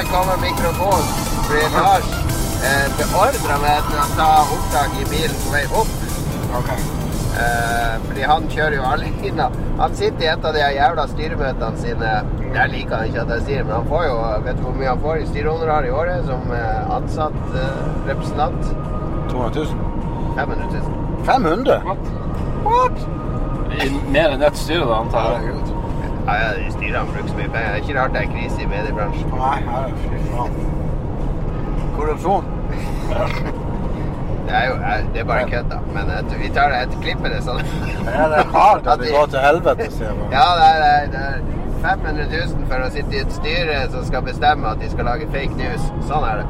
119, her kommer mikrofonen. Fordi Lars eh, beordra meg til å ta opptak i bilen på vei opp. Okay. Eh, fordi han kjører jo alene. Han sitter i et av de jævla styremøtene sine. Det liker han ikke at jeg sier men han får jo Vet du hvor mye han får i styrehonorar i året som eh, ansatt eh, representant? 200 000. 500 000. 500? What? What? I mer enn ett styre, da, antar jeg. Ja, ja, de styrene bruker så mye penger. Det er ikke rart det er krise i mediebransjen. Nei, herre, fy faen. Korrupsjon. Det er jo det er bare kødd, da. Men vi tar det etter klippet. det sånn. Det er hardt at det går til helvete, sier bare. Ja, det er, det er 500 000 for å sitte i et styre som skal bestemme at de skal lage fake news. Sånn er det.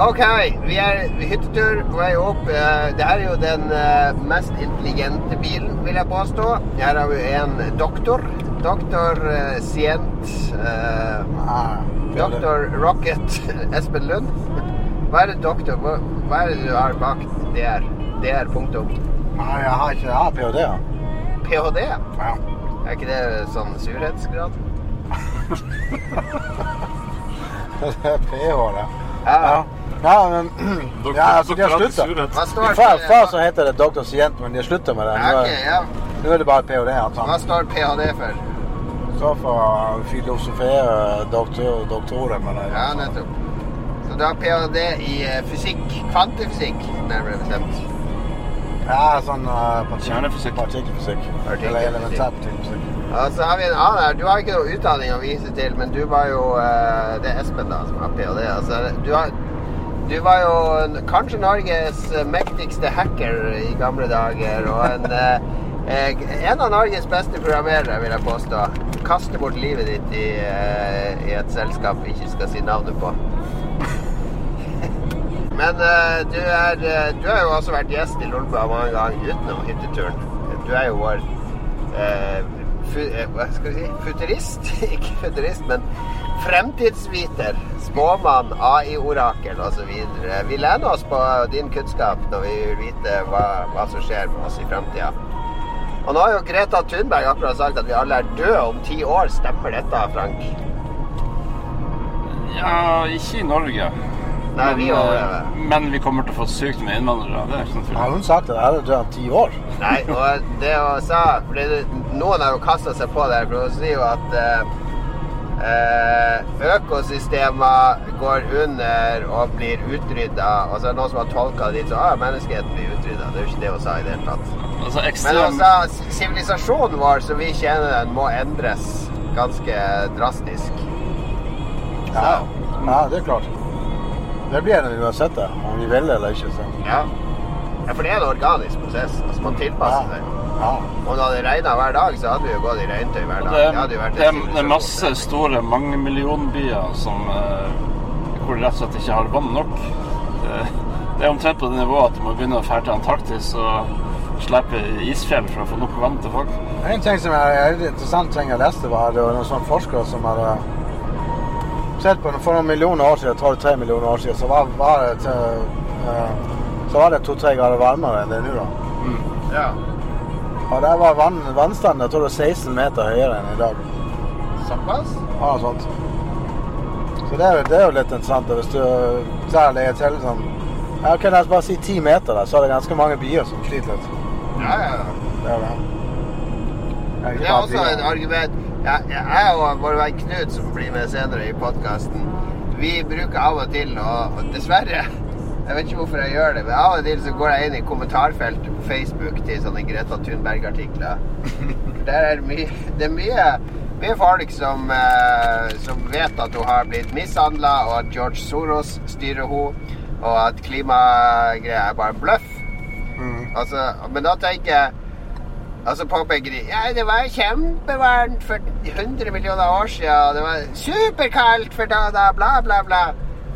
OK, vi er hyttetur på vei opp. Eh, Det her er jo den eh, mest intelligente bilen, vil jeg påstå. Her har vi en doktor. Doktor eh, Sient. eh, Doktor Rocket Espen Lund. Hva er det doktor Hva, hva er det du har bak DR? DR punktum. Nei, jeg har ikke jeg har ph.d. ja. PhD? Ja. Er ikke det sånn surhetsgrad? Det er ph, det. Ja. Ja. Ja, men Ja, altså, de har slutta. Før, før så heter det doktor Sient, men de har slutta med det. Nå ok, er, ja. nå er det bare ph.d. Hva står PhD for? Så for filosofere doktor, doktorer, men det Ja, nettopp. Så du har ph.d. i eh, fysikk. Kvantefysikk, nærmere bestemt. Ja, sånn uh, Kjernefysikk. partikkelfysikk. Partikkelfysikk. Eller elementær partikkelfysikk. Ja, så har vi en annen her. Du har ikke noe utdanning å vise til, men du var jo uh, Det er Espen, da, som har ph.d. Altså, du, har, du var jo kanskje Norges mektigste hacker i gamle dager, og en eh, eh, En av Norges beste programmerere, vil jeg påstå. Kaste bort livet ditt i, eh, i et selskap vi ikke skal si navnet på. Men eh, du, er, eh, du har jo også vært gjest i Lolbua mange ganger utenom hytteturen. Du er jo vår eh, fu, eh, Hva skal vi si? Futurist? Ikke futurist, men fremtidsviter. Småmann, AI-orakel osv. Vi lener oss på din kunnskap når vi vil vite hva, hva som skjer med oss i fremtida. Og nå har jo Greta Thunberg akkurat sagt at vi alle er døde om ti år. Stemmer dette, Frank? Ja, ikke i Norge. Nei, vi Men, eh, overlever. Men vi kommer til å få sykt med innvandrere. Det er ikke noe Har hun sagt at jeg er død om ti år? Nei, og det hun sa for Noen har jo kasta seg på det, for hun sier jo at eh, eh, økosystemer går under og blir utrydda. Og så er det noen som har tolka det dit så ah, menneskeheten blir utrydda. Det er jo ikke det hun sa i det hele tatt. Altså, Men altså, sivilisasjonen vår, som vi kjenner den, må endres ganske drastisk. Ja. ja, det er klart. Det blir det uansett, det. Om vi vil det eller ikke. Så. Ja. ja, for det er en organisk prosess. Altså, man tilpasser seg. Ja. Om det hadde regna hver dag, så hadde vi jo gått i regntøy hver dag. det, hadde jo vært det, er, det er masse store mangemillionbyer som eh, hvor de rett og slett ikke har vann nok. Det, det er omtrent på det nivået at du må begynne å dra til Antarktis og slippe isfjell for å få nok vann til folk. En ting som er interessant ting jeg leste, var det var noen sånne forskere som hadde sett på For noen millioner år siden, jeg tror det er tre millioner år siden, så var, var det til, eh, så var det to-tre grader varmere enn det er nå. da. Ja. Og der var vann, vannstanden jeg tror det var 16 meter høyere enn i dag. Såpass? Ja, noe sånt. Så det er, det er jo litt interessant. Hvis du der legger til sånn ja, ok, La oss bare si ti meter, da, så er det ganske mange byer som sliter litt. Ja, ja. Det er det. Det er Det er også et argument Jeg og vår venn Knut, som blir med senere i podkasten, vi bruker av og til, og dessverre Jeg vet ikke hvorfor jeg gjør det, men av og til så går jeg inn i kommentarfeltet på Facebook til sånne Greta Thunberg-artikler. Der er mye Det er mye, mye folk som, eh, som vet at hun har blitt mishandla, og at George Soros styrer henne, og at klimagreier er bare bløff. Mm. Altså, men da tenker jeg Altså påpeker de Ja, det var kjempevarmt for 100 millioner år siden, det var superkaldt for da da, bla, bla, bla.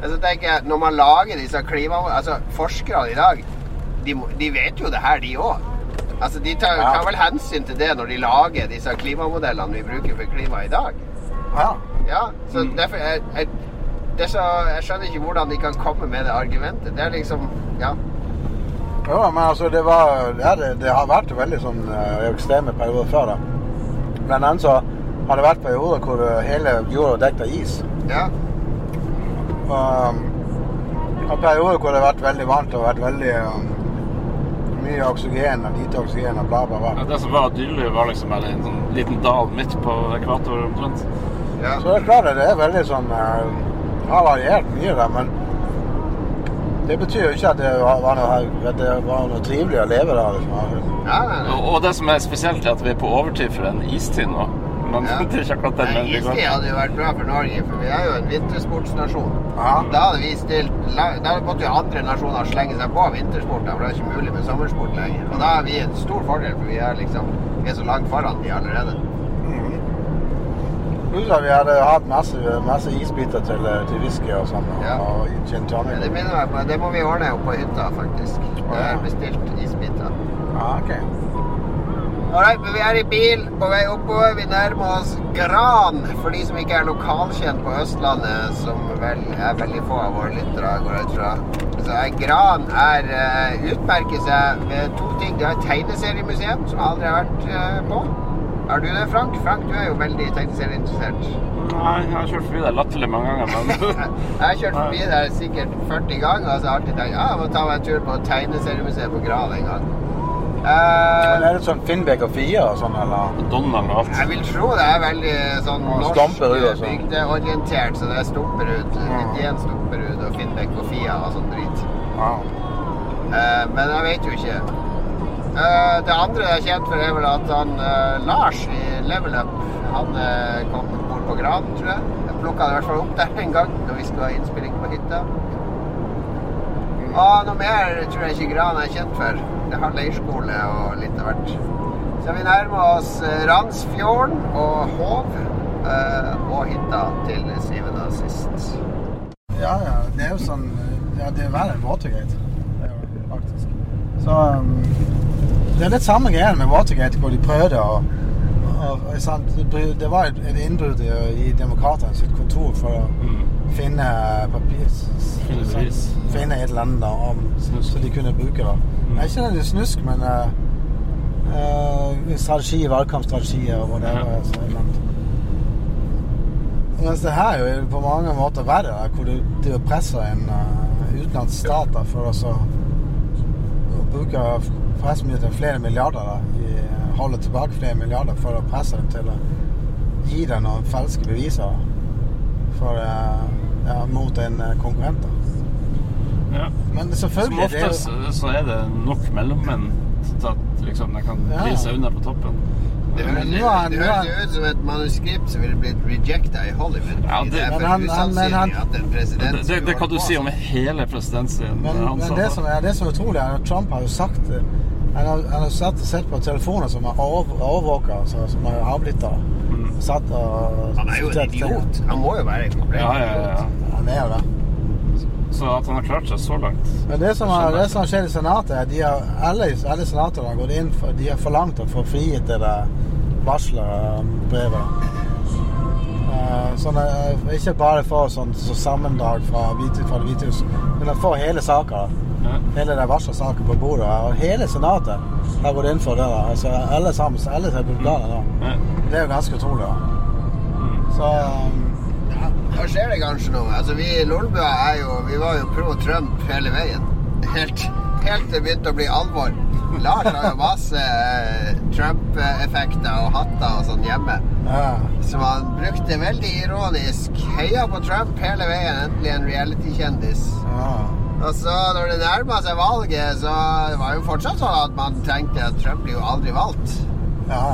Altså tenker jeg, når man lager disse klima... Altså, forskerne i dag, de, de vet jo det her, de òg. Altså, de tar, Ja. tar vel hensyn til det når de lager disse klimamodellene vi bruker for klima i dag. Ja. Ja, så derfor jeg, jeg, det så, jeg skjønner ikke hvordan de kan komme med det argumentet. Det er liksom Ja. Jo, men altså, det var ja, det, det har vært veldig sånn eh, ekstreme perioder før, da. Blant annet så har det vært perioder hvor eh, hele jorda er dekket av is. Ja. Og og en periode hvor det har vært veldig varmt og vært veldig um, mye oksygen og lite oksygen og bla, bla, bla. Ja. Det som var dyrelig, var liksom bare en sånn liten dal midt på ekvator omtrent. ja. Så det er klart det er veldig sånn uh, har variert mye da. men det betyr jo ikke at det var, noe, at det var noe trivelig å leve der. Liksom. Ja, nei, nei. Og, og det som er spesielt, er at vi er på overtid for en istid nå. Men Ja. det er ikke akkurat den Istid hadde jo vært bra for Norge, for vi er jo en vintersportsnasjon. Ja. Da hadde vi stilt Da måtte jo andre nasjoner slenge seg på vintersport, for det er ikke mulig med sommersport lenger. Og da er vi en stor fordel, for vi er liksom Vi er så langt foran de allerede. At vi hadde hatt masse, masse isbiter til, uh, til whisky og sånn. Ja. Og gin tonic. Ja, Det minner meg på Det må vi ordne opp på hytta, faktisk. Det er bestilt isbiter. Ah, ok. Alright, men vi er i bil på vei oppover. Vi nærmer oss Gran. For de som ikke er lokalkjent på Østlandet, som vel er veldig få av våre lyttere, går jeg ut fra. Så er Gran er, uh, utmerker seg med to ting. Det er et tegneseriemuseum som jeg aldri har vært uh, på. Er du det, Frank? Frank, du er jo veldig tegneserieinteressert. Nei, jeg har kjørt forbi der latterlig mange ganger, men Jeg har kjørt forbi der sikkert 40 ganger, og så har jeg alltid tenkt ja, jeg må ta meg en tur på tegneseriemuseet på Gran en gang. Uh, Men er det sånn Finnbekk og Fia og sånn, eller? Donald og alt. Jeg vil tro det er veldig sånn norsk sånn. bygdeorientert, så det er Stumperud, Mm. Jens Stumperud og Finnbekk og Fia og sånn drit. Ja. Uh, men jeg vet jo ikke. Eh, det andre jeg er kjent for, er vel at han eh, Lars i Level Up han eh, kom bort på Gran, tror jeg. Jeg plukka det i hvert fall opp der en gang da vi skulle ha innspilling på hytta. Og noe mer tror jeg ikke Gran er kjent for. Det har leirskole og litt av hvert. Så vi nærmer oss Randsfjorden og Hov og hytta til syvende og sist. Ja, ja. Det er jo sånn Ja, det er verre enn. Det er jo faktisk. Så um, Det er litt samme greia med Watergate, hvor de prøvde å Det var et innbrudd i, Demokratene sitt kontor for å Mm. finne papir Finne bevis. Finne et eller annet om, så de kunne bruke det. Mm. Det er ikke nødvendigvis snusk, men uh, strategi, valgkampstrategier og whatever. Ja. Så, et. Mens det her er jo på mange måter verre, hvor du, du presser en uh, utenlandsk stat for å bruke forresten mye til flere milliarder. Da, i, holde tilbake flere milliarder for å presse dem til å gi deg noen falske beviser for, uh, ja, mot en uh, konkurrent. Da. Ja. Men Som selvfølgelig det er oftest jo, så er det nok mellommenn til at liksom, de kan Ja. prise seg unna på toppen. Det høres det ut som et manuskript som ville blitt rejecta i Hollywood. Ja, det- det er han- han- men han- at en president Det, det, det kan du si om hele presidentstiden. men, men det, som er, det som er utrolig, er at Trump har jo sagt det. Han har, han har satt, sett på telefoner som er over, overvåka, altså, som er avlytta. Mm. Satt og Han er jo en idiot. Han må jo være en komplett Ja, ja, ja. idiot. Han er jo det. Så at han har klart seg så langt Men det som har, det som skjedd i Senatet, er at de har, alle, alle senatorene har gått inn for De har forlangt å få frigitt det der varslerbrevet. Eh, Sånn, eh, ikke bare få sånn så sammendrag fra, fra Det hvite hus, men få hele saka. Ja. Hele den varslersaken på bordet. Og hele Senatet har gått inn for det. da. Altså, alle sammen, alle republikanerne. da. Ja. Det er jo ganske utrolig. da. Mm. Så um, Ja, Da skjer det kanskje noe. Altså, Vi i Lolbua er jo Vi var jo pro Trump hele veien. Helt, helt til det begynte å bli alvor. Lars har jo masse eh, Trump-effekter og hatter og sånn hjemme. ja. Som han brukte veldig ironisk. Heia på Trump hele veien. Endelig en reality-kjendis. ja. Og så når det nærma seg valget, så var det jo fortsatt sånn at man tenkte at Trump blir jo aldri valgt. ja.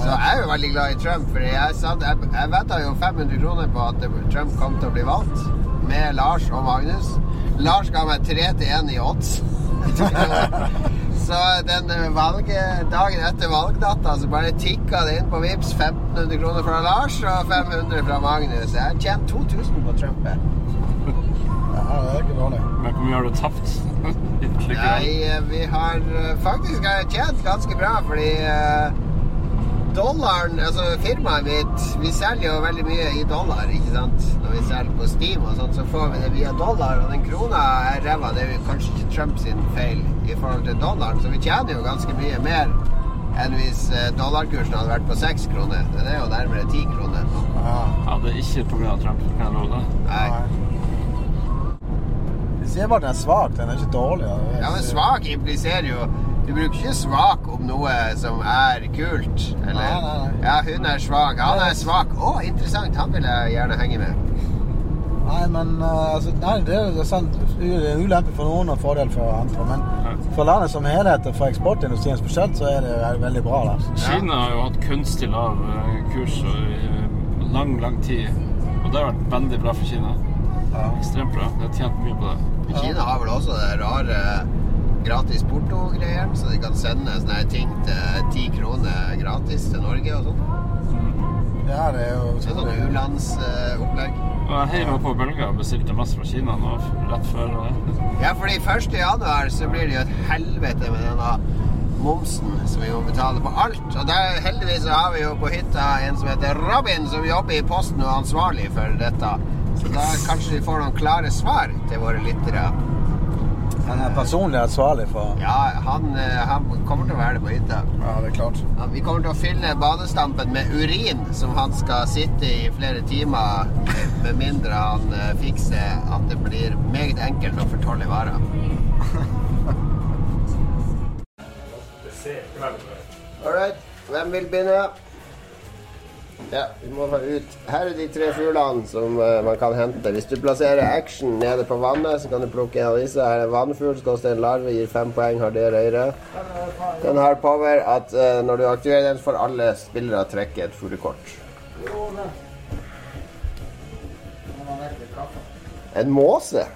Så jeg er jo veldig glad i Trump, for jeg, satt- jeg, jeg vedda jo 500 kroner på at Trump kom til å bli valgt. Med Lars og Magnus. Lars ga meg 3 til 1 i odds. så den valget, dagen etter valgnatta så bare tikka det inn på Vips 1500 kroner fra Lars og 500 fra Magnus. Jeg har tjent 2000 på Trump. Her. ja, det er ikke dårlig. Men hvor mye har du tapt? Nei, eh, vi har eh, faktisk har tjent ganske bra, fordi eh, dollaren Altså firmaet mitt Vi selger jo veldig mye i dollar, ikke sant? Når vi selger på Steam og sånn, så får vi det via dollar, og den krona er ræva. Det er kanskje ikke Trumps feil i forhold til dollaren, så vi tjener jo ganske mye mer enn hvis dollarkursen hadde vært på seks kroner. Den er jo nærmere ti kroner. Ja. Ja, det er ikke pga. Trump, kan jeg love deg. Nei. De sier bare at den er svak, den er ikke dårlig. Ja, men svak impliserer jo Du bruker ikke svak om noe som er kult. Eller Nei, nei, nei. Ja, hun er svak. Han er svak. Å, interessant. Han vil jeg gjerne henge med. Nei, men uh, altså, nei, det er jo sant. Det ulempe for noen og fordel for andre. Men for landet som helhet og for eksportindustrien spesielt, så er det jo veldig bra. Da. Kina har jo hatt kunstig lav eh, kurs i eh, lang, lang tid. Og det har vært veldig bra for Kina. Ja. Ekstremt bra. De har tjent mye på det. Kina har vel også det rare gratis porto-greier, så de kan sende sånne ting til ti kroner gratis til Norge og sånn. Ja, det er jo Det er sånn u-landsopplegg. Og jeg heiv meg på bølga og bestilte mest fra Kina nå rett før det. Ja, fordi 1. januar så blir det jo et helvete med denne momsen som vi må betale på alt. Og der heldigvis har vi jo på hytta en som heter Robin, som jobber i Posten og er ansvarlig for dette. Så da kanskje vi får noen klare svar til våre lyttere. Han er personlig ansvarlig for Ja, han, eh, han kommer til å være det på hytta. Ja, det er klart. Vi kommer til å fylle badestampen med urin, som han skal sitte i flere timer, med mindre han eh, fikser at det blir meget enkelt å fortolle varer. All right, hvem vil begynne? Ja, vi må få ut Her er de tre fuglene som uh, man kan hente. Hvis du plasserer action nede på vannet, så kan du plukke en av disse. Her er en vannfugl koster en larve, gir fem poeng, har det røyre. Den har power at uh, når du aktiverer den, får alle spillere trekke et fuglekort. En måse.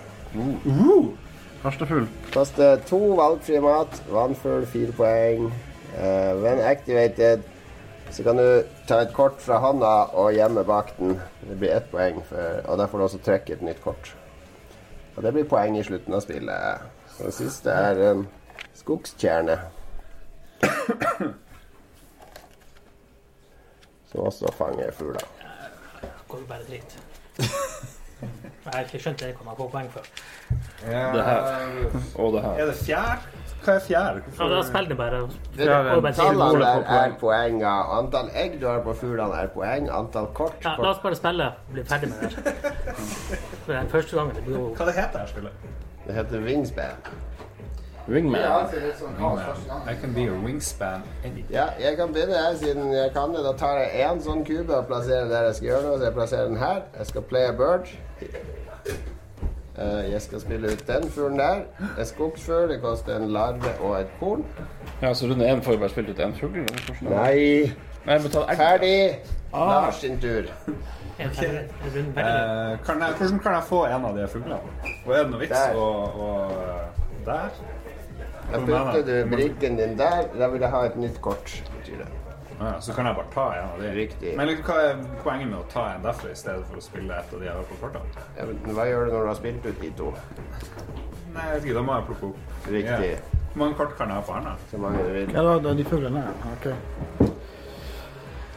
Harstadfugl. Koster to valgfrie mat. Vannfugl, fire poeng. Uh, when activated så kan du ta et kort fra hånda og gjemme bak den. Det blir ett poeng, for, og da får du også trekke et nytt kort. Og det blir poeng i slutten av spillet. Og det siste er en skogstjerne. Som også fanger fugler. går jo bare dritt. Jeg har ikke skjønt det jeg kommer på poeng for. Det her. Og det her. Er det fjær? Hva er fjær? Ja, da spiller det bare. Det, Ja, tallene der er poenger. Antall egg du har på fuglene, er poeng. Antall kort, Ja, la oss bare spille og bli ferdig med det. Det er første gangen det blir jo Hva det heter det spillet? Det heter wingspan. Wingman. I can be a wingspan. Ja, jeg kan begynne her, siden jeg kan det. Da tar jeg én sånn kube og plasserer der jeg skal gjøre noe. Så jeg plasserer den her. Jeg skal play a bird. Eh, jeg skal spille ut den fuglen der. En skogsfugl. Det koster en larve og et korn. Ja, så runde én får vi bare spilt ut én fugl? Nei. Nei. Ferdig. Ah. Lars sin tur. Okay. Eh, kan jeg, hvordan kan jeg få en av de fuglene? Og er det noe vits Der. og, og Der? Da putter du brikken din der. Da vil jeg ha et nytt kort. betyr det. Ja, så kan jeg bare ta en av de. Riktig. Men liksom, hva er poenget med å ta en derfra i stedet for å spille et av de jeg har på kortene? Ja, men hva gjør du når du har spilt ut de to? Nei, jeg vet ikke, da må jeg plukke opp. Riktig. Ja. Hvor mange kort kan jeg ha på hånda? Så mange du vil. Ja, da, da, de fuglene her. Ok.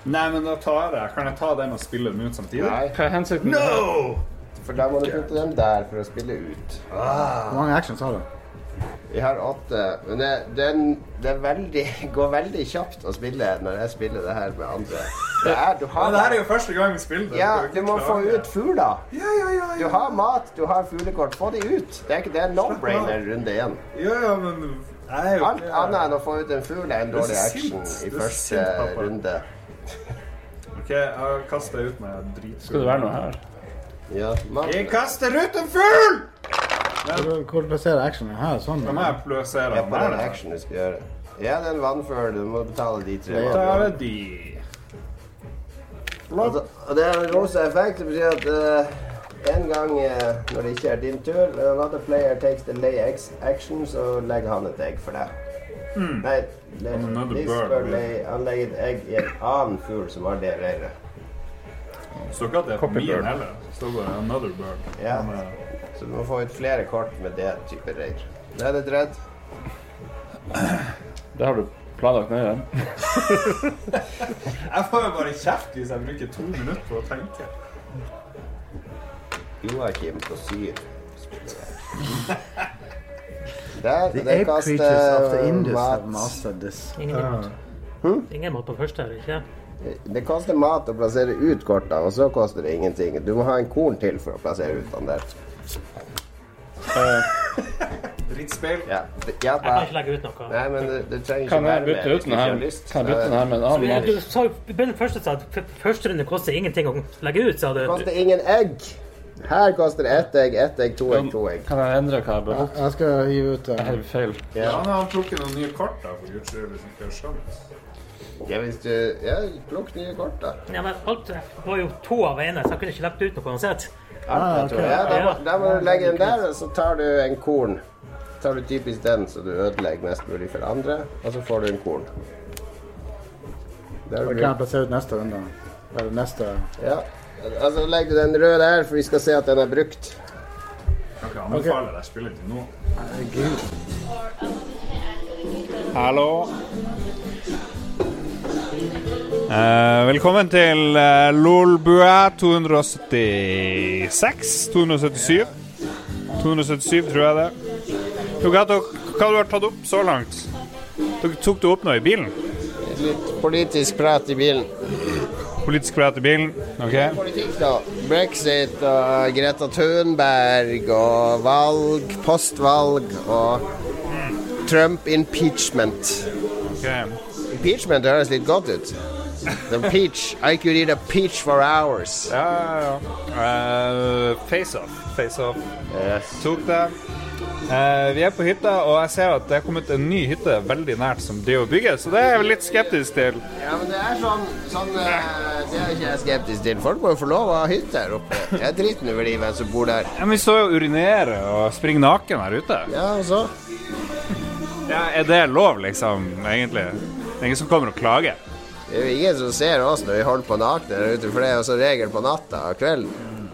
Nei, men da tar jeg Kan jeg ta den og spille den ut samtidig? Nei, Hva er hensikten? det? No! for da må du putte den der for å spille ut. Hvor mange actions har du? Vi har åtte. Men det, den, det er veldig, går veldig kjapt å spille når jeg spiller det her med andre. Det er, du har Men det her er jo første gang vi spiller. det. Ja, du må få ut fugler. Ja, ja, ja. Du har mat, du har fuglekort. Få de ut. Det er ikke det er no-brainer runde én. Ja, ja, men jeg er jo Alt annet enn å få ut en fugl er en dårlig action i første sint, runde. OK, jeg kaster ut meg dritfugl. Skal det være noe her? Ja, man, Jeg kaster ut en fugl! Hvor, plasserer actionen? Her, sånn. Ja, den på den der. action du skal gjøre. Ja, det er en vannfører. Du må betale de tre. Er de. Altså, og det er en rosa effekt. Det betyr at uh, en gang eh, når det ikke er din tur, another player takes the lay action, så legger han et egg for deg. Nei, le- Another this bird. bird lay, han legger et egg i en annen fugl som har det reiret. Står ikke at det er Copy min heller. Det står bare 'another bird'. Ja. Så du må få ut flere kort med det type reir. Det er det redd. Det har du planlagt nøye. Jeg får jo bare kjeft hvis jeg bruker to minutter på å tenke. Joakim på syr. Der, The det ape creatures of the Indus have mat. mastered this. Ingen mat. Hm? Ingen måte på første her, ikke? Det koster mat å plassere ut kortene, og så koster det ingenting. Du må ha en korn til for å plassere ut den der. Drittspill. Ja, det- ja Jeg kan ikke legge ut noe. Nei, men det, det trenger ikke Kan jeg være bytte hvis ut du den ikke her, har lyst. kan jeg bytte den her med en annen mat? Du sa jo den første, sa, at f- første runde koster ingenting å legge ut, sa du. Det koster ingen egg. Her koster ett egg, ett egg, to egg, to egg. Kan jeg endre hva jeg har beholdt? Jeg skal hive ut det. er feil. Ja. Han har trukket noen nye kort, da, for guds skyld, hvis han ikke har skjønt. Ja, hvis du Ja, plukk nye kort, da. Ja, men alt var jo to av ene, så jeg kunne ikke lagt ut noe uansett. Ah, Jeg tror- Ja, da, må, da må du legge den der, og så tar du en korn. Tar du typisk den, så du ødelegger mest mulig for andre, og så får du en korn. Der kan jeg plassere ut neste runde. Eller neste Ja. Altså legger du den røde der, for vi skal se at den er brukt. Kan ikke anbefale deg spillet til nå. Herregud. Hallo. Eh, velkommen til uh, Lolbua 276. 277. 277, tror jeg det. Jo, hva, du har du tatt opp så langt? Dere tok det opp nå i bilen? Litt politisk prat i bilen. Politisk prat i bilen? OK? Politikk, da. Brexit og Greta Thunberg og valg, postvalg og Trump impeachment. Okay. Impeachment høres litt godt ut. The peach. I could eat a peach for hours. Ja, ja, ja. Uh, face off. Face off. Tok det. Uh, vi er på hytta, og jeg ser at det er kommet en ny hytte veldig nært som de å bygge, så det er jeg litt skeptisk til. Ja, men det er sånn, sånn uh, Det er ikke jeg skeptisk til. Folk må jo få lov å ha hytte her oppe. Jeg driter nå de i hvem som bor der. Ja, men vi står jo og urinerer og springer naken her ute. Ja, og så? Ja, er det lov, liksom, egentlig? Det er ingen som kommer og klager. Det er jo ingen som ser oss når vi holder på nakne der ute, for det er jo som regel på natta og kvelden.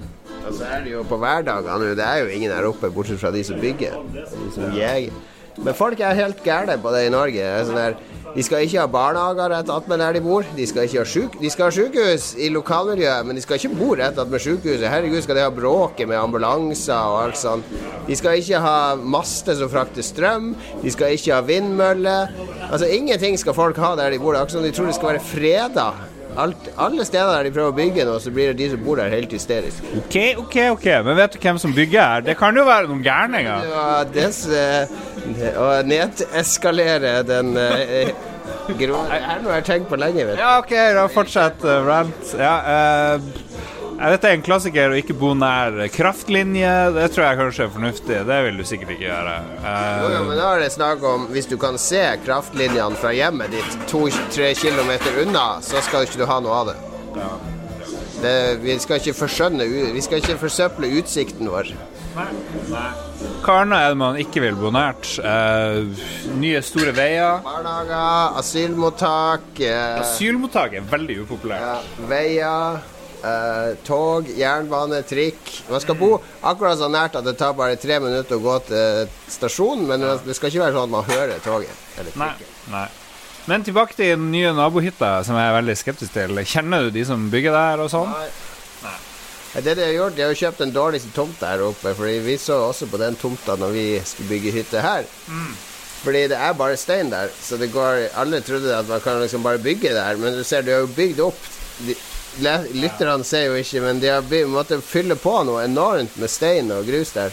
Og så er det jo på hverdagene. Det er jo ingen her oppe, bortsett fra de som bygger. De som jeger. Men folk er helt gærne på det i Norge. Det er Sånn der, de skal ikke ha barnehager rett attmed der de bor. De skal ikke ha syk De skal ha sykehus i lokalmiljøet, men de skal ikke bo rett attmed sykehuset. Herregud, skal de ha bråket med ambulanser og alt sånt. De skal ikke ha master som frakter strøm. De skal ikke ha vindmøller. Altså, ingenting skal folk ha der de bor. Det er akkurat som de tror det skal være freda. Alt, alle steder der de prøver å bygge noe, så blir det de som bor der, helt hysteriske. OK, OK, ok, men vet du hvem som bygger her? Det kan jo være noen gærninger. Ja, des, eh, å nedeskalere den eh, grå... Det her noe jeg tenkt på lenge, vet. Ja, OK, da fortsett uh, rant. Ja, eh, dette er en klassiker å ikke bo nær kraftlinje. Det tror jeg kanskje er fornuftig. Det vil du sikkert ikke gjøre. Uh, Jo, jo, men da er det snakk om hvis du kan se kraftlinjene fra hjemmet ditt to-tre kilometer unna, så skal ikke du ha noe av det. det vi skal ikke Vi skal ikke forsøple utsikten vår. Hva er det man ikke vil bo nært? Eh, nye, store veier. Barnehager, asylmottak eh, Asylmottak er veldig upopulært. Ja, veier, eh, tog, jernbane, trikk. Man skal bo akkurat så nært at det tar bare tre minutter å gå til stasjonen, men det skal ikke være sånn at man hører toget. Eller Nei, trikken. nei. Men tilbake til den nye nabohytta, som jeg er veldig skeptisk til. Kjenner du de som bygger der og sånn? Nei, Det de har gjort, de har jo kjøpt den dårligste tomta her oppe, Fordi vi så også på den tomta når vi skulle bygge hytte her. Fordi det er bare stein der, så det går Alle trodde at man kan liksom bare bygge der, men du ser, de har jo bygd opp de, Lytterne ser jo ikke, men de har by- måttet fylle på noe enormt med stein og grus der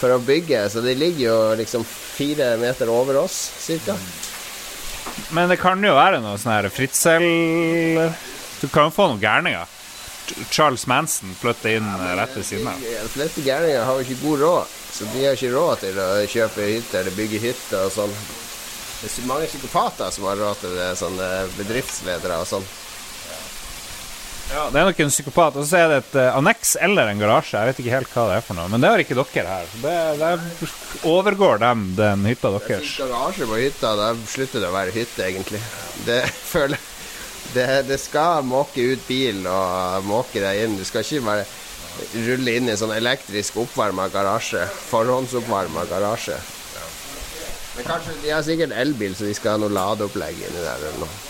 for å bygge, så de ligger jo liksom fire meter over oss, cirka. Men det kan jo være noe sånn her fritzel Du kan jo få noen gærninger. Ch- Charles Manson flytter inn eh, rett ved siden av. De fleste gærninger har ikke god råd, så de har ikke råd til å kjøpe hytte eller bygge hytte og sånn. Det er så mange psykopater som har råd til det, sånne bedriftsledere og sånn. Ja, det er nok en psykopat. Og så er det et uh, anneks eller en garasje. Jeg vet ikke helt hva det er for noe. Men det har ikke dere her. Det, det overgår dem den hytta deres. garasje på hytta, da slutter det å være hytte, egentlig. Det føler det, det skal måke ut bil og måke deg inn. Du skal ikke bare rulle inn i en sånn elektrisk oppvarma garasje. Forhåndsoppvarma garasje. Men kanskje De har sikkert elbil, så de skal ha noe ladeopplegg inni der eller noe.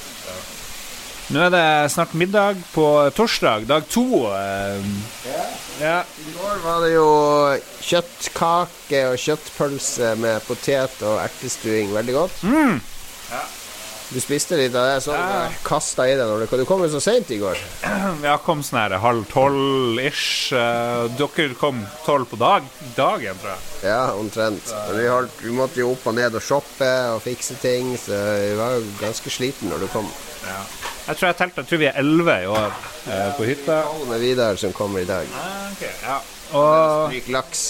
Nå er det snart middag på torsdag, dag to. eh, Ja. I går var det jo kjøttkake og kjøttpølse med potet og ertestuing. Veldig godt. Du spiste litt av det, så Ja. du kasta i deg når du kom. Du kom jo så seint i går. Ja, kom sånn her halv tolv-ish. Eh, Dere kom tolv på dag, dagen, tror jeg. Ja, omtrent. Men vi, holdt, vi måtte jo opp og ned og shoppe og fikse ting, så vi var jo ganske sliten når du kom. Jeg tror jeg telte, jeg tror vi er elleve i år eh, på hytta. Med Vidar som kommer i dag. Ja. Og Stryk laks.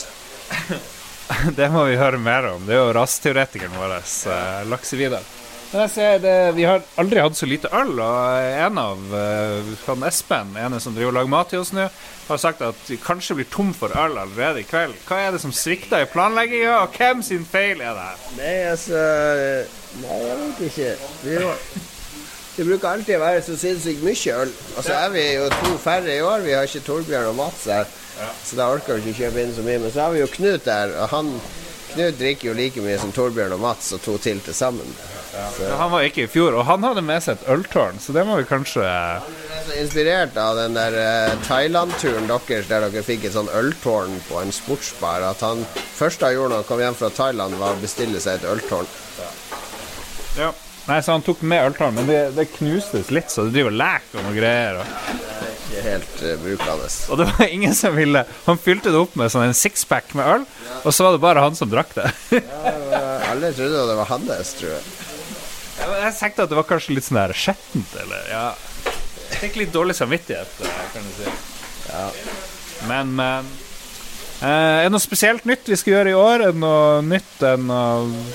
det må vi høre mer om. Det er jo rasteoretikeren vår, eh, Lakse-Vidar. Men jeg ser det, Vi har aldri hatt så lite øl, og en av eh, han Espen, ene som driver og lager mat til oss nå, har sagt at vi kanskje blir tom for øl allerede i kveld. Hva er det som svikter i planlegginga, og hvem sin feil er det? Nei, altså Nei, jeg vet ikke. Vi, det bruker alltid å være så sinnssykt mye øl. Og så er vi jo to færre i år. Vi har ikke Torbjørn og Mats her, så da orker vi ikke kjøpe inn så mye. Men så har vi jo Knut der, og han Knut drikker jo like mye som Torbjørn og Mats og to til til sammen. Så Han var ikke i fjor, og han hadde med seg et øltårn, så det må vi kanskje så inspirert av den der eh, Thailand-turen deres der dere fikk et sånn øltårn på en sportsbar. At han første han gjorde da han kom hjem fra Thailand, var å bestille seg et øltårn. Ja. Nei, så han tok med øltårn, men det, det knustes litt, så det driver og leker og noe greier. Og, Ikke helt uh, brukende. og det var ingen som ville Han fylte det opp med sånn en sixpack med øl, og så var det bare han som drakk det. ja, Alle trodde det var hans, tror jeg. Jeg tenkte at det var kanskje litt sånn der skjettent, eller ja. Jeg fikk litt dårlig samvittighet, eh, kan du si. Ja. Men, men eh, Er det noe spesielt nytt vi skal gjøre i år? Er det noe nytt enn å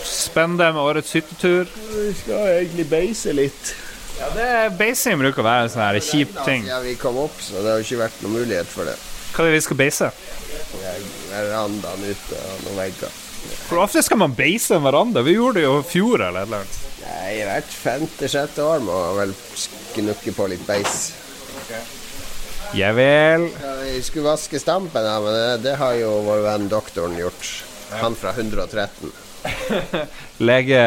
spenne med årets hyttetur? Vi skal egentlig beise litt. Ja, det Basing bruker å være en sånn her kjip ting. Ja, vi kom opp, så det har ikke vært noen mulighet for det. Hva er det vi skal beise? Verandaen ute og noen vegger. Hvor ofte skal man beise en veranda. Vi gjorde det jo i fjor eller et eller annet. Nei, hvert femte-sjette år må vel knukke på litt beis. Ja vel. Vi skulle vaske stampen, da, men det, det har jo vår venn doktoren gjort. Han fra 113. Lege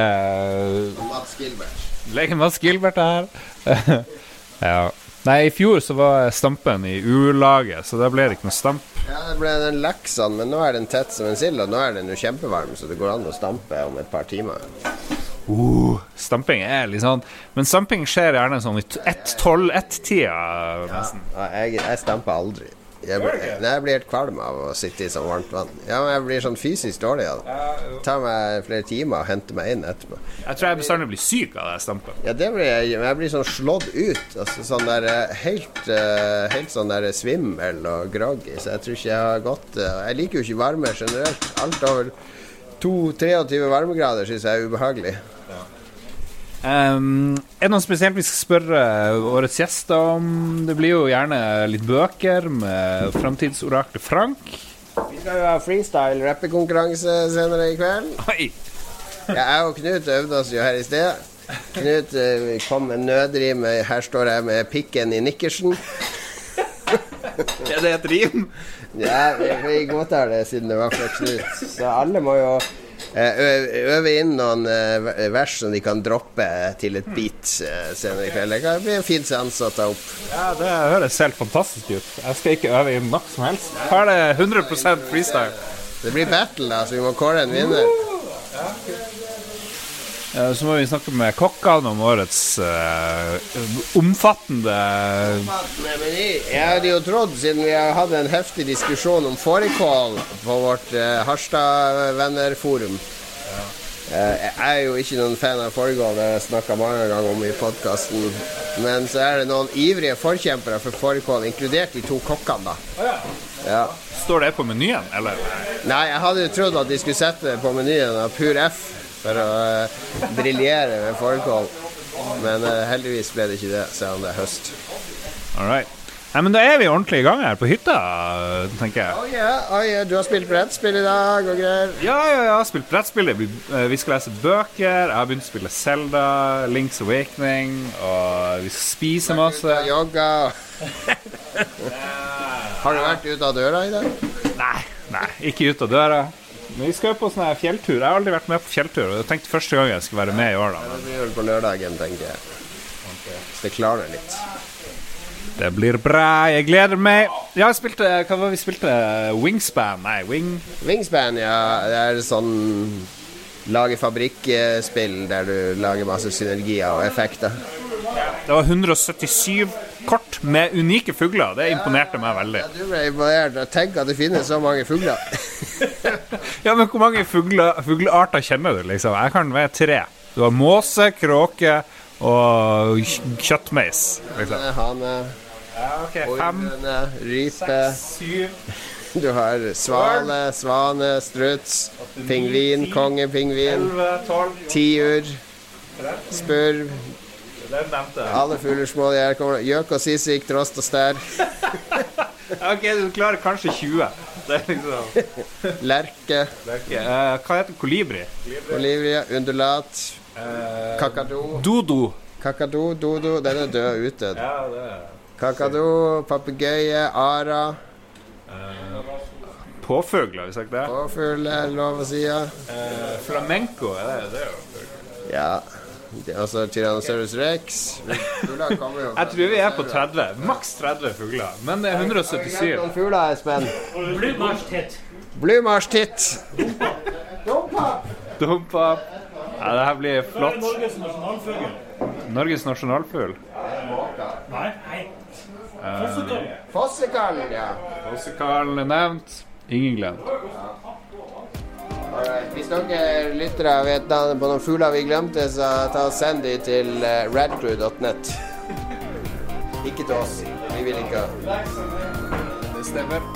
Mats Gilbert. Lege Mads Gilbert er her. ja. Nei, i fjor så var Stampen i U-laget, så da ble det ikke noe stamp. Ja, det ble den laksen, men nå er den tett som en sild, og nå er den jo kjempevarm, så det går an å stampe om et par timer. Uh, stamping er litt sånn Men stamping skjer gjerne sånn i t- ett-tolv-ett-tida, nesten. Ja, jeg, jeg stamper aldri. Jeg, blir- nei, jeg blir helt kvalm av å sitte i sånn varmt vann. Ja, men Jeg blir sånn fysisk dårlig av det. Tar meg flere timer å hente meg inn etterpå. Jeg tror jeg bestandig blir syk av det stampet. Ja, det blir jeg. Men jeg blir sånn slått ut. Altså sånn der eh, helt, eh, helt sånn der svimmel og groggy. Så jeg tror ikke jeg har gått eh, Jeg liker jo ikke varme generelt. Alt over to- 23 varmegrader syns jeg er ubehagelig. Um, er det noe spesielt vi skal spørre årets gjester om? Det blir jo gjerne litt bøker med framtidsoraklet Frank. Vi skal jo ha freestyle rappekonkurranse senere i kveld. Oi! Ja, jeg og Knut øvde oss jo her i sted. Knut eh, kom med nødrim. 'Her står jeg med pikken i nikkersen'. Er det et rim? Ja, vi, vi godtar det siden det var fra Knut. Så alle må jo eh, øve inn noen eh, vers som de kan droppe til et beat eh, senere i kveld. Det kan bli en fin seanse å ta opp. Ja, Det høres helt fantastisk ut. Jeg skal ikke øve inn noe som helst. Her er det 100 freestyle. Det blir battle, da, så vi må kåre en vinner. Eh, Så må vi snakke med kokkene om årets uh, omfattende Nei, men jeg, hadde jo trodd, siden vi hadde en heftig diskusjon om fårikål på vårt uh, Harstad-vennerforum uh, Jeg er jo ikke noen fan av fårikål, det har jeg snakka mange ganger om i podkasten. Men så er det noen ivrige forkjempere for fårikål, inkludert de to kokkene, da. Ja. Står det på menyen, eller? Nei, jeg hadde jo trodd at de skulle sette det på menyen av pur F for å uh, briljere med fårikål. Men eh, heldigvis ble det ikke det, selv om det er høst. All right. Nei, men da er vi ordentlig i gang her på hytta, tenker jeg. Oh, yeah, oh, yeah. Du har spilt brettspill i dag og greier. Ja, ja, ja. Spilt brettspill. Vi, eh, vi skal lese bøker. Jeg har begynt å spille Zelda, Links Awakening, og vi spise masse. Jogga. Har du vært ute av døra i dag? Nei, nei, ikke ut av døra. Men vi skal på sånn fjelltur. Jeg har aldri vært med på fjelltur, jeg tenkte første gang jeg skulle være med i år, da. Det blir vel på lørdagen, tenker jeg. Så det klarer litt. Det blir bra. Jeg gleder meg. Ja, jeg spilte Hva var det vi spilte? Wingspan? Nei, Wing... Wingspan, ja. Det er sånn lage fabrikkspill der du lager masse synergier og effekter. Det var 177 kort med unike fugler. Det imponerte meg veldig. Ja, Du ble imponert. Tenk at det finnes så mange fugler. Ja, men hvor mange fugler, fuglearter kjenner du, liksom? Jeg kan være tre. Du har måse, kråke og kjøttmeis. Liksom. Hane, Ja, ok, Fem, ormene, rype. Du har svale, svane, struts, pingvin, kongepingvin, tiur, spurv. Den nevnte jeg. Alle fugler små de her kommer. Gjøk og sisik, trost og stær. Ok, du klarer kanskje 20. Det er liksom Lerke, Lerke. eh, Hva heter kolibri? olivia, undulat, Kakadu Dodo. Kakadu, dodo, den er død utdødd. Ja, det er Kakado, papegøye, ara, Påfugler, har vi sagt det? påfugl, er lov å si. Ja. Eh, flamenco, er det, det er jo ja. Det er også Tyrannosaurus rex. Fugler kommer jo Jeg tror vi er på 30. Maks 30 fugler. Men det er 177. Noen fugler, Espen. Blumarstitt. Blumarstitt. Dumpa. Ja, det her blir flott. Norges nasjonalfugl. Norges nasjonalfugl. Nei. Fossekalv. Fossekallen, ja. Fossekallen er nevnt. Ingen glemt. Hvis dere lyttere vet navnet på noen fugler vi glemte, så ta og send de til uh, radcrew.net. Ikke til oss. Vi vil ikke ha Det stemmer.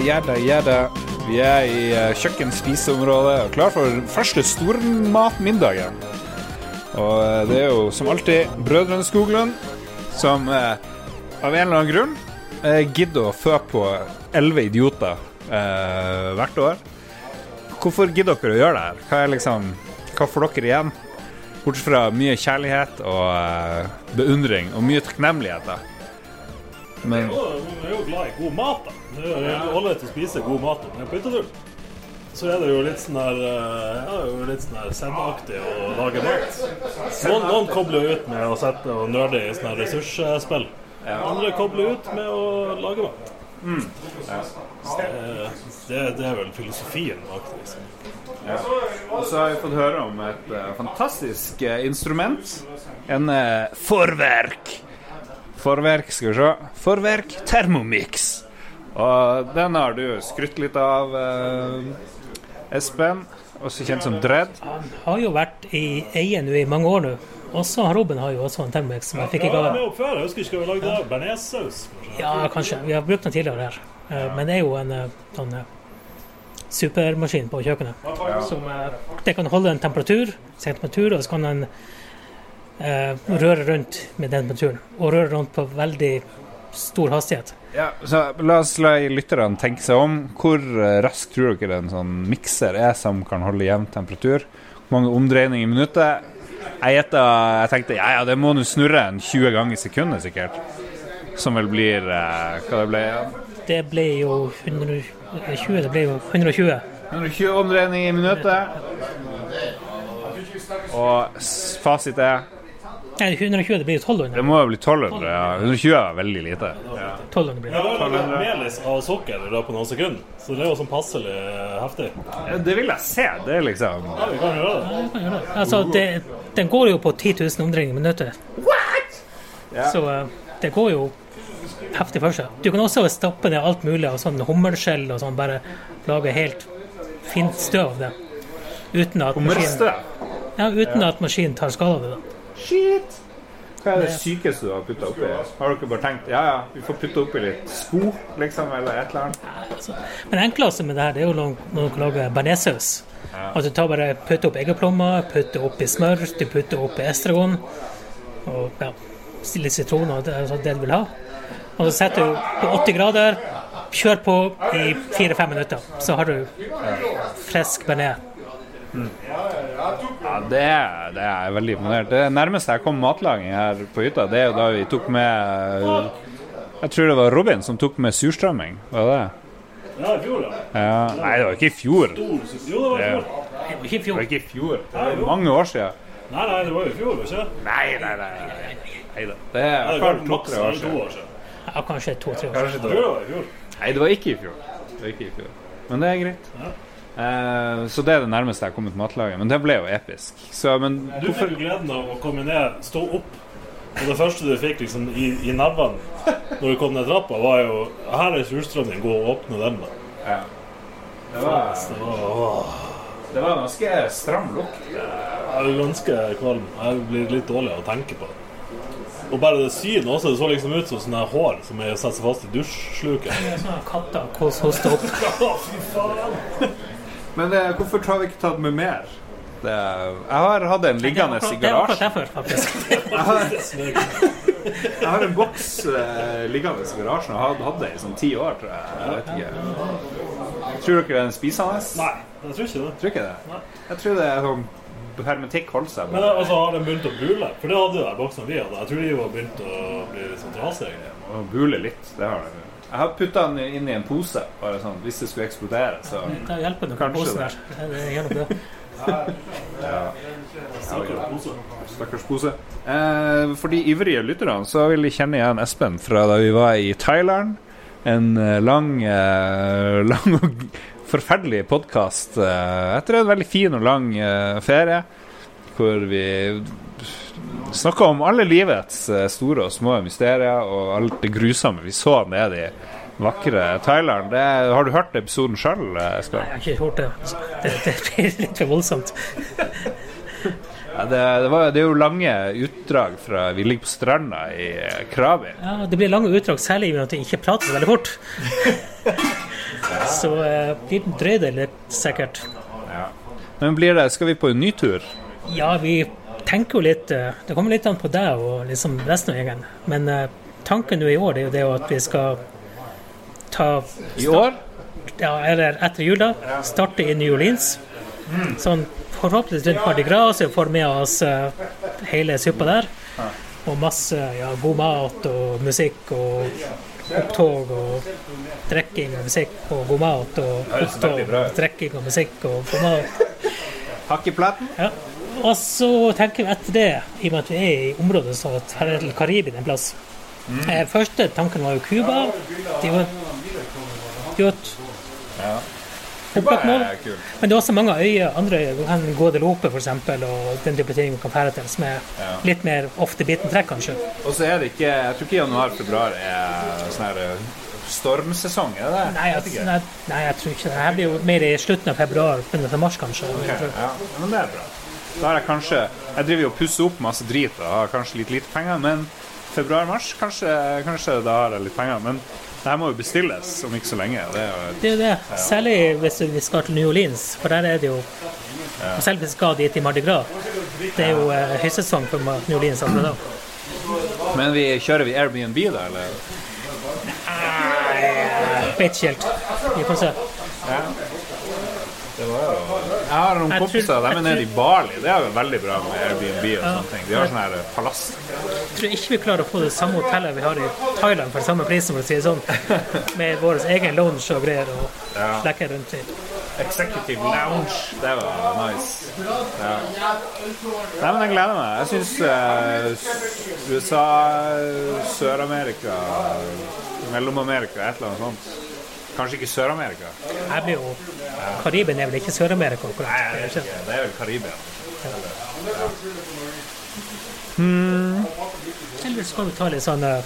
Gjerda, gjerda. Vi er i eh, kjøkken-spiseområdet og klar for første stormatmiddagen. Og eh, det er jo som alltid Brødrene Skoglund som eh, av en eller annen grunn eh, gidder å fø på elleve idioter eh, hvert år. Hvorfor gidder dere å gjøre det her? Hva, er liksom, hva får dere igjen? Bortsett fra mye kjærlighet og eh, beundring og mye takknemlighet. da. Men Vi er jo glad i god mat, da. Det er jo ålreit å spise god mat. Men på hyttetur så er det jo litt sånn her eh, ja, det litt sånn her zen-aktig å lage mat. Noen, noen kobler ut med å sette og nerde i sånne ressursspill. Andre kobler ut med å lage mat. Det, det, det er vel filosofien bak det. Liksom. Og så har vi fått høre om et uh, fantastisk uh, instrument. En uh, forverk. Forverk, skal vi se. Forverk Thermomix. Og den har du skrytt litt av, eh, Espen. Også kjent som Dredd. Han har jo vært i eie nå i mange år nå. Også Robin har jo også en Thermomix som jeg fikk i gave. med. Jeg husker ikke hva vi lagde der. Bearnéssaus. Ja, kanskje. Vi har brukt den tidligere her. Eh, Men det er jo en eh, sånn eh, supermaskin på kjøkkenet. Som det kan holde en temperatur, temperatur, og så kan den eh, røre rundt med den temperaturen. Og røre rundt på veldig stor hastighet. Ja, så La oss la lytterne tenke seg om. Hvor eh, raskt tror dere en sånn mikser er som kan holde jevn temperatur? Hvor mange omdreininger i minuttet? Jeg, gjetta, jeg tenkte ja, ja, det må nå snurre en 20 ganger i sekundet, sikkert. Som vel blir eh, Hva det ble igjen? Det ble jo 120, det ble jo 120. 120 omdreininger i minuttet. Og fasit er Nei, 120, det blir 1200. Det må jo bli 1200. Ja. 120 er veldig lite. 1200 blir Ja, det. det var melis av sukker i løpet av noen sekunder, så det er jo sånn passelig heftig. Ja, Det vil jeg se. Det er liksom Ja, vi kan gjøre det. Ja, vi kan gjøre det. Altså, det, den går jo på 10 000 omdreininger i minuttet. Så eh, det går jo heftig for seg. Du kan også stappe ned alt mulig av sånn hummerskjell og sånn, bare lage helt fint støv av det. Uten at maskinen, ja, uten at maskinen tar skade av det. da. Hva er det sykeste du har putta oppi? Har dere bare tenkt ja ja, vi får putte oppi litt sko, liksom, eller et eller annet? Altså, Men det enkleste med det her det er jo når dere lager bearnéssaus. At du tar bare putter opp eggeplommer, putter oppi smør, du putter oppi estragon og ja, litt sitron og det sånn det du vil ha. Og så setter du på 80 grader, kjør på i fire-fem minutter, så har du frisk bearnés. Ja, det, er- det er jeg veldig imponert. Det nærmeste jeg kom matlaging her på hytta, det er jo da vi tok med Jeg tror det var Robin som tok med surstrømming. Var det det? Ja, i fjor, ja. Ja. Nei, det var ikke i fjor. Jo, det var i fjor. Ikke i Det fjor. var ikke i fjor. Det var mange år siden. Nei, nei, det var jo i fjor, ikke Nei, nei, nei. nei. Neida. Det er i hvert fall var to-tre år siden. år siden. Ja, kanskje to-tre år. Det var fjor. Nei, det var ikke i fjor. Det var ikke i fjor. Men det er greit. Eh, så det er det nærmeste jeg har kommet matlaget. Men det ble jo episk. Så, men Du hvorfor fikk jo gleden av å komme ned, stå opp, og det første du fikk liksom i, i nervene når du kom ned trappa, var jo Her er surstrømmen, gå og åpne den, da. ja. det, var, Det var, det var ganske stram lukt. jeg er ganske kvalm. Jeg blir litt dårlig av å tenke på det. Og bare det synet også, det så liksom ut som sånne hår som er satt seg fast i dusjsluket. Det er sånne katter kos hoster opp. Fy faen! Men det, hvorfor har vi ikke tatt med mer? Det, jeg har hatt en liggende i Det er akkurat derfor, faktisk. Jeg har, jeg har en boks eh, liggende i garasjen og har hatt det i sånn ti år, tror jeg. jeg vet ikke. Tror dere den er spisende? Nei, jeg tror ikke det. Tror ikke det. Jeg tror det er sånn hermetikk holder seg. Men altså, har den begynt å bule? For det hadde jo den boksen vi hadde. Jeg tror de har begynt å bli litt sånn trasige. Bule litt, det har det. Jeg har putta den inn i en pose, bare sånn, hvis det skulle eksplodere. Så Det hjelper nok posen der. Det gjør nok det. Stakkars pose. Stakkars pose. Eh, for de ivrige lytterne så vil de kjenne igjen Espen fra da vi var i Thailand. En eh, lang, eh, lang og forferdelig podkast eh, etter en veldig fin og lang eh, ferie. Hvor vi snakka om alle livets eh, store og små mysterier og alt det grusomme vi så nede i vakre Thailand. Det, har du hørt episoden sjøl, Nei, Jeg har ikke hørt det. Det, det blir litt for voldsomt. Ja, det, det, var, det er jo lange utdrag fra Vi ligger på stranda i eh, Krabi. Ja, det blir lange utdrag, særlig med at vi ikke prater så veldig fort. Så eh, blir drøyer det litt, sikkert. Men blir det, skal vi på en ny tur? Ja, vi tenker jo litt eh, Det kommer litt an på deg og liksom resten av gjengen. Men eh, tanken nå i år det er jo det at vi skal ta I år? ja, eller etter jula, starte i New Orleans. Sånn forhåpentligvis rundt Mardi Gras, så vi får med oss eh, hele suppa der. Og masse ja, god mat og musikk og opptog og drikking og musikk og god mat og opptog og drikking og musikk og god mat. Hakk i platen? Ja. Og så tenker vi etter det, i og med at vi er i området, så her er til Karibien en plass. Eh, første tanken var jo Cuba. Det er jo er et opplagt mål. kult. Men det er også mange øyer, andre øyer, du kan Guadeloupe for eksempel, og den type ting vi kan fære til, som er litt mer ofte biten trekk, kanskje. Og så er det ikke Jeg tror ikke januar-februar er sånn her eh, stormsesong, er det det? Nei, ikke. nei, nei, jeg tror ikke det. Her blir jo mer i slutten av februar, begynnelsen av mars, kanskje. Okay. Ja, men det er bra. Da har jeg kanskje Jeg driver jo og pusser opp masse drit og har kanskje litt lite penger, men februar-mars, kanskje, kanskje da har jeg litt penger. Men det her må jo bestilles om ikke så lenge. Det er jo Det er det. Ja. Særlig hvis vi skal til New Orleans, for der er det jo og Selv hvis vi skal dit i Mardi Gras. Det er jo eh, høysesong for New Orleans akkurat da. Men vi kjører vi Airbnb da, eller? Nei, Vet ikke helt. Vi får se. Jeg har noen Jeg tror- de er nede i Bali. Det er jo veldig bra med Airbnb og sånne ting. De har sånne her palass. Jeg tror ikke vi klarer å få det samme hotellet vi har i Thailand for samme pris, for å si det sånn. Med vår egen lounge og greier og Ja. flekker rundt i. Executive Lounge. Det var nice. Ja. Nei, men jeg gleder meg. Jeg syns USA, Sør-Amerika, Mellom-Amerika, et eller annet sånt. Kanskje ikke Sør-Amerika. Jeg blir jo Karibien er vel ikke Sør-Amerika Nei, Det er ikke- Det er vel Karibia. Eller kan vi ta litt sånn uh,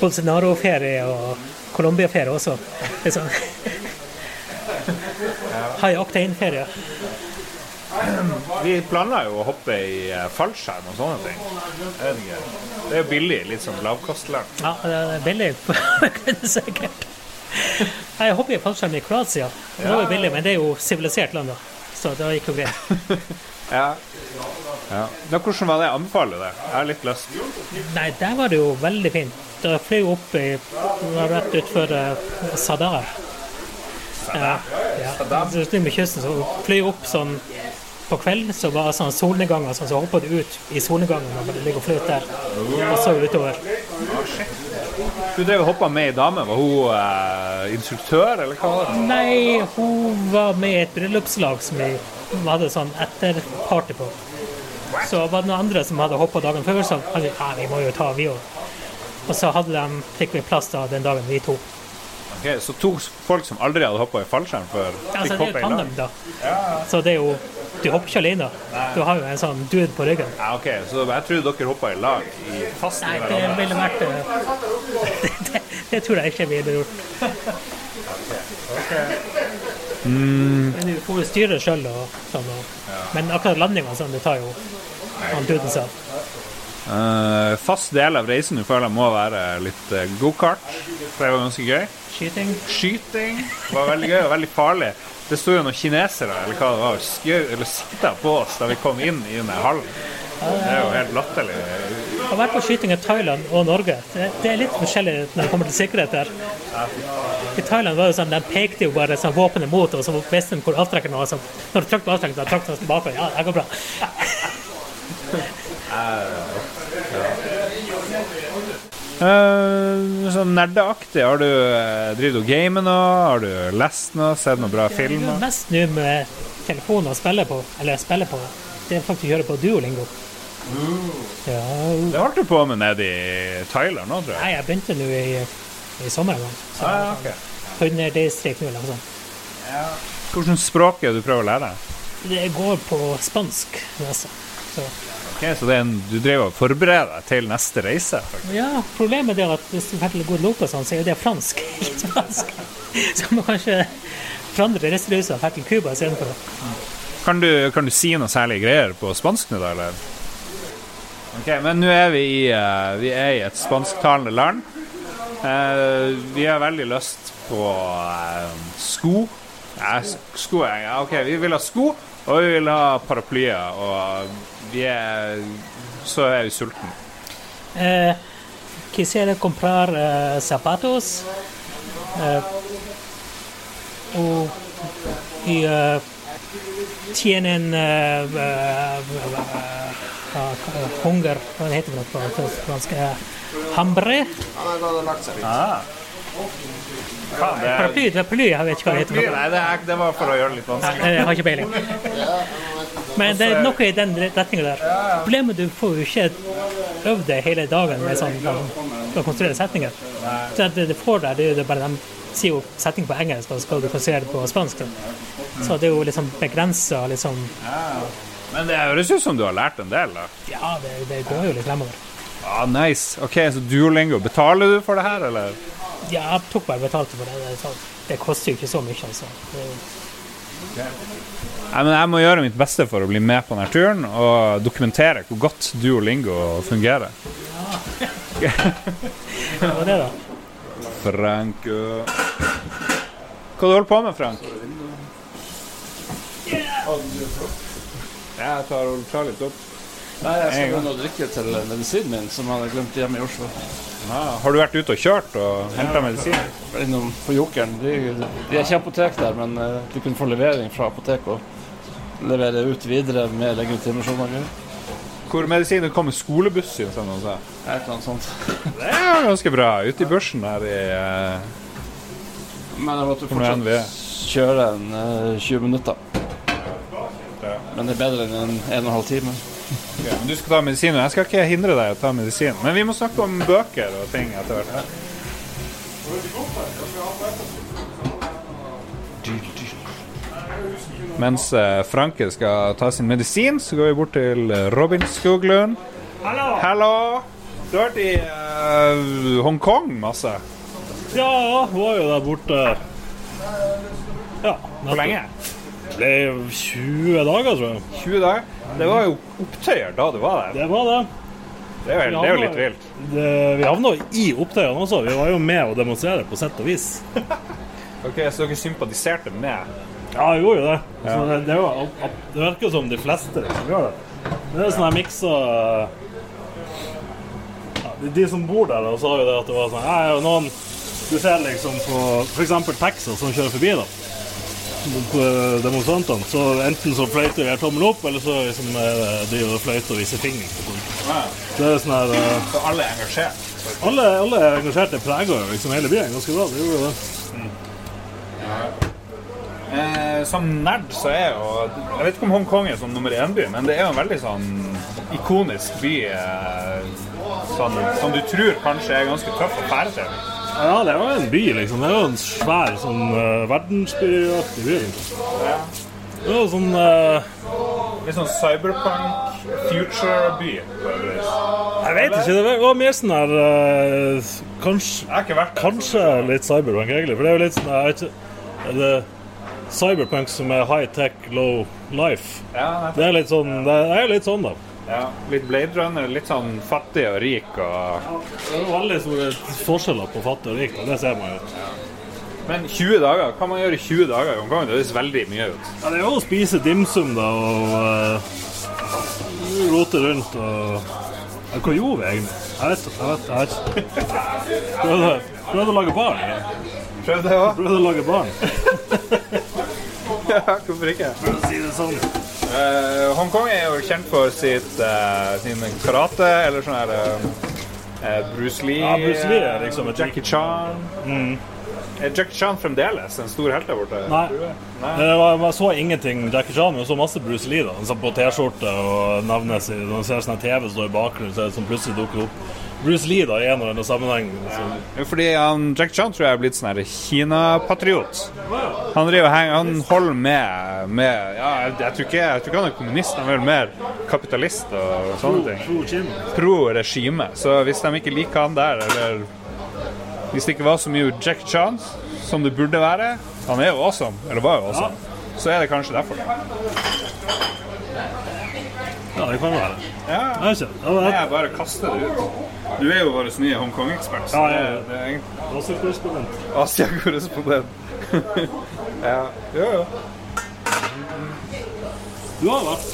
Bolsonaro-ferie og Colombia-ferie også? Litt sånn Hai Octane-ferie. Vi planla jo å hoppe i eh, fallskjerm og sånne ting. Det er jo billig, litt sånn lavkostland. Ja, det er billig. det er sikkert. Jeg hopper i fallskjerm i Kroatia. Det var jo billig, men det er jo sivilisert land, da. Så det gikk jo greit. Ja. ja. Men hvordan var det? Jeg anbefaler det. Jeg har litt lyst. Nei, der var det jo veldig fint. Da fløy jeg opp i rett utfor uh, Sadar. Ja, ja. Med kysten, så fløy opp sånn på kvelden, så var det sånn solnedganger, sånn, så hoppa du ut i solnedgangen og ligger og fløt der. Og så utover. Du drev og hoppa med ei dame. Var hun eh, instruktør, eller hva? Nei, hun var med i et bryllupslag som vi hadde sånn etterparty på. Så var det noen andre som hadde hoppa dagen før, så hadde vi, ja, vi må jo ta, vi òg. Og så hadde de, fikk vi plass da den dagen, vi to. Ok, så to folk som aldri hadde hoppa i fallskjerm før, Altså, fikk det er hoppe jo i lag? tandem, da. Så det er jo Du hopper ikke alene. Du har jo en sånn dude på ryggen. Ja, ok, Så jeg trodde dere hoppa i lag i fast Nei, det ville vært det, det tror jeg ikke vi hadde gjort. Men du får jo styre sjøl og sånn. Og, Men akkurat landinga sånn, det tar jo han duden seg Uh, fast del av reisen du føler må være litt uh, gokart. Det var ganske gøy. Skyting. Skyting var veldig gøy og veldig farlig. Det sto jo noen kinesere eller hva det var, og skjø- eller sikta på oss da vi kom inn i denne hallen. Det er jo helt latterlig. Jeg har vært på skyting i Thailand og Norge. Det, er litt forskjellig når det kommer til sikkerhet der. I Thailand var det sånn, de pekte jo bare sånn våpenet mot, og så visste de hvor avtrekkeren var. Så når du trykte på avtrekkeren, så trakk de tilbake. Ja, det går bra. Uh, sånn nerdeaktig. Har du uh, driver du og gamer nå? Har du lest noe? Sett noen bra Det er filmer? mest nå med telefonen å spille på, eller spille på, det er faktisk å gjøre på Duolingo. Ja, Det holdt du på med nede i Thailand nå, tror jeg. nei, jeg begynte nå i, i sommer en gang. Så, Ah, ja, ok. Hunderdistrikt nå, eller noe sånt. Hvilket språk er det du prøver å lære? Det går på spansk. Altså. Så. Ok, så det er en, du driver og forbereder deg til neste reise? faktisk. Ja, problemet er at hvis du får til Guadeloupe, og sånn, så er jo det fransk, ikke spansk. Så må kanskje forandre reiserusa og dra til Cuba istedenfor. Kan du, kan du si noe særlig greier på spansk nå, da? eller? Ok, Men nå er vi i, uh, vi er i et spansktalende land. Uh, vi har veldig lyst på uh, sko. Ja, sko ja, OK, vi vil ha sko, og vi vil ha paraplyer. Og vi er Så er vi sulten. Eh, quisiera comprar eh, zapatos eh, och y, eh, tienen eh, eh, eh, hunger, Hva heter det på fransk? Hambre? Ah. Faen, det er, Paraply, paraply, jeg vet ikke hva det heter. Nei, det, er, det var for å gjøre det litt Nei, vanskelig. jeg har ikke peiling. Men det er noe i den retninga der. Problemet du får jo ikke øvd deg hele dagen med sånn å å konstruere setninger. Så det du får der, det er jo bare de sier jo setning på engelsk, og så skal du konstruere det på spansk. Så det er jo liksom begrensa liksom Men det høres ut som du har lært en del, da. Ja, det, det går jo litt fremover. Ah, nice. Ok, så Duolingo. Betaler du for det her, eller? Ja, jeg tok bare betalt for det. Det, er sånn- det koster jo ikke så mye, altså. Det, er Nei, men jeg må gjøre mitt beste for å bli med på denne turen og dokumentere hvor godt Duolingo fungerer. Ja. Hva var det, da. Frank. Hva du holder på med, Frank? Jeg tar og tar litt opp. Nei, jeg skal begynne å drikke til medisinen min, som jeg hadde glemt hjemme i Oslo. Ja, har du vært ute og kjørt og henta medisin? Innom på Jokeren. De, de er ikke apotek der, men de du kunne få levering fra apoteket og levere ut videre med legitimasjon og greier. Hvor medisinen kommer skolebuss i, som noen sa. Et eller annet sånt. Det er ganske bra. Ute i børsen her i uh, Men jeg måtte Kommer fortsatt kjøre en uh, 20 minutter. Men det er bedre enn en en og en halv time. ja, men Du skal ta medisin, og jeg skal ikke hindre deg å ta medisin. Men vi må snakke om bøker og ting etter hvert. Mens eh, Franke skal ta sin medisin, så går vi bort til eh, Robin Skoglund. Hallo! Hallo! Du har vært i uh, Hongkong masse. Ja, var jo der borte Ja. Hvor lenge? Det er 20 dager, tror jeg. 20 dager? Det var jo opptøyer da du var der. Det var det. Det er, vel, det er jo litt vilt. Det, vi havna i opptøyene også. Vi var jo med å demonstrere, på sett og vis. Ok, Så dere sympatiserte med Ja, jeg gjorde jo det. Ja. det, det, var, det virker som de fleste liksom gjør det. Det er sånn her mikser ja, de, de som bor der, da, sa jo det at det var sånn ja, jo noen Du ser liksom på f.eks. Texas som kjører forbi, da. Demonstrantene. Så enten så fløyter de tommelen tommel opp, eller så liksom, eh, de fløyter og viser folk. Det er sånn her eh, Så alle er engasjert? alle, alle Det preger liksom hele byen ganske bra. Det gjorde jo det. Eh, som nerd så er jo Jeg vet ikke om Hongkong er som nummer én-by, men det er jo en veldig sånn ikonisk by eh, sånn, som du tror kanskje er ganske tøff å fære til. Ja, det er jo en by, liksom. Det er jo en svær sånn uh, verdensbyaktig by. Liksom. Det er jo sånn uh, Litt sånn cyberpunk, future-by. Jeg vet ikke. Det var mer sånn her uh, kanskje, kanskje litt cyberpunk, egentlig. For det er jo litt sånn jeg vet ikke, cyberpunk som er high tech, low life. Ja. Det er litt sånn, det er litt sånn da. ja, litt Blade Runner, litt sånn fattig og rik og Det er veldig store forskjeller på fattig og rik. og Det ser man jo. Men 20 dager, hva kan man gjøre i 20 dager Hongkong? Det høres veldig mye ut. Ja, det er jo å spise dimsum da, og uh, rote rundt og ja, Hva gjorde vi egentlig? Jeg vet jeg vet, jeg vet ikke. Prøvde, prøvde å lage barn. Ja. Prøvde å lage barn, Ja, hvorfor ikke? for å si det sånn. Uh, Hongkong er jo kjent for sitt, uh, sin karate, eller sånn her eh, Bruce Lee Ja, Bruce Lee er liksom et Jackie Chan. Er Jackie Chan fremdeles en stor helt der borte? Nei. Nei. Var, jeg så ingenting Jackie Chan, men jeg så masse Bruce Lee. da Han satt på T-skjorte og navnet sitt. Når man ser sånn TV står i bakgrunnen, så er det som plutselig dukker opp Bruce Lee da, i en eller annen sammenheng. Jo, Fordi han, Jack Chan tror jeg er blitt sånn Kina-patriot. Han han holder med, med ja, jeg, jeg, tror ikke, jeg tror ikke han er kommunist, han er vel mer kapitalist og sånne ting. Pro-regime. Pro-regime. Så hvis de ikke liker han der, eller hvis det ikke var så mye Jack Chan som det burde være Han er jo awesome, eller var jo awesome. Så er det kanskje derfor. Ja, det kan være. Ja, Jeg. Ja, Nei, jeg jeg bare kaster det ut. Du er jo vår nye Hongkong-ekspert. Ja, ja, ja. det- det er egentlig er også korrespondent. Asia-korrespondent. ja. Jo, jo. Du har vært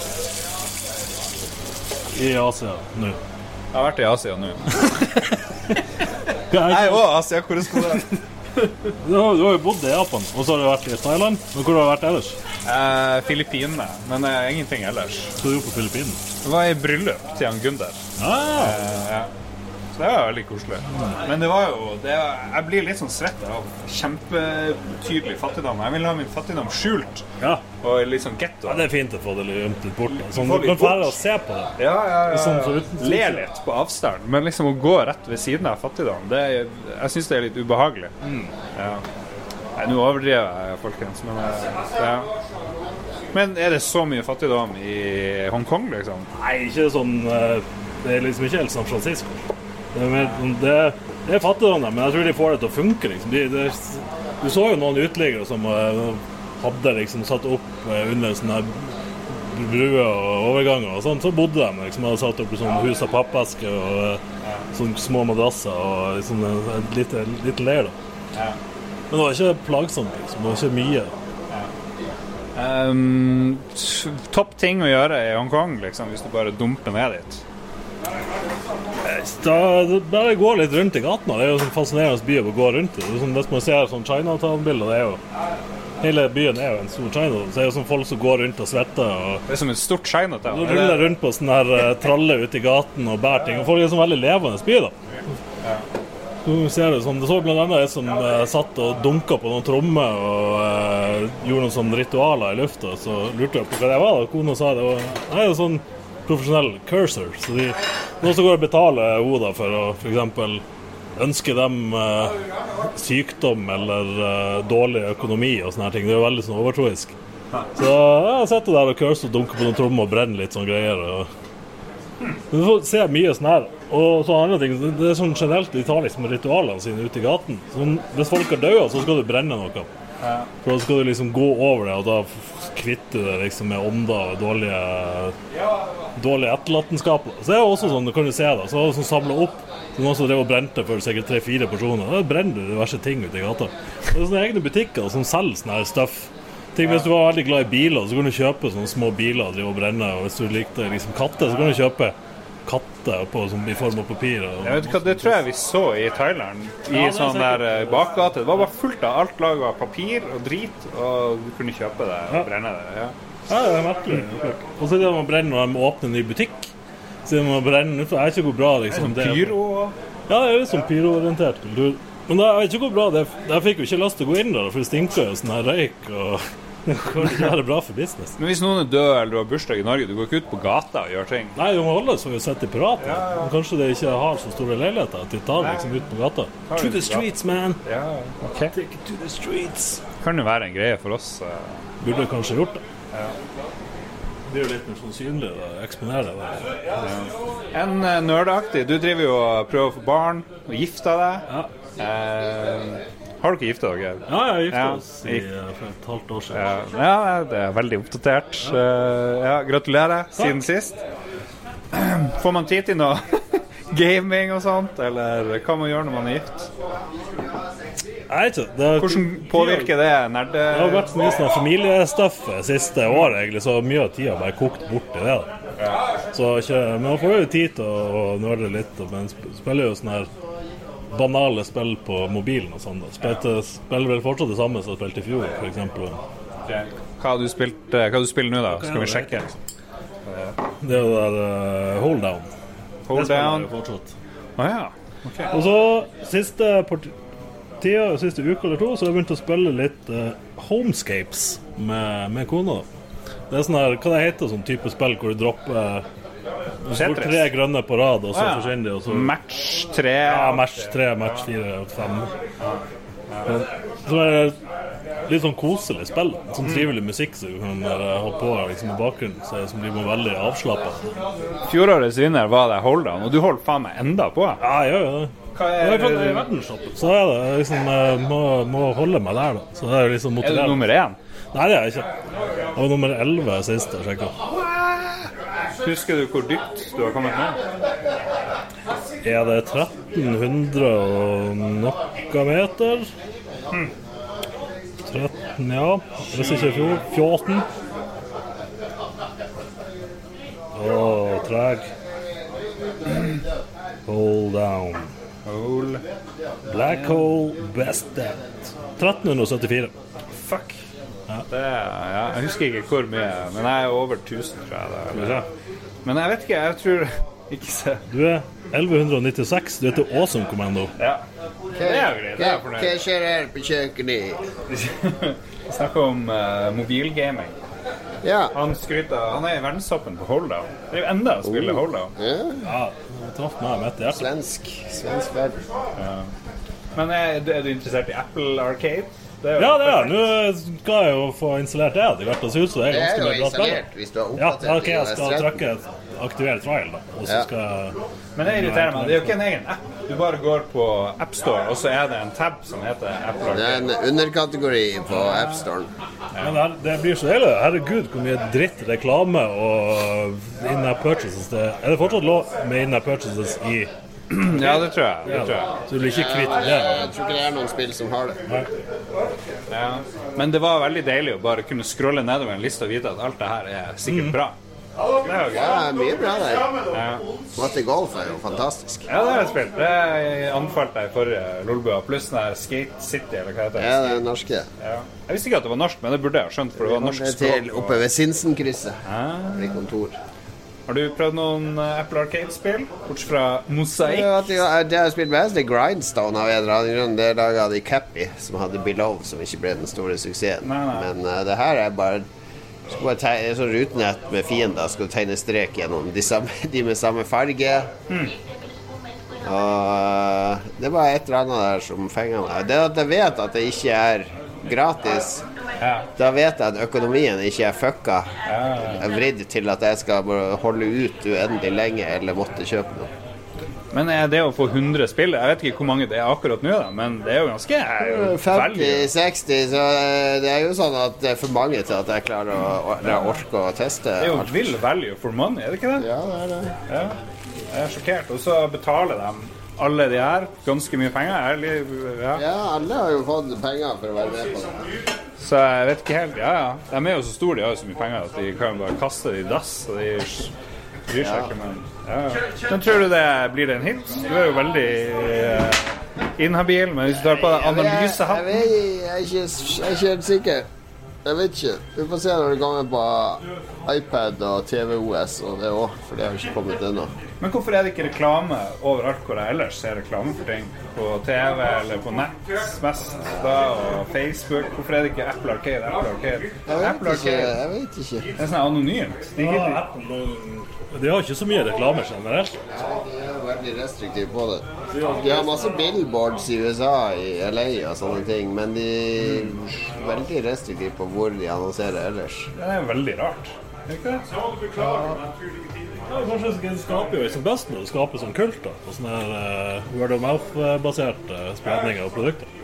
i Asia nå. Jeg har vært i Asia nå. Jeg er òg Asia-korrespondent. Du har, du har jo bodd i Japan, og så har du vært i Thailand. Men hvor har du vært ellers? Eh, Filippinene, men eh, ingenting ellers. Så du er på Filippinene. Det var i bryllup til han Gunder. Ah, Eh, ja. Så det var veldig koselig. Men det var jo det, Jeg blir litt sånn svett av kjempetydelig fattigdom. Jeg vil ha min fattigdom skjult ja. og litt sånn getto. ja, det er fint å få det litt bort. Sånn, du kan fære å og se på det. Ja, ja, ja. Sånn Le litt på avstand, men liksom å gå rett ved siden av fattigdom, det er, jeg syns det er litt ubehagelig. Ja. Nei, nå overdriver jeg, folkens, men ja. Men er det så mye fattigdom i Hongkong, liksom? Nei, ikke sånn eh, Det er liksom ikke helt San Francisco. Det det, er fattigdom der, men jeg tror de får det til å funke. Liksom. De, det, du så jo noen uteliggere som eh, hadde liksom satt opp eh, under sånne bruer og overganger og sånn. Så bodde de liksom, hadde satt opp i sånn hus av pappesker og eh, sånne små madrasser og liksom, et lite, lite leir. da. Men det var ikke plagsomt. liksom. Det var ikke mye. Um, Topp ting å gjøre i Hongkong, liksom, hvis du bare dumper ned dit. Da, da bare gå litt rundt i gatene. Det er jo sånn fascinerende by å gå rundt i. Er sånn, hvis man ser sånn Chinatown-bilder, det er jo Hele byen er jo en stor Chinatown. Så det er jo sånn folk som går rundt og svetter. og Det er som en stort Chinatown. og ruller rundt på sånne her eh, traller ute i gaten og bærer ting. Og folk er sånn veldig levende by, da. Du ser det sånn, det så annet en som eh, satt og dunka på noen trommer og eh, gjorde noen sånne ritualer i lufta. Så lurte jeg på hva det var. da. Kona sa det Og, Nei, det er sånn profesjonell cursor. Så de, noen som går og betaler henne for å f.eks. ønske dem eh, sykdom eller eh, dårlig økonomi og sånne her ting. Det er jo veldig sånn overtroisk. Så jeg sitter der og cursor og dunke på noen trommer og brenner litt sånne greier. og du får se mye sånn her. Og så andre ting, det er sånn generelt De tar liksom ritualene sine ute i gaten. Sånn, hvis folk har dødd, så skal du brenne noe. For da skal du liksom gå over det, og da kvitter du deg liksom med ånder og dårlige, dårlige etterlatenskaper. Så det er jo også sånn, du kan jo se da, så det sånn samlet opp. Så noen som drev og brente for sikkert tre-fire personer. Da brenner du diverse ting ute i gata. Det er sånne egne butikker som selger sånn her stuff. Ting, Hvis du var veldig glad i biler, så kan du kjøpe sånne små biler og drive og brenne. Og hvis du likte liksom katter, så kan du kjøpe katter på, som, i form av papir. Og, Jeg vet hva, Det tror jeg vi så i Thailand, i Ja, er sånn der eh, bakgate. Det var bare fullt av alt laget av papir og drit, og du kunne kjøpe det og Ja. brenne det. ja. Ja, det er merkelig. Og så er det man brenner når de åpner en ny butikk. Så man brenner det Jeg vet ikke hvor bra liksom, Sånn det er. pyro Ja, det er jo sånn pyroorientert kultur. Men da, jeg vet ikke hvor bra det er. Jeg fikk jo ikke lyst til å gå inn der, for det stinker jo sånn her røyk. og Det kan ikke være bra for business. Men hvis noen er død eller du har bursdag i Norge, du går ikke ut på gata og gjør ting. Nei, du må holde så vi setter ja. Men kanskje de ikke har så store leiligheter at de tar liksom ut på gata. To the streets, man! Ja, ok. Take it to the streets. Kan jo være en greie for oss. eh. Burde kanskje gjort det. Ja. Det er jo litt mer sånn synlig å eksponere det. En eh, nerdeaktig. Du driver jo og prøver å få barn og gifter deg. Ja. Eh, har dere gifta dere? Ja, jeg gifta Ja, oss i, eh, for et halvt år siden. Ja, ja, det er veldig oppdatert. Ja. ja, gratulerer siden sist. Får man tid til noe gaming og sånt, eller hva man gjør når man er gift? Jeg vet ikke. Det Hvordan påvirker det nerde... Det har vært så mye sånn familiestuff siste året, egentlig, så mye av tida bare kokt bort i det. da. Så ikke, men man får jo tid til å, å nerde litt, men spiller jo sånn her banale spill på mobilen og sånn. Spilte, spiller vel fortsatt det samme som jeg spilte i fjor, f.eks. Hva har du spilt, eh, hva har du spiller nå, da? Skal vi sjekke? Det er jo der uh, hold down. Hold down. jo fortsatt. Å. Og så siste tida, siste uke eller to, så har jeg begynt å spille litt uh, Homescapes med, med kona. Det er sånn her, hva det heter sånn type spill hvor du dropper du får tre grønne på rad, og så ah, ja. forsvinner de, og så Match 3. ja, match tre, match fire, fem. Så er det litt sånn koselig spill. Sånn trivelig musikk som du kan holde på liksom, i bakgrunnen, så, som blir man veldig avslappa. Fjorårets vinner var det Hold Down, og du holder faen meg enda på. Ja, jeg gjør jo det. Hva er det? så er det liksom jeg må, må holde meg der, da. Så det er liksom Er du nummer én? Nei, det er jeg ikke. Jeg var nummer 11 sist jeg sjekka. Husker du hvor dypt du har kommet ned? Er det 1300 og noe meter? 13, ja. Hvis ikke i fjor 14. Å, treg. Hold down. Hold Black hole best dead. 1374. Fuck. Det, ja, jeg husker ikke hvor mye, men jeg er over 1000, tror jeg. Det, Ja. Men jeg vet ikke, jeg tror Ikke så. Du er 1196. Du heter Awesome Commando. Ja. Det er jo greit. Det jeg Hva skjer her på kjøkkenet? snakker om uh, mobilgaming. Ja. Han skryter Han er i verdenstoppen på holdout. Det er jo enda å spille Holdown. ja. Ja, traff meg hjertet. Svensk. Svensk verden. Men er, er du interessert i Apple Arcade? Det er Ja, det er Nå skal jeg jo få installert det etter hvert. Det så det er Det er ganske jo mye bra spill. hvis du har Ja, oppdatert ja, ok, jeg skal 13. trykke aktivere trial, da. Og så skal ja. Men det irriterer meg. Det er jo ikke en egen app. Du bare går på AppStore, og så er det en tab som heter Apple Det er en underkategori på AppStoren. Men det, her, det blir så deilig. Herregud, hvor mye dritt, reklame og in-app purchases det Er det fortsatt lov med in-app purchases i Ja, det tror jeg. Det tror jeg. Så du blir ikke kvitt det? Jeg tror ikke det er noen spill som har det. Ja. Men det var veldig deilig å bare kunne scrolle nedover en liste og vite at alt det her er sikkert bra. Det er jo gøy. Ja, mye bra der. Ja. Matte Golf er jo fantastisk. Ja, det har jeg spilt. Det anfalt jeg i forrige Lolbua. Pluss den der Skate City, eller hva heter det. Ja, det er norske. Ja. Jeg visste ikke at det var norsk, men det burde jeg ha skjønt, for det var norsk språk. er til oppe ved Sinsenkrysset. Ja. I kontor. Har du prøvd noen eh, Apple Arcade-spill? Bortsett fra Mosaic? Ja, Det har jeg har spilt mest, i er Grindstone av en eller annen grunn. Det laga de Cappy, som hadde Below, som ikke ble den store suksessen. Nei, nei. Men uh, det her er bare skal bare tegne, sånn rutenett med fiender. Skal du tegne strek gjennom de, samme, de med samme farge. Mm. Og eh, det var et eller annet der som fenga meg. Det at jeg vet at det ikke er gratis. Da vet jeg at økonomien ikke er fucka. Er vridd til at jeg skal holde ut uendelig lenge eller måtte kjøpe noe. Men er det å få 100 spill Jeg vet ikke hvor mange det er akkurat nå, da, men det er jo ganske veldig 50-60, så eh, det er jo sånn at det er for mange til at jeg klarer å, jeg orker orke å teste. Det er jo vill value for money, er det ikke det? Ja, det er det. Ja. Jeg er sjokkert. Og så betaler de alle de her ganske mye penger. Ærlig, ja. Ja, alle har jo fått penger for å være med på det. Så jeg vet ikke helt Ja, ja. De er jo så store, de har jo så mye penger at de kan bare kaste det i dass. Og de bryr seg ikke, men ja. Men tror du det blir det en hit? Du er jo veldig eh, inhabil, men hvis du tar på deg Jeg, jeg, jeg, ikke, jeg er ikke helt sikker. Jeg vet ikke. Vi får se når det kommer på iPad og TVOS og det òg, for det har ikke kommet ennå. Men hvorfor er det ikke reklame overalt hvor jeg ellers ser reklame for ting? På TV eller på nett mest da, og Facebook. Hvorfor er det ikke Apple Arcade? Apple Arcade. Jeg vet Apple ikke. Arcade. Jeg vet ikke. Det er sånn anonymt. De Ja, de har ikke så mye reklame generelt. De er veldig restriktive på det. De har masse billboards i USA, i LA og sånne ting, men de er veldig restriktive på hvor de annonserer ellers. Det er veldig rart. Er det ikke det? Ja, kanskje det skaper jo som best når det skaper sånn kult. da, og sånne her eh, word of mouth-basert spredninger og produkter.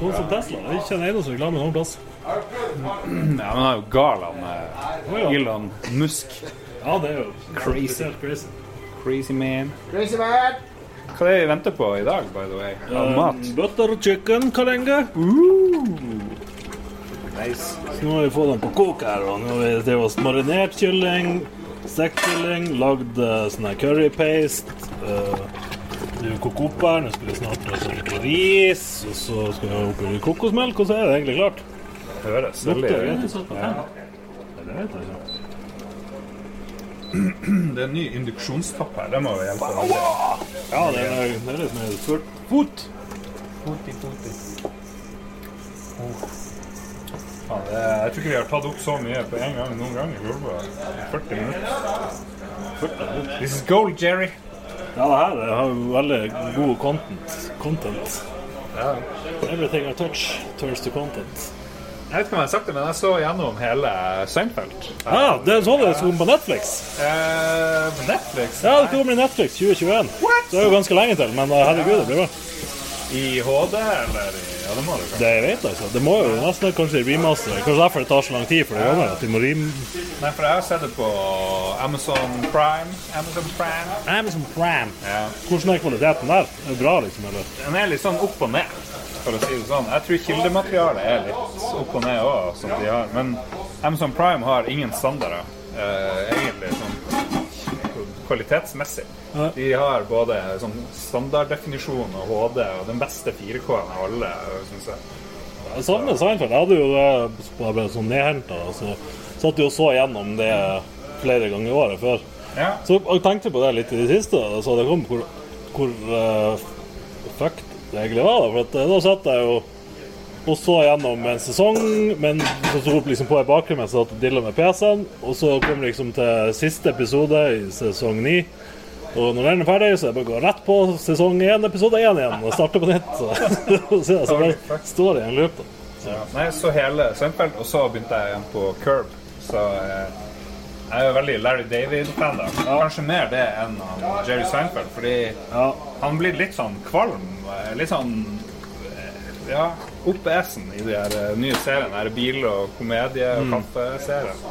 Sånn som Tesla. Det er ikke en eneste reklame noen plass. Ja, men han er jo gal, han eh, Elon Musk. Ja, det er jo Crazy. crazy. Crazy man. Crazy man! Hva er det vi venter på i dag, by the way? Um, mat? Butter chicken kalenge. Nice. Så nå har vi fått den på kok her. og nå har vi Det var marinert kylling, stekt kylling, lagd eh, sånn her curry paste. Uh, det vil koke opp her. Nå skal vi snart ha litt ris, og så skal vi ha oppi kokosmelk, og så er det egentlig klart. Høres veldig fem. Det vet jeg ikke. Det er en ny induksjonstapp her. Det må jo hjelpe. veldig. Ja, det er, det er litt mer fort. fot. i. foti. Faen, det, jeg tror ikke vi har tatt opp så mye på en gang noen gang i Lolbua. 40 minutter. 40 minutter. This is gold, Jerry. Ja, det her det har veldig god content. content. Ja. Everything I touch turns to content. Jeg vet ikke om jeg har sagt det, men jeg så gjennom hele Seinfeld. Ja, det er sånn det som på Netflix. Eh, på Netflix? Ja, det kommer i Netflix 2021. Det er jo ganske lenge til, men uh, herregud, det blir bra. I HD, eller Ja, det må du kanskje. Det vet jeg ikke. altså. Det må jo nesten kanskje remaster. Kanskje derfor det tar så lang tid for det gamle. At de må rim... Nei, for jeg har sett det på Amazon Prime. Amazon Prime. Amazon Prime. Ja. Hvordan er kvaliteten der? Er det bra, liksom? Eller? Den er litt sånn opp og ned, for å si det sånn. Jeg tror kildematerialet er litt opp og ned òg, som de har. Men Amazon Prime har ingen standarder, eh, egentlig, sånn kvalitetsmessig. De har både sånn standarddefinisjon og HD, og den beste 4K-en av alle, syns jeg. Jeg savner Seinfeld. Jeg hadde jo det ble sånn nedhenta. Så satt jo og så gjennom det flere ganger i året før. Ja. Så jeg tenkte på det litt i det siste, så det kom hvor, hvor uh, fucked det egentlig var. Da. For at, eh, da satt jeg jo og så gjennom en sesong, men så sto opp liksom på i bakgrunnen mens jeg satt og dilla med PC-en. Og så kom liksom til siste episode i sesong ni. Og når den er ferdig, så er det bare å gå rett på sesong én, episode én igjen, og starte på nytt. Så, så, så bare står i en loop, da. Ja. Nei, så hele Seinfeld, og så begynte jeg igjen på Curb. Så eh, jeg er jo veldig Larry David-fan, da. Kanskje mer det enn Jerry Seinfeld, fordi Ja. han blir litt sånn kvalm. eh, Litt sånn ja, ja, essen i de her eh, nye seriene. Her bil- og komedie- og kaffeserien.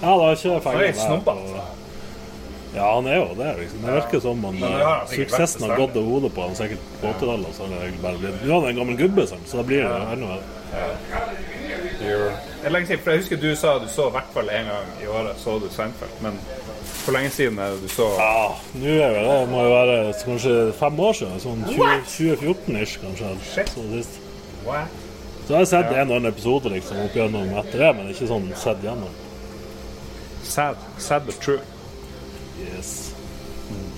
Ja, det er ikke Han er feil. litt snobbete. Ja, han er jo det. liksom. Det virker som han, han suksessen har gått av hodet på han sikkert på 80-tallet. Så det egentlig bare blitt Ja, han er en gammel gubbe, så da blir det jo enda verre. Det er lenge siden, for Jeg husker du sa du så i hvert fall én gang i året så du Seinfeld. Men hvor lenge siden er det du så Ja, nå er det, det må jo være kanskje fem år siden. Sånn 20 2014-ish, kanskje. Shit. Så sist. What? Så jeg har sett en og annen episode liksom, opp gjennom etter det, men ikke sånn sett gjennom. Sad. Sad but true. Yes. Mm.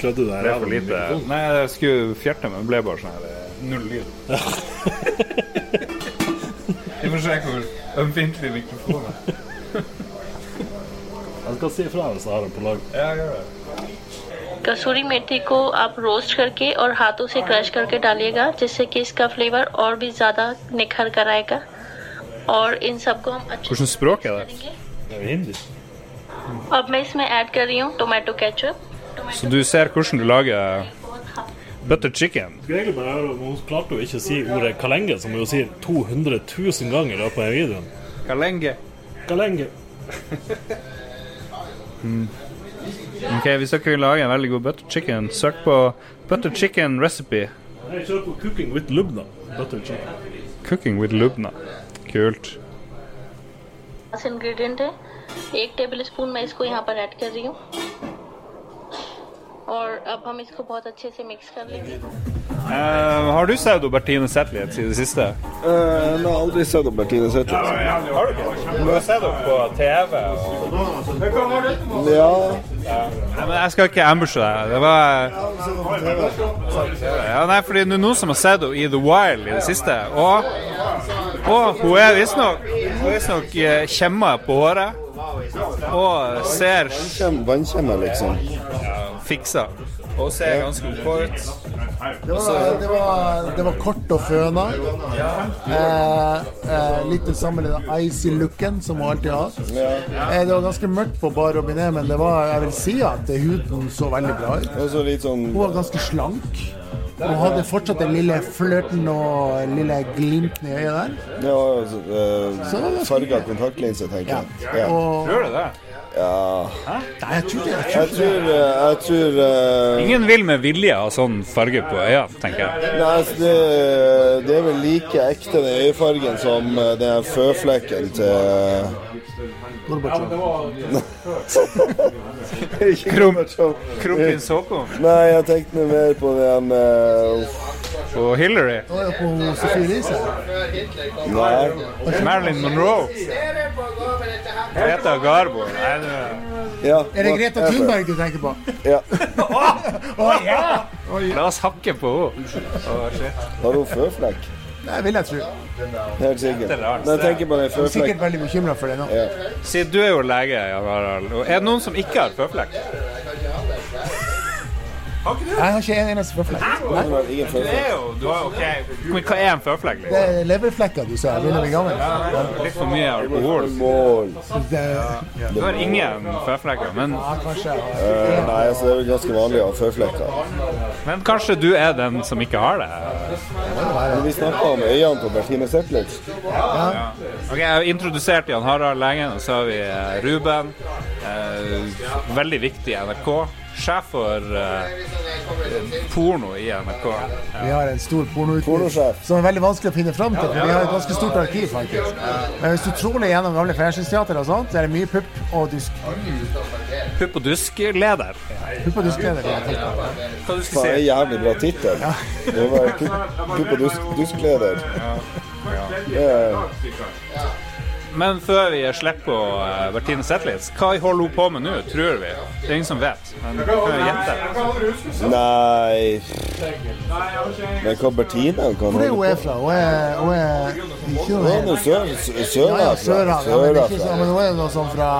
Klødde du deg Det er for lite? Nei, jeg skulle fjerte, men det ble bare sånn her eh, null lyd. Vi får se hvor ømfintlig mikrofonen er. Jeg skal si ifra hvis jeg har den på lag. Ja, gjør det. कसूरी मेथी को आप रोस्ट करके और हाथों से क्रश करके डालिएगा जिससे कि इसका फ्लेवर और भी ज़्यादा निखर कर आएगा और इन सबको हम अच्छे språk er det? करेंगे Det er jo hindi. अब मैं इसमें ऐड कर रही हूँ tomato ketchup Så du ser hvordan du lager butter chicken. Skulle egentlig bare høre om Hun klarte jo ikke å si ordet kalenge, som hun sier 200 000 ganger i løpet av videoen. Kalenge. Kalenge. Ok, Hvis dere vil lage en veldig god butter chicken, søk på butter chicken recipe. Jeg kjører på Cooking with Lubna. Butter chicken. Cooking with Lubna. Kult. बस ingredient है। एक table spoon मैं इसको यहाँ पर ऐड कर रही हूँ। और अब हम इसको बहुत अच्छे से मिक्स कर लेंगे Eh, har du sett Bertine Zetlitz i det siste? Jeg har aldri sett Bertine Zetlitz. Har du ikke? Du har sett henne på TV. Og... Ja. Nei, men jeg skal ikke ambushe deg. Det var ja, Nei, fordi det er noen som har sett henne i The Wild i det siste. Og, og hun er visstnok visstnok eh, kjemma på håret. Og ser Vannkjemmer, liksom. fiksa. Og ser ganske ok ut. Det var, det, var, det var kort og føna. Eh, eh, litt det samme den icy looken som hun alltid har. Eh, det var ganske mørkt på bar Robinet, men det var, jeg vil si at huden så veldig bra ut. Og så sånn Hun var ganske slank. Hun hadde fortsatt den lille flørten og lille glimten i øyet der. Ja, altså, farga kontaktlinse, tenker jeg. Ja. Og, det det? Ja nei, jeg tror ikke jeg Jeg tror jeg tror uh... Ingen vil med vilje ha sånn farge på øya, tenker jeg. Nei, altså det, det er vel like ekte den øyefargen som eh, den føflekken til Gorbatsjov. Krumpins Håkon? Nei, jeg tenkte mer på den uh, og Hillary. På Sofie Elise. Nei. Marilyn Monroe. Greta Garbo. Nei, det Ja, Er det Greta. Thunberg du tenker på? Ja. oh, ja! La oss hakke på henne. Har hun føflekk? Det vil jeg tro. Helt sikkert. Det er rart. Men jeg tenker på den er sikkert veldig bekymra for det nå. Ja. Si, du er jo lege, Jan Harald. Er det noen som ikke har føflekk? Jeg har ikke en eneste føflekk. Det var ingen Du er jo du har, ok. Men hva er en føflekk? Det Liksom? er leverflekker du ser. Jeg begynner å bli gammel. Litt for mye alkohol. Du har ingen føflekker, men, ja, jeg har Eh, nei, altså det er vel ganske vanlig å ha føflekker. men kanskje du er den som ikke har det? Men vi snakka om øynene på Bertine Zetlitz. Ok, Jeg har introdusert Jan Harald lenge, og så har vi eh, Ruben. Eh, veldig viktig i NRK. Sjef for eh, porno i NRK. Vi har en stor pornoutgiver som er veldig vanskelig å finne fram til. For vi har et ganske stort arkiv, faktisk. Men hvis du tråler gjennom gamle fjernsynsteater og sånt, så er det mye pupp og dusk. Pupp og dusk-leder. Pupp og duskleder. Hva du skal Faen, en jævlig bra tittel. Det kupp og dusk, duskleder. Det er Men før vi slipper på uh, Bertine Zetlitz, hva holder hun på med nå, tror vi? Det er ingen som vet, men kan vi gjette. Nei Men hva Bertine kan Hvor er hun fra? Hun er, hun er ikke Hun er helt sør, Ja, ja, sørafra. Ja, men, Sørafra. hun er noe sånn fra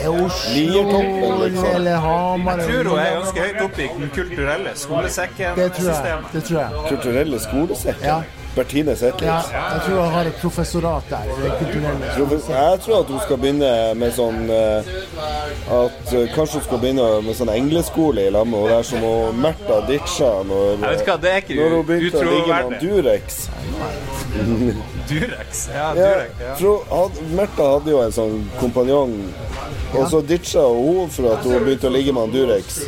Oslo Liertoppen, liksom. eller Hamar Jeg tror hun er ganske høyt oppe i den kulturelle Det tror jeg. skolesekken-systemet. Det tror jeg. Kulturelle skolesekker. Ja. Bertine Ja, jeg tror hun har et professorat der. Jeg tror at hun skal begynne med sånn eh, At eh, kanskje hun skal begynne med sånn engleskole i lag med henne der som hun Märtha ditcha når, Jeg vet hva, det er ikke når hun begynte å ligge med. Durex. Durex. Ja, Durex. Ja. had, Märtha hadde jo en sånn kompanjong, og så ditcha hun for at hun begynte å ligge med Durex.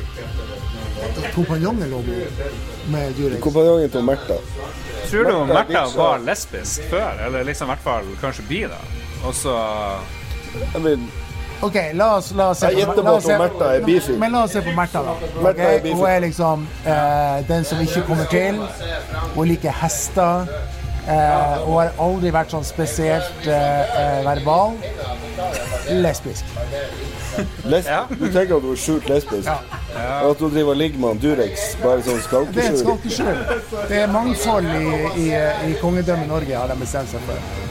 Kompanjongen lå med, med Durex. Kompanjongen til Märtha. Tror du Märtha var lesbisk før? Eller liksom i hvert fall kanskje bi, da? Og så I mean, OK, la oss, la oss se Jeg gjetter på at Märtha er bifil. Men la oss se på Märtha, da. Märtha er bifil. Hun er liksom eh, den som ikke kommer til. Hun liker hester. Eh, hun har aldri vært sånn spesielt eh, eh, verbal. Lesbisk. Les Ja. Du tenker at hun er skjult lesbisk? At hun driver og ligger med han Durex bare sånn Det er et skalkeskjul? skalkeskjul. Det er mangfold i, i, i kongedømmet Norge, har de bestemt seg for.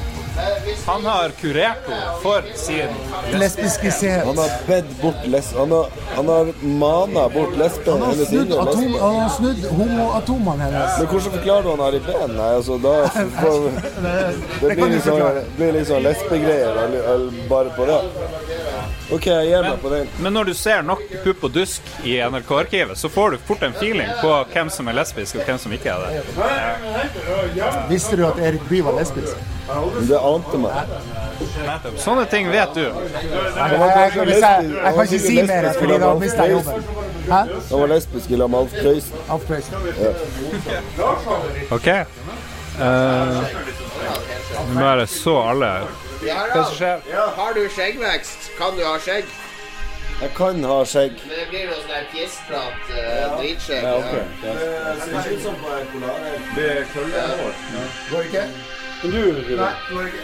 Han har kurert henne for sin Lesbiskisert. Han har bedt bort les... Han har, han har mana bort lesben Han har snudd, atom, han har snudd homoatomene hennes. Men hvordan forklarer du han her i ben? Nei, altså, da får, Det Det blir liksom, litt sånn, blir sånn lesbegreier bare på det. OK, jeg gir meg på den. Men når du ser nok Pupp og Dusk i NRK-arkivet, så får du fort en feeling på hvem som er lesbisk, og hvem som ikke er det. Visste du at Erik Bye var lesbisk? Det ante meg. Nettopp. Sånne ting vet du. Jeg, jeg, jeg, hvis jeg, jeg kan ikke si mer, fordi da mister jeg jobben. Han var lesbisk i lag med Alf Prøysen. Alf Prøysen. OK. Uh, Nå bare så alle Hva som skjer? Har du skjeggvekst, kan du ha skjegg. Jeg kan ha skjegg. Men det blir noe sånn fjessprat, uh, dritskjegg. Ja, ok. Det er køllehår. Går det ikke? Men du, Nei, går ikke.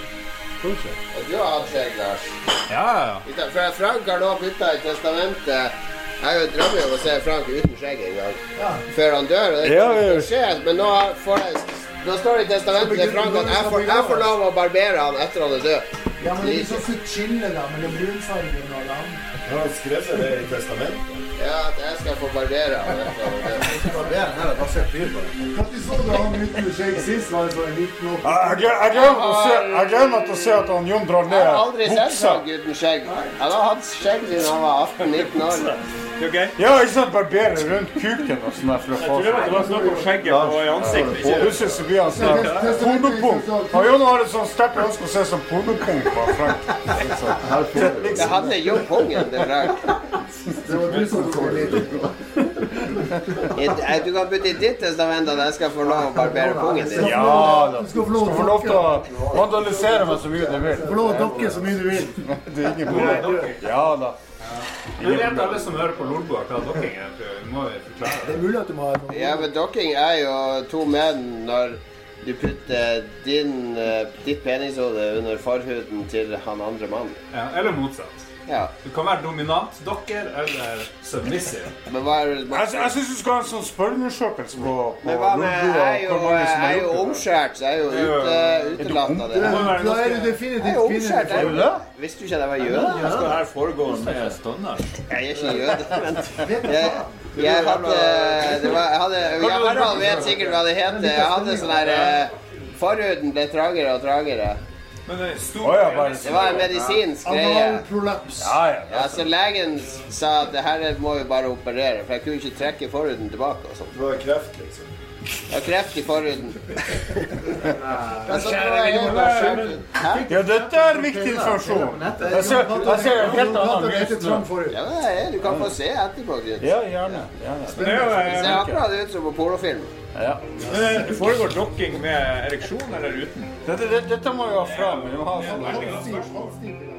Kanskje. Du har hatt skjegg, Lars. Ja, ja. For Frank har nå putta i testamentet Jeg har jo drømmer om å se Frank uten skjegg en gang. Før han dør. Og det Ja, kommer ja. skje, men nå, får jeg, nå står det i testamentet til Frank at jeg får, jeg får lov å barbere han etter han er død. Ja, men det blir så fint skille da, mellom brunfargen og det andre. Har han skrevet det i testamentet? Ja, jeg skal få barbere han etter han er død. Når så du han uten skjegg sist? Var det så en liten opp? Jeg gleder meg til å se- jeg at han Jon drar Jeg har aldri ned sett buksa. Frank uten skjegg. Han har hatt skjegg siden han var 18-19 år. Ja, ikke sant, barbere rundt kuken og sånn for å få Det var snakk om skjegget på i ansiktet. Og plutselig så blir han sånn der Jon har et sånt sterkt ønske å se som pornopung på Frank. Det hadde jo pungen det Frank. Det var du som Du kan putte i ditt testament at jeg skal få lov å barbere pungen din. Ja da. Du skal få lov til å vandalisere meg så mye du vil. Få lov å dokke så mye du vil. Det er ingen problem. Ja da. Du vet alle som hører på Lolbua hva dokking er. Du må forklare Det er mulig at du må ha noe Ja, men dokking er jo to menn når du putter din, eh, ditt penishode under forhuden til han andre mannen. Ja, eller motsatt. Ja. Du kan være dominant dokker eller submissive. Men hva er hva... Jeg, jeg syns du skal ha en sånn spørreundersøkelse på, på Men hva med Jeg er jo, jeg er jo omskjært, så jeg er jo ute, utelatt av det. Da er du Jeg er definitivt omskjært. kvinne. jeg. Visste du ikke at jeg var jøde? Hva skal her foregå med standard? Jeg er ikke jøde, jeg, jeg hadde det var, jeg hadde Harald vet sikkert hva det heter. Jeg hadde sånn her eh, Forhuden ble tragere og trangere. Men det er stor ja, bare Det var en medisinsk greie. Analprolaps. Ja, ja. Ja, så legen sa at det her må vi bare operere, for jeg kunne ikke trekke forhuden tilbake og sånt. Det var kreft, liksom. Jeg har kreft i forhuden. Ja, dette er viktig informasjon. Jeg ser, en helt nå. Ja, det er, du kan få se etterpå, Ja, gjerne. gjerne. Det er jo, Det eh, ser akkurat ut som på pornofilm. Ja. men det foregår dokking med ereksjon eller uten? Dette, dette, må vi ha fram. Vi må ha sånn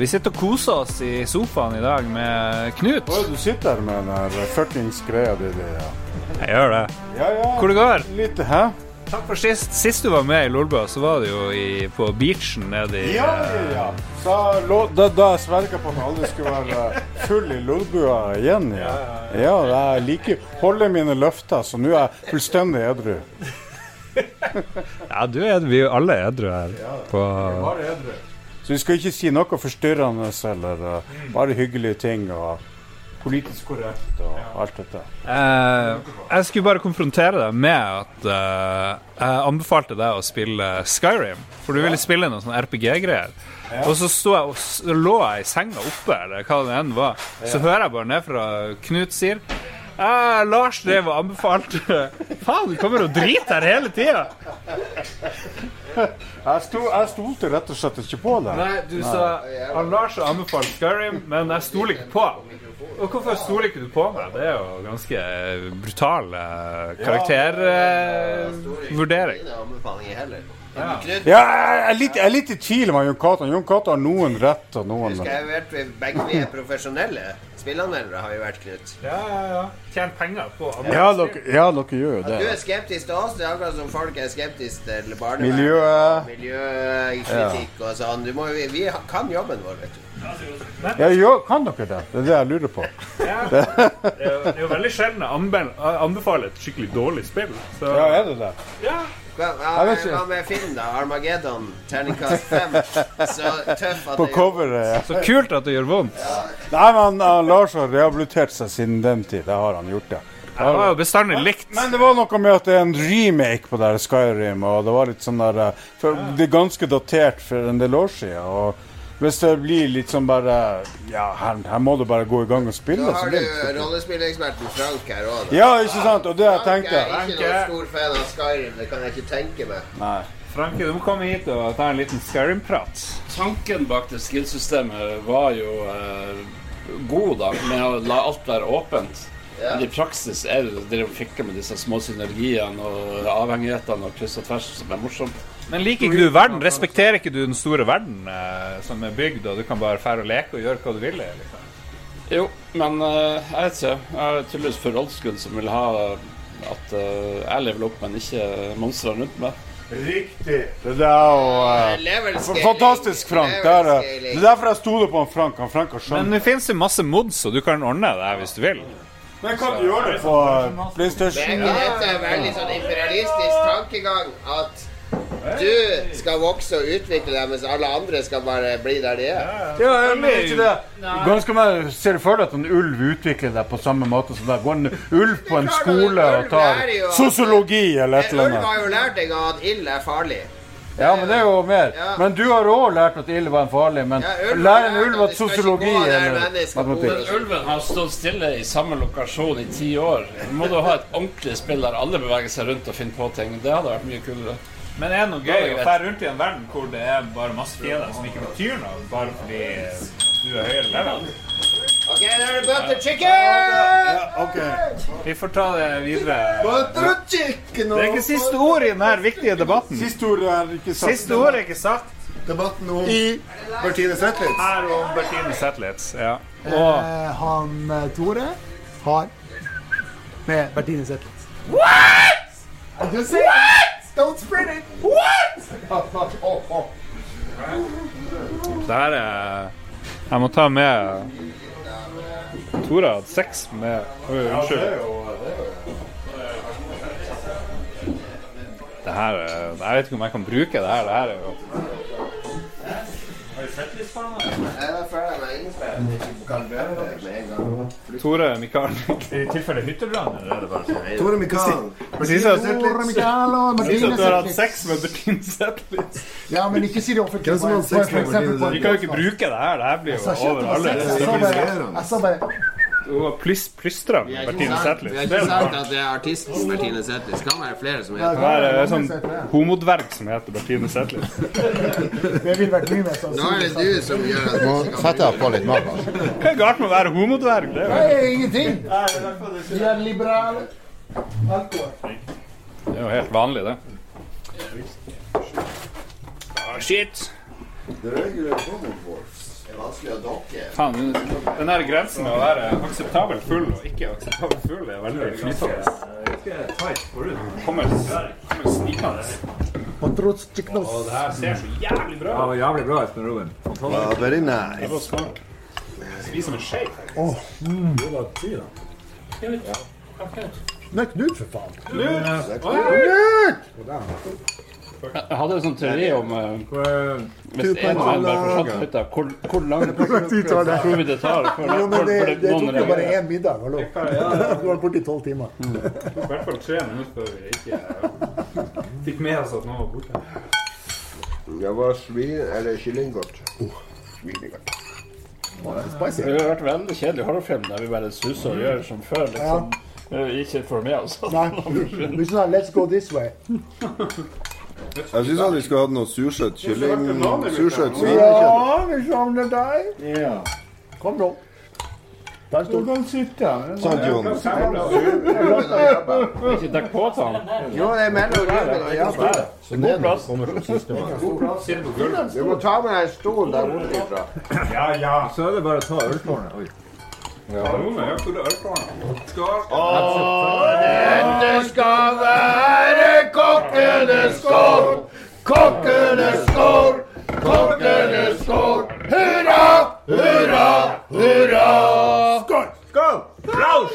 Vi sitter og koser oss i sofaen i dag med Knut. Å, du sitter med den her fuckings greia di. Ja. Jeg gjør det. ja, ja. Hvor det går? Litt, hæ? Takk for sist. Sist du var med i Lolbua, så var du jo i, på beachen nede i Ja, ja, ja. Da, lo, da, da jeg sverga på at aldri skulle være full i Lolbua igjen. Ja, ja jeg liker holder mine løfter, så nå er jeg fullstendig edru. Ja, du er, vi er jo alle edru her. Ja, På, Bare edru. Så vi skal ikke si noe forstyrrende eller uh, bare hyggelige ting og politisk korrekt og alt dette. Uh, jeg skulle bare konfrontere deg med at uh, jeg anbefalte deg å spille Skyrim. For du ville spille noen sånne RPG-greier. Og så sto jeg, og lå jeg i senga oppe, eller hva det enn var. Så hører jeg bare ned fra Knut sier Ja, Lars drev og anbefalte Faen, du kommer og driter her hele tida! Jeg, sto, jeg stolte rett og slett ikke på det. Nei, du sa han Lars har anbefalt Skyrim, men jeg stoler ikke på. Og hvorfor stoler ikke du på meg? Det er jo ganske brutal eh, karaktervurdering. Ja. Ja, jeg er litt, jeg er litt i tvil om Jon Cato. Jon Cato har noen rett og noen Husker jeg vært, begge vi er profesjonelle spillanmeldere, har vi vært, Knut. Ja, ja, ja. Tjent penger på Ja, dere, ja, dere gjør jo det. Du er skeptisk til oss. Det er akkurat som folk er skeptisk til barnevern. Miljøet. Miljøkritikk og sånn. Du må, vi, vi kan jobben vår, vet du. Ja, jo, kan dere det? Det er det jeg lurer på. Det er det er jo veldig sjelden jeg anbe- anbefaler et skikkelig dårlig spill. Så Ja, er det det? ja. Hva, Jeg hva med film, da? Armageddon, terningkast fem. Så tøff at På det coveret, ja. Så kult at det gjør vondt. Nei, men uh, Lars har rehabilitert seg siden den tid. Det har han gjort, ja. Det var jo bestandig likt Men det var noe med at det er en remake på det her Skyrim, og det var litt sånn der uh, for Det er ganske datert for en del år siden. Og hvis det blir litt sånn bare Ja, her, her må du bare gå i gang og spille. Da så har du rollespilleksperten Frank her òg. Ja, ikke sant? Og det jeg Frank er ikke noen stor fan av Skyrim. Det kan jeg ikke tenke meg. Nei. Franke, du må komme hit og ta en liten Skyrim-prat. Tanken bak det skillsystemet var jo eh, god, da, med å la alt være åpent. Ja. Men i praksis er det det de fikler med disse små synergiene og avhengighetene og kryss og tvers som er morsomt. Men liker ikke du verden? Respekterer ikke du den store verden eh, som er bygd, og du kan bare fære og leke og gjøre hva du vil? Liksom? Jo, men eh, jeg vet ikke. Jeg er tydeligvis for oldschool som vil ha at eh, jeg lever opp, men ikke monstrene rundt meg. Riktig. Det der og uh, Fantastisk, Frank. Det er, uh, det er derfor jeg stoler på han Frank. Han Frank har skjønt Men det finnes jo masse mods, og du kan ordne det her hvis du vil. Men kan du gjøre det på uh, Det er en veldig sånn imperialistisk tankegang at du skal vokse og utvikle deg, mens alle andre skal bare bli der de er? Ja, jeg mener ikke det. Ganske mer Ser du for deg at en ulv utvikler deg på samme måte som deg? Går en ulv på en skole og tar sosiologi eller et En ulv har jo lært deg at ild er farlig. Ja, men det er jo mer. Ja. Men du har òg lært at ild var en farlig. Men Ja, lærer en ulv at sosiologi eller matematikk ulven har stått stille i samme lokasjon i ti år. Må du ha et ordentlig spill der alle beveger seg rundt og finner på ting. Det hadde vært mye kulere. Men det er noe gøy å fære rundt i en verden hvor det er bare masse fiender som ikke betyr noe, bare fordi du er høyere level. OK, da er det butter chicken! Ok. Vi får ta det videre. Butter chicken Det er ikke siste ord i denne viktige debatten. Siste ord er ikke sagt. Siste ord er ikke sagt. Debatten om Bertine Zetlitz. Her om Bertine Zetlitz. Ja. Og Eh, han eh, Tore har med Bertine Zetlitz. What?! Just say it! Don't spread it! What?! det her er Jeg må ta med Tore har hatt sex med unnskyld. Det her er Jeg vet ikke om jeg kan bruke det her. Det her er jo Tore Mikael. I tilfelle hyttebrann, eller er det bare sånn? Tore Mikael. Precis, Tore Mikael og at du har hatt sex med Bertine Zetlitz. Ja, men ikke si det offentlig. Vi kan jo ikke bruke det her. Det her blir jo over alle. Jeg sa bare Hun har plystra med Bertine sagt, vi har ikke sagt at det er artisten Bertine Sætlis. Det kan være flere som heter Det Det er sånn homodverg som heter Bertine Sætlis. Det ville vært mye mer Nå er det du som gjør at Må sette på litt mat. Hva er galt med å være homodverg? Det er ingenting. Vi er liberale. Alkohol. Det er jo helt vanlig, det. Oh, shit. Det er dokke. Faen, den der grensen med å være akseptabelt full og ikke akseptabelt full er veldig flytende. Kommer, kommer snikende. Patrots chicnos. Og det her ser så jævlig bra ut. var jævlig bra, Espen Ruben. Ja, very nice. Det var smart. Spis som en skje. Nei, Knut, for faen. Jeg hadde en sånn teori om uh, Hvis en av dem bare forsvant hytta, hvor, hvor lang tid tar det? tror vi det tar? før Jo, men det, det tok jo bare én middag. Hallo. Du var borte i tolv timer. I hvert fall tre minutter før vi ikke fikk med oss at noen var borte. Det var svin... Eller kyllinggodt. Spicy. Det har vært veldig kjedelig horrorfilm der vi bare suser og gjør som før. Liksom. Ja. Ikke for meg, altså. Nei. Vi sa 'let's go this way'. Jeg syns vi skulle hatt noe sursøt kylling. Sursøt svin. Ja, vi savner deg. Ja. Kom nå. Der står du. Sant, Jon? Ikke dekk på til han. Jo, det er mellom det. God plass. Du må ta med deg en stol der borte ifra. Ja, ja. Så er det bare å ta øltårnet. Oi. Ja, hvor er øltårnet? Skål. Dette skal være kokkenes skål! Kokkenes skål! Kokkenes skål! Hurra, hurra, hurra! Skål! Skål! Raus!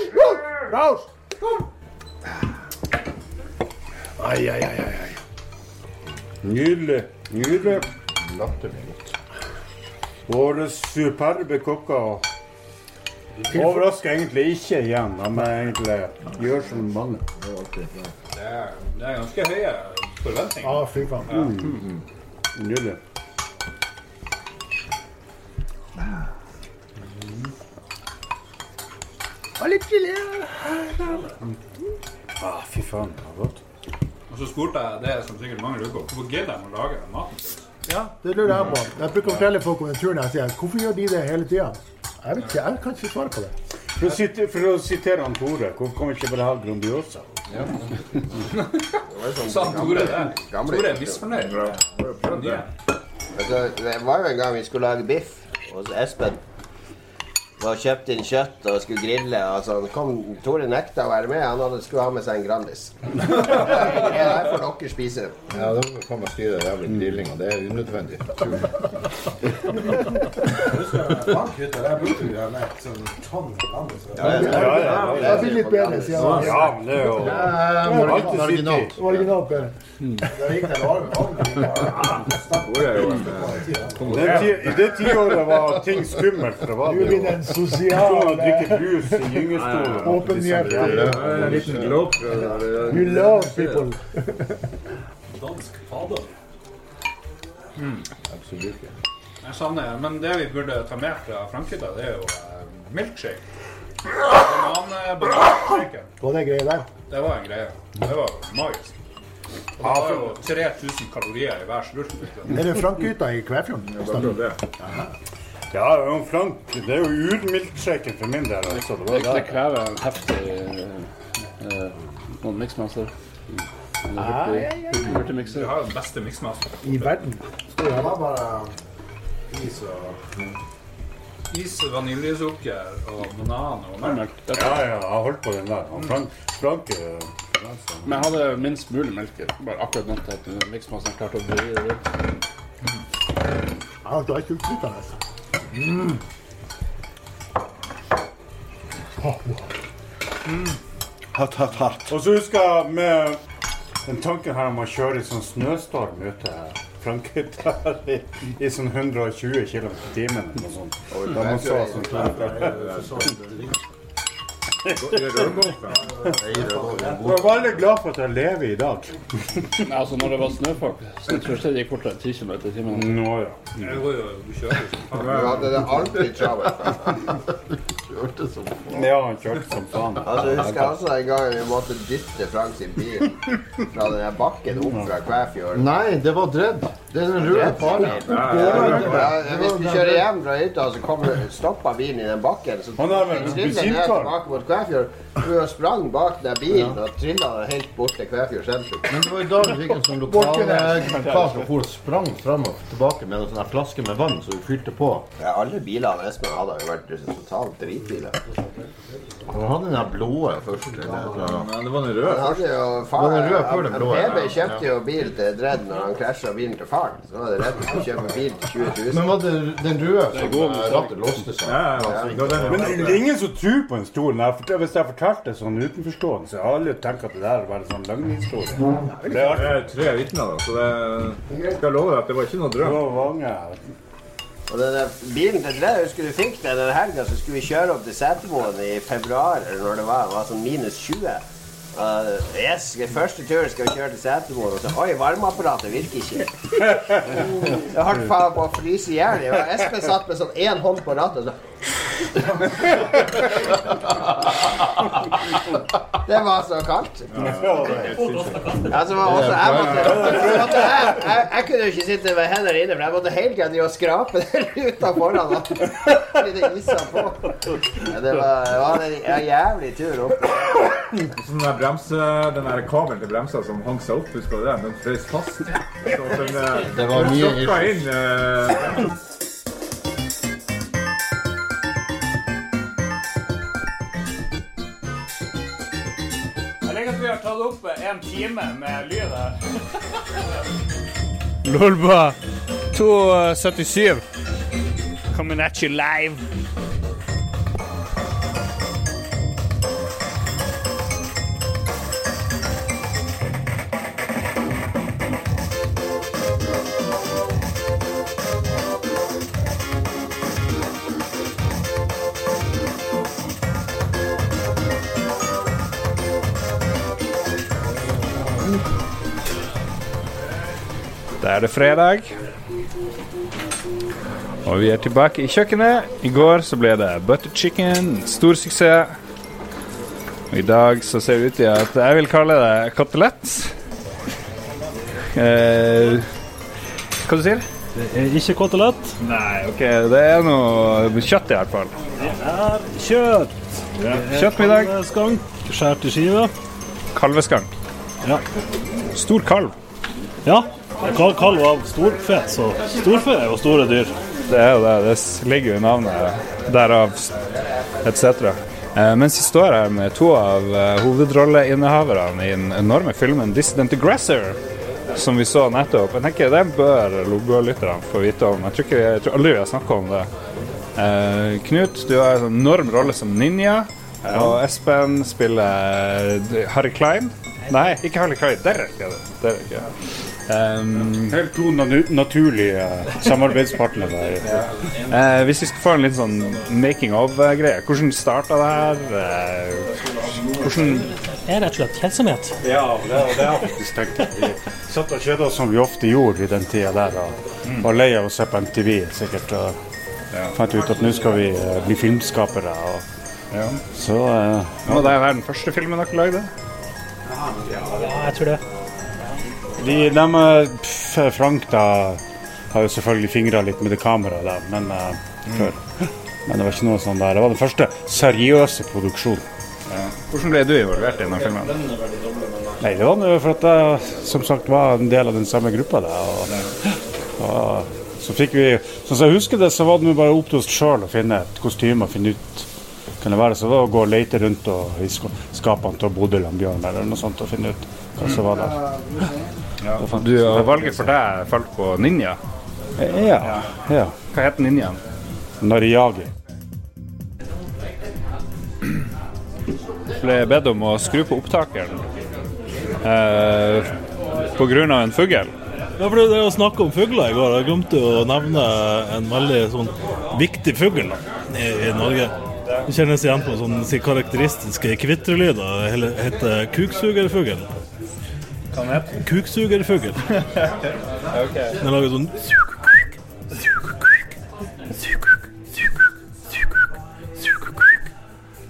Raus. Ai, ai, ai, ai. Nydelig. Nydelig. Våre superbe kokker overrasker egentlig ikke igjen. De er egentlig gjør som mange. Det er, det er ganske høye forventninger. Ah, fy faen. Mm. Nydelig. Og litt gelé. Ah, fy faen, det var godt. Og så spurte jeg det som sikkert mange lurer på, hvorfor gidder de å lage maten? Ja, det lurer jeg på. Jeg bruker å fortelle folk om den turen jeg sier. Hvorfor gjør de det hele tida? Jeg vet ikke, jeg kan ikke svare på det. For å, sitere, for å sitere han Tore, hvorfor kan vi ikke bare ha Grandiosa? Sa Tore det? Tore er misfornøyd. Altså, det var jo en gang vi skulle lage biff hos Espen. Og kjøpte inn kjøtt og skulle grille. Og sånn. Kom, Tore nekta å være med. Han hadde, skulle ha med seg en Grandis. Det her får dere spise. Ja, da kan man styre jævlig grillinga. Det er unødvendig. Det blir litt bedre, sier han. Ja, men det er jo alltid Originalt. Originalt bedre. Det ti- I det tiåret var ting skummelt. Det var Du det jo. Sosiale drikke brus i gyngestolen. åpenhjertige. En liten glopp. You love people. Dansk fader. Absolutt. Jeg savner Men det vi burde ta med fra Frankrike, det er jo eh, milkshake. Banan, Var det en det der? Det var en greie. Det var magisk. Og det var jo 3000 kalorier i hver slurk. Er det Frank-gutta i Kvæfjorden? Ja, det er jo Frank, det er jo urmilkshaken for min del. Altså. Det Det, det krever en heftig eh, noen miksmaster. Vi Du har den beste miksmasteren. I verden. Det ha bare is og Is, vaniljesukker og banan og melk. Ja, ja, jeg har holdt på den der. Han Frank, Frank altså. Men jeg hadde minst mulig melk. Bare akkurat nok til at miksmasteren klarte å bry det ut. Jeg har ikke utflytende. Hatt, hatt, hatt. Og så husker jeg med den tanken her om å kjøre i sånn snøstorm ute Frankrike i, i sånn 120 km i timen eller noe sånt. Da man så sånn Jeg er veldig glad for at jeg lever i dag. Nei, altså, når det var snøfall, så tror jeg det gikk fortere enn 10 km i timen. Nå, ja. Du som faen. Hadde det alltid travelt. Ja, han kjørte som faen. Altså, jeg husker også en gang vi måtte dytte Frank sin bil fra den bakken opp fra Kvæfjord. Nei, det var Dredd. Det er den røde faren. Hvis du kjører hjem fra hytta, så kommer, stopper bilen i den bakken, så Han har vel en triller ned tilbake mot Kvæfjord. Du sprang bak den bilen og trilla den helt bort til Kvæfjord sentrum. Men det var i dag vi fikk en sånn lokalkar som for sprang fram og tilbake med en sånn flaske med vann som hun fylte på. Ja, alle bilene Espen hadde, har jo vært totalt dritbiler. Han hadde den der blå først. Nei, det var den Han røde. hadde jo Var far, den røde før den blå? PB kjøpte jo bil til Dredd når han krasja bilen til faren. Så var det rett å kjøpe bil til 20 000. Men var det den røde som eh, rattet låste seg? Ja, ja, ja. Det var Men det er ingen som tror på en stol. Når Hvis jeg fortalte det sånn utenforstående, så har alle tenkt at det der var en sånn løgnhistorie. Det er tre vitner, da, så det skal jeg love deg at det var ikke noe drøm. Og den der bilen til Dredd, husker du fikk den den helga, så skulle vi kjøre opp til Setermoen i februar, eller når det var, det var sånn minus 20. Uh, yes, første turen skal vi kjøre til Setermoen, og så Oi, varmeapparatet virker ikke. Jeg holdt på å fryse i hjel. Espen satt med sånn én hånd på rattet og så Det var så kaldt. Altså, også, jeg, måtte, jeg, måtte, jeg, jeg, jeg kunne jo ikke sitte med hendene inne, for jeg måtte hele tida skrape den ruta foran. Fordi det isa på. Ja, det var, det var en jævlig tur opp. Sånn der bremse, den der kabelen til bremsa som hang seg opp, husker du det? Den frøs fast. Så den, eh, Det var mye inn eh, Liker at vi har tatt opp en time med lyd her. Lolba 277. Coming at you live. Er det fredag. Og vi er tilbake i kjøkkenet. I går så ble det butter chicken. Stor suksess. Og i dag så ser det ut til at jeg vil kalle det kotelett. Eh, hva du sier Det er ikke kotelett. Nei, ok, det er noe kjøtt i hvert fall. Det er kjøtt. Er Kjøttmiddag. Kalveskank, skåret i skiver. Kalveskank. Ja. Stor kalv. Ja. Kal- kalv av storfe, så storfe er jo store dyr. Det er jo det. Det ligger jo i navnet. Derav etc. Eh, mens jeg står her med to av eh, hovedrolleinnehaverne i den enorme filmen 'Dissident Aggressor', som vi så nettopp. Jeg tenker Det bør logolytterne få vite om. Jeg tror, ikke, jeg tror aldri vi har snakka om det. Eh, Knut, du har en enorm rolle som ninja. Og Espen spiller eh, Harry Klein. Nei, ikke Harry Klein. Derek er det. Derek, ja. Um, Helt to naturlige samarbeidspartnere. Uh, hvis vi skal få en litt sånn making of-greie, hvordan starta det her? Eh, hvordan Det er rett og slett kjedsomhet. Ja, det, det har jeg faktisk tenkt. Vi satt og kjeda oss som vi ofte gjorde i den tida der. Og var lei av å se på MTV sikkert. Og fant ut at nå skal vi eh, bli filmskapere. Og, Ja. Så uh, Må det være den første filmen dere lagde? Ja, jeg tror det. De, de eh, pff, Frank da har jo selvfølgelig fingra litt med det kameraet der, men uh, før. Men det var ikke noe sånn der. Det var den første seriøse produksjonen. Hvordan ble du involvert i denne filmen? Nei, det var noe for at jeg som sagt var en del av den samme gruppa der. Og, og så fikk vi Sånn som jeg husker det, så var det bare opp til oss sjøl å finne et kostyme og finne ut kan det være så da å gå og lete rundt og, i skapene til Bodil og Bjørn eller noe sånt og finne ut hva som var der. Ja, du, valget for deg falt på ninja. Ja. ja. Hva heter ninjaen? Nariagi. Ble bedt om å skru på opptakeren eh, pga. en fugl. Ja, for det er å snakke om fugler i går. Jeg glemte å nevne en veldig sånn viktig fugl i, i Norge. Det kjennes igjen på sånne si, karakteristiske kvitrelyder. Det heter kuksugerfugl. Hva den heter Kuksugerfugl. Den lager sånn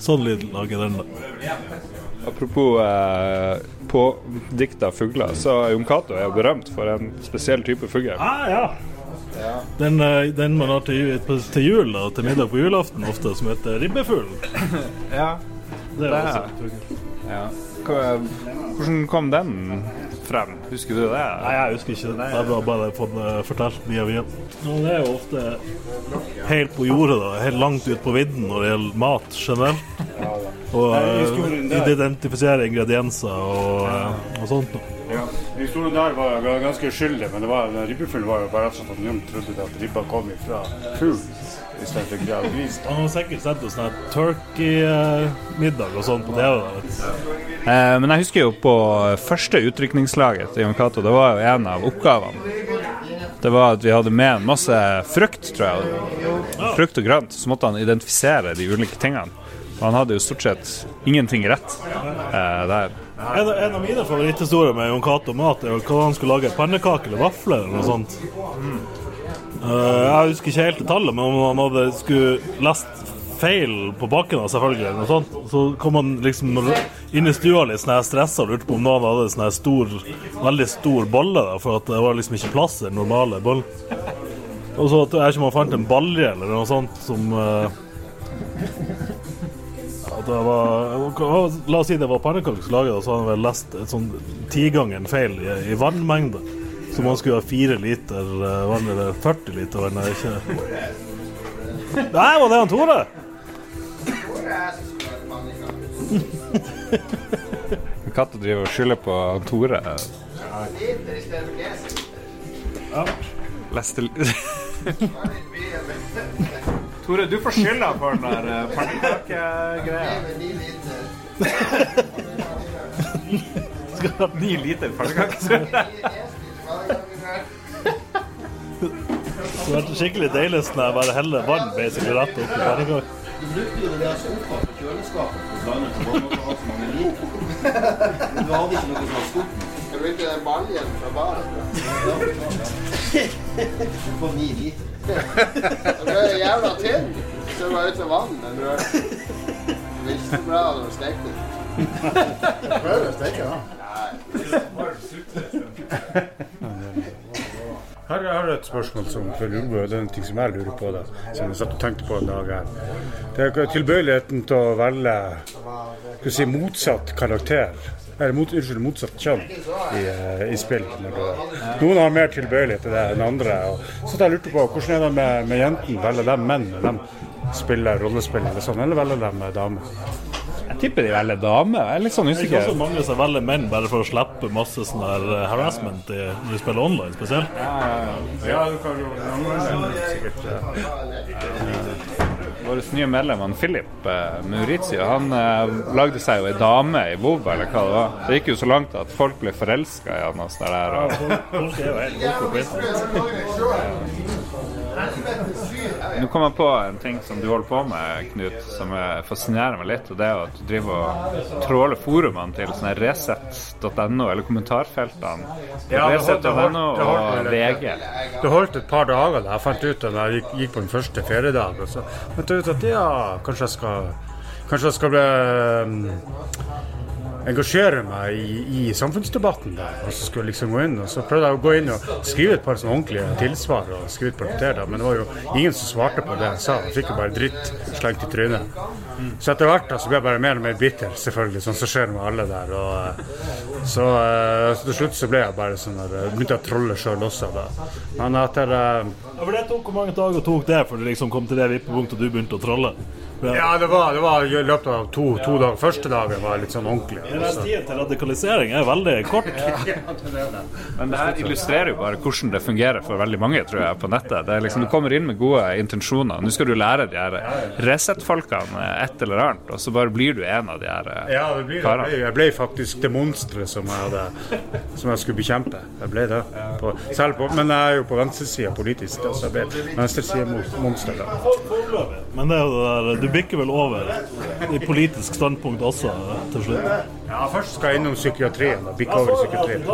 Sånn lyd lager den, da. Apropos eh, pådikta fugler, så Jon Cato er berømt for en spesiell type fugl. Ah, ja. Den, eh, den man har til, til jul, da, til middag på julaften ofte, som heter ribbefugl. Ja, Det er det også er- en fugl. Ja. Hva- Hvordan kom den frem? Husker du det? Nei, jeg husker ikke. det. Jeg har bare fått det fortalt via via. Ja, det er jo ofte helt på jordet, da. Helt langt ut på vidden når det gjelder mat generelt. Og eh, der- identifisere ingredienser og, uh, og sånt. noe. Ja. Historien der var ganske uskyldig, men det var, ribbefuglen var jo bare rett og slett at noen trodde at ribba kom ifra fugl istedenfor gris. Han har sikkert sett noe sånn turkey-middag og sånn på TV. Eh, men jeg husker jo på første utrykningslaget til Jon Cato, det var jo en av oppgavene. Det var at vi hadde med en masse frukt, tror jeg. Frukt og grønt. Så måtte han identifisere de ulike tingene. Og han hadde jo stort sett ingenting rett eh, der. En, av- en av mine favoritthistorier med Jon Cato mat er jo hva han skulle lage pannekaker eller vafler eller noe sånt. Eh, jeg husker ikke helt tallet, men om han hadde skulle lest feil på bakken, selvfølgelig. Så kom han liksom inn i stua litt sånn stressa og lurte på om noen hadde sånn stor, veldig stor bolle, da, for at det var liksom ikke plass til den normale bollen. Og så at jeg ikke man fant en balje eller noe sånt som eh, at det var, La oss si det var pannekaker som laget, og så hadde han vel lest sånn tigangen feil i, i vannmengde. Som han skulle ha fire liter eh, vann, eller 40 liter vann. er Ikke Nei, var det han Tore? Katta driver og skylder på Tore. Ja. Leste Tore, du får skylda for den der eh, pannekakegreia. Skal ha ni liter pannekaker. Det hadde vært skikkelig deilig sånn jeg bare heller vann basically rett opp i pannekaker. Du brukte jo det der skuffa på kjøleskapet for å blande på mange måter ha så mange. Men du hadde ikke noe sånn skuff. Jeg brukte den baljen fra baren. Du får ni liter. Du er jævla tynn. Så du var ute av vann. Men du er det ikke så bra når du steker. Prøver å steke, da. Her har jeg et spørsmål som for Lundbø, det er en ting som jeg lurer på, da, som jeg satt og tenkte på en dag her. Det er tilbøyeligheten til å velge skal si, motsatt karakter, eller mot, unnskyld, motsatt kjønn i, eh, i spill. Noen har mer tilbøyelighet til det enn andre. Og, så jeg lurte på, hvordan er det med, med jentene? Velger de menn når de spiller rollespill eller sånn, eller velger de damer? Tipper de velger dame. Jeg er litt sånn usikker. Det er ikke så også mange som velger menn bare for å slippe masse sånn her eh, harassment i, når de spiller online, spesielt. Ja, du kan jo sikkert Vår nye medlem han Philip eh, Maurizio han eh, lagde seg jo ei dame i WoW, eller hva det var. Det gikk jo så langt at folk ble forelska i han og sånn der. Og, Nå kom jeg på en ting som du holder på med, Knut, som fascinerer meg litt. Og det er at du driver og tråler forumene til sånne resett.no, eller kommentarfeltene. Ja, Resett.no og VG. Det holdt et par dager da jeg fant ut da jeg gikk, gikk på den første feriedag. Og så fant jeg ut at ja, kanskje jeg skal Kanskje jeg skal bli engasjere meg i, i samfunnsdebatten der. Og så skulle jeg liksom gå inn og så prøvde jeg å gå inn og skrive et par sånne ordentlige tilsvar og skrive et par noter, men det var jo ingen som svarte på det jeg sa. Jeg fikk jo bare dritt slengt i trynet. Så etter hvert da, så ble jeg bare mer og mer bitter, selvfølgelig, sånn som skjer med alle der. Og, eh, så, eh, så til slutt så ble jeg bare sånn der, eh, begynte jeg å trolle sjøl også. da. Men etter Ja, for det tok, Hvor mange dager tok det før du liksom kom til det vippepunktet du begynte å trolle? Ja, det var, det var i løpet av to, to dager. Første dagen var litt sånn ordentlig. Den tiden til radikalisering er veldig kort. Men det her illustrerer jo bare hvordan det fungerer for veldig mange tror jeg, på nettet. Det er liksom, Du kommer inn med gode intensjoner. Nå skal du lære de her Resett-folkene et eller annet, og så bare blir du en av de her eh, Ja, det blir, jeg, karene. ble, jeg ble faktisk det monsteret som Som jeg skulle bekjempe. Jeg ble det. På, selv på, men jeg er jo på venstresida politisk, da, så jeg ble venstresida-monster. da. Foreløpig. Men det er jo det der, du bikker vel over i politisk standpunkt også til slutt? Ja, først skal jeg innom psykiatrien. og Bikke over i psykiatrien.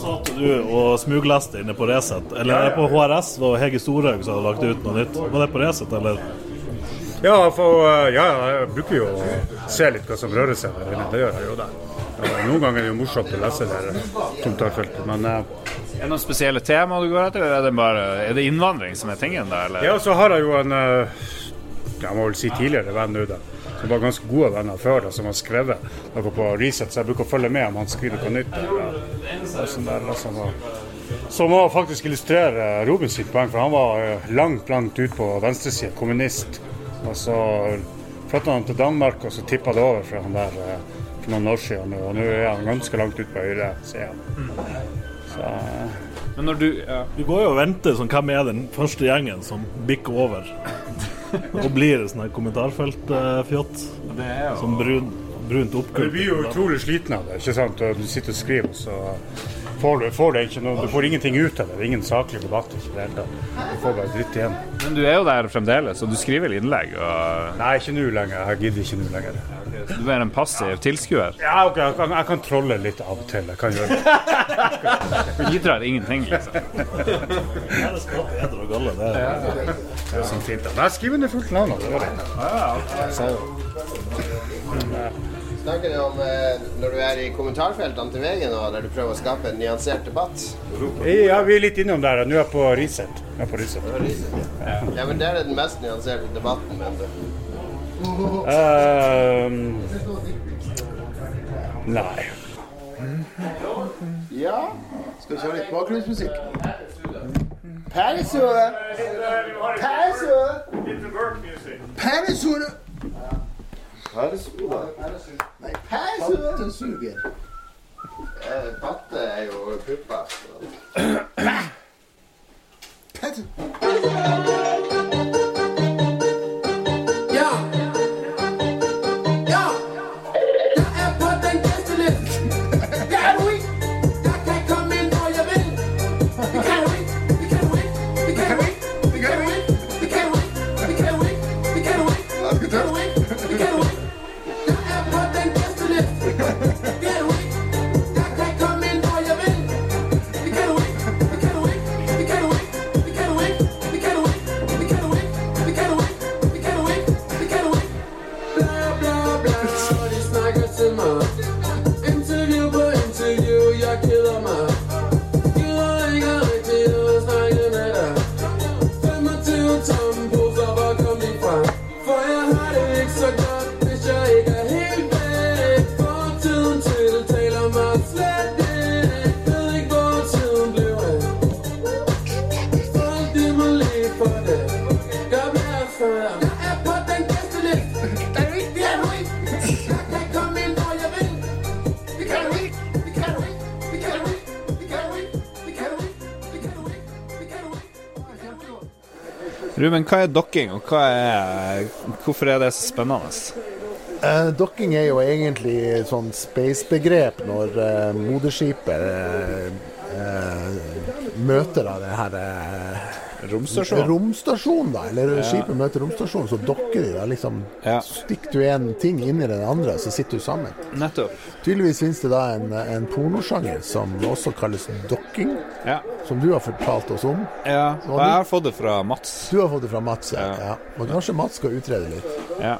Satt du og smugleste inne på Resett? Eller er det på HRS og Hege Storhaug som hadde lagt ut noe nytt? Var det på Resett, eller? Ja, for, uh, ja, jeg bruker jo å se litt hva som rører seg der inne. Det gjør jeg jo. det. Uh, Noen ganger er det jo morsomt å lese det der kommentarfeltet, men uh, Er det noen spesielle tema du går etter, eller er det bare Er det innvandring som er tingen, der? Eller? Ja, så har jeg jo en uh, jeg må vel si tidligere venn nå, da. Som var ganske gode venner før, da, som har skrevet noe på Reset, så jeg bruker å følge med om han skriver på nytt. Da, sånn der, og sånn, som må faktisk illustrere Robin sitt poeng, for han var uh, langt, langt ut på venstresida, kommunist. Og så flytta han til Danmark, og så tippa det over fra han der uh, for noen år siden. Og nå er han ganske langt ut på høyresida. Så uh, Men når du ja. Du går jo og venter sånn, hvem er den første gjengen som bikker over? Og blir det sånn her kommentarfeltfjott? Det jo Som brun, brunt Du oppgulp? blir jo utrolig sliten av det. ikke sant? Du sitter og skriver, så får du, får du, ikke noe, du får ingenting ut av det. Ingen saklig debatt. ikke i det hele tatt. Du får bare dritt igjen. Men du er jo der fremdeles, og du skriver vel innlegg? Og... Nei, ikke nå lenger. Jeg gidder ikke nå lenger. Du er en passiv tilskuer? Ja, ok, jeg, kan, jeg kan trolle litt av og til. Jeg kan gjøre det. Bidrar ingenting, liksom. Ja, det skal eder og galle, det er Det er sånn fint. jeg skriver under fullt navn. altså. Så- Snakker du om eh, når du er i kommentarfeltene til VG nå, der du prøver å skape en nyansert debatt? Ja, vi er litt innom der. Nå er jeg på Riset. På Resett. Ja, men det er den mest nyanserte debatten, mener du? Um, nei. Ja, skal vi kjøre litt bakgrunnsmusikk? Panisure! Panisure! Panisure! Nei, Panisure! Eh, Patte er jo pupper. Patte! Ruben, hva er dokking, og er, hvorfor er det så spennende? Uh, dokking er jo egentlig et sånn space-begrep når uh, moderskipet uh, eh, møter da det her eh, Romstasjon. Romstasjon, da. Eller Ja. skipet møter romstasjonen, så dokker de. da liksom Stikker du en ting inn i den andre, så sitter du sammen. Nettopp. Tydeligvis finnes det da en, en pornosjanger som også kalles dokking. Ja. Som du har fortalt oss om. Ja, og jeg har fått det fra Mats. Du har fått det fra Mats, ja. ja. Og kanskje Mats skal utrede litt. Ja,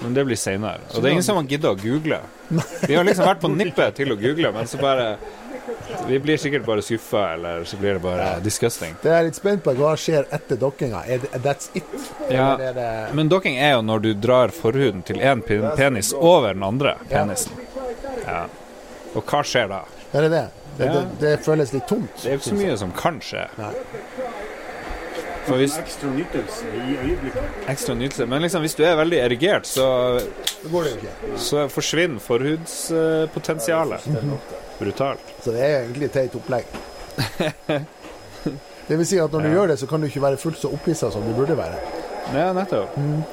men det blir senere. Og det er ingen som har giddet å google. Vi har liksom vært på nippet til å google, men så bare Vi blir sikkert bare skuffa, eller så blir det bare disgusting. Det er litt spent på. Hva skjer etter dokkinga? Er det, that's it? Ja, er det men dokking er jo når du drar forhuden til én penis over den andre penisen. Ja. Og hva skjer da? Er det det? Det, Ja. det, det føles litt tomt. Det er ikke så mye som kan skje. For hvis, Ekstra nytelse i øyeblikket. ekstra nytelse. Men liksom, hvis du er veldig erigert, så, Det går det jo ikke. så forsvinner forhudspotensialet. Brutalt. Så det er egentlig et teit opplegg. Det vil si at når du Ja. gjør det, så kan du ikke være fullt så opphissa som du burde være. Ja, nettopp. Mm.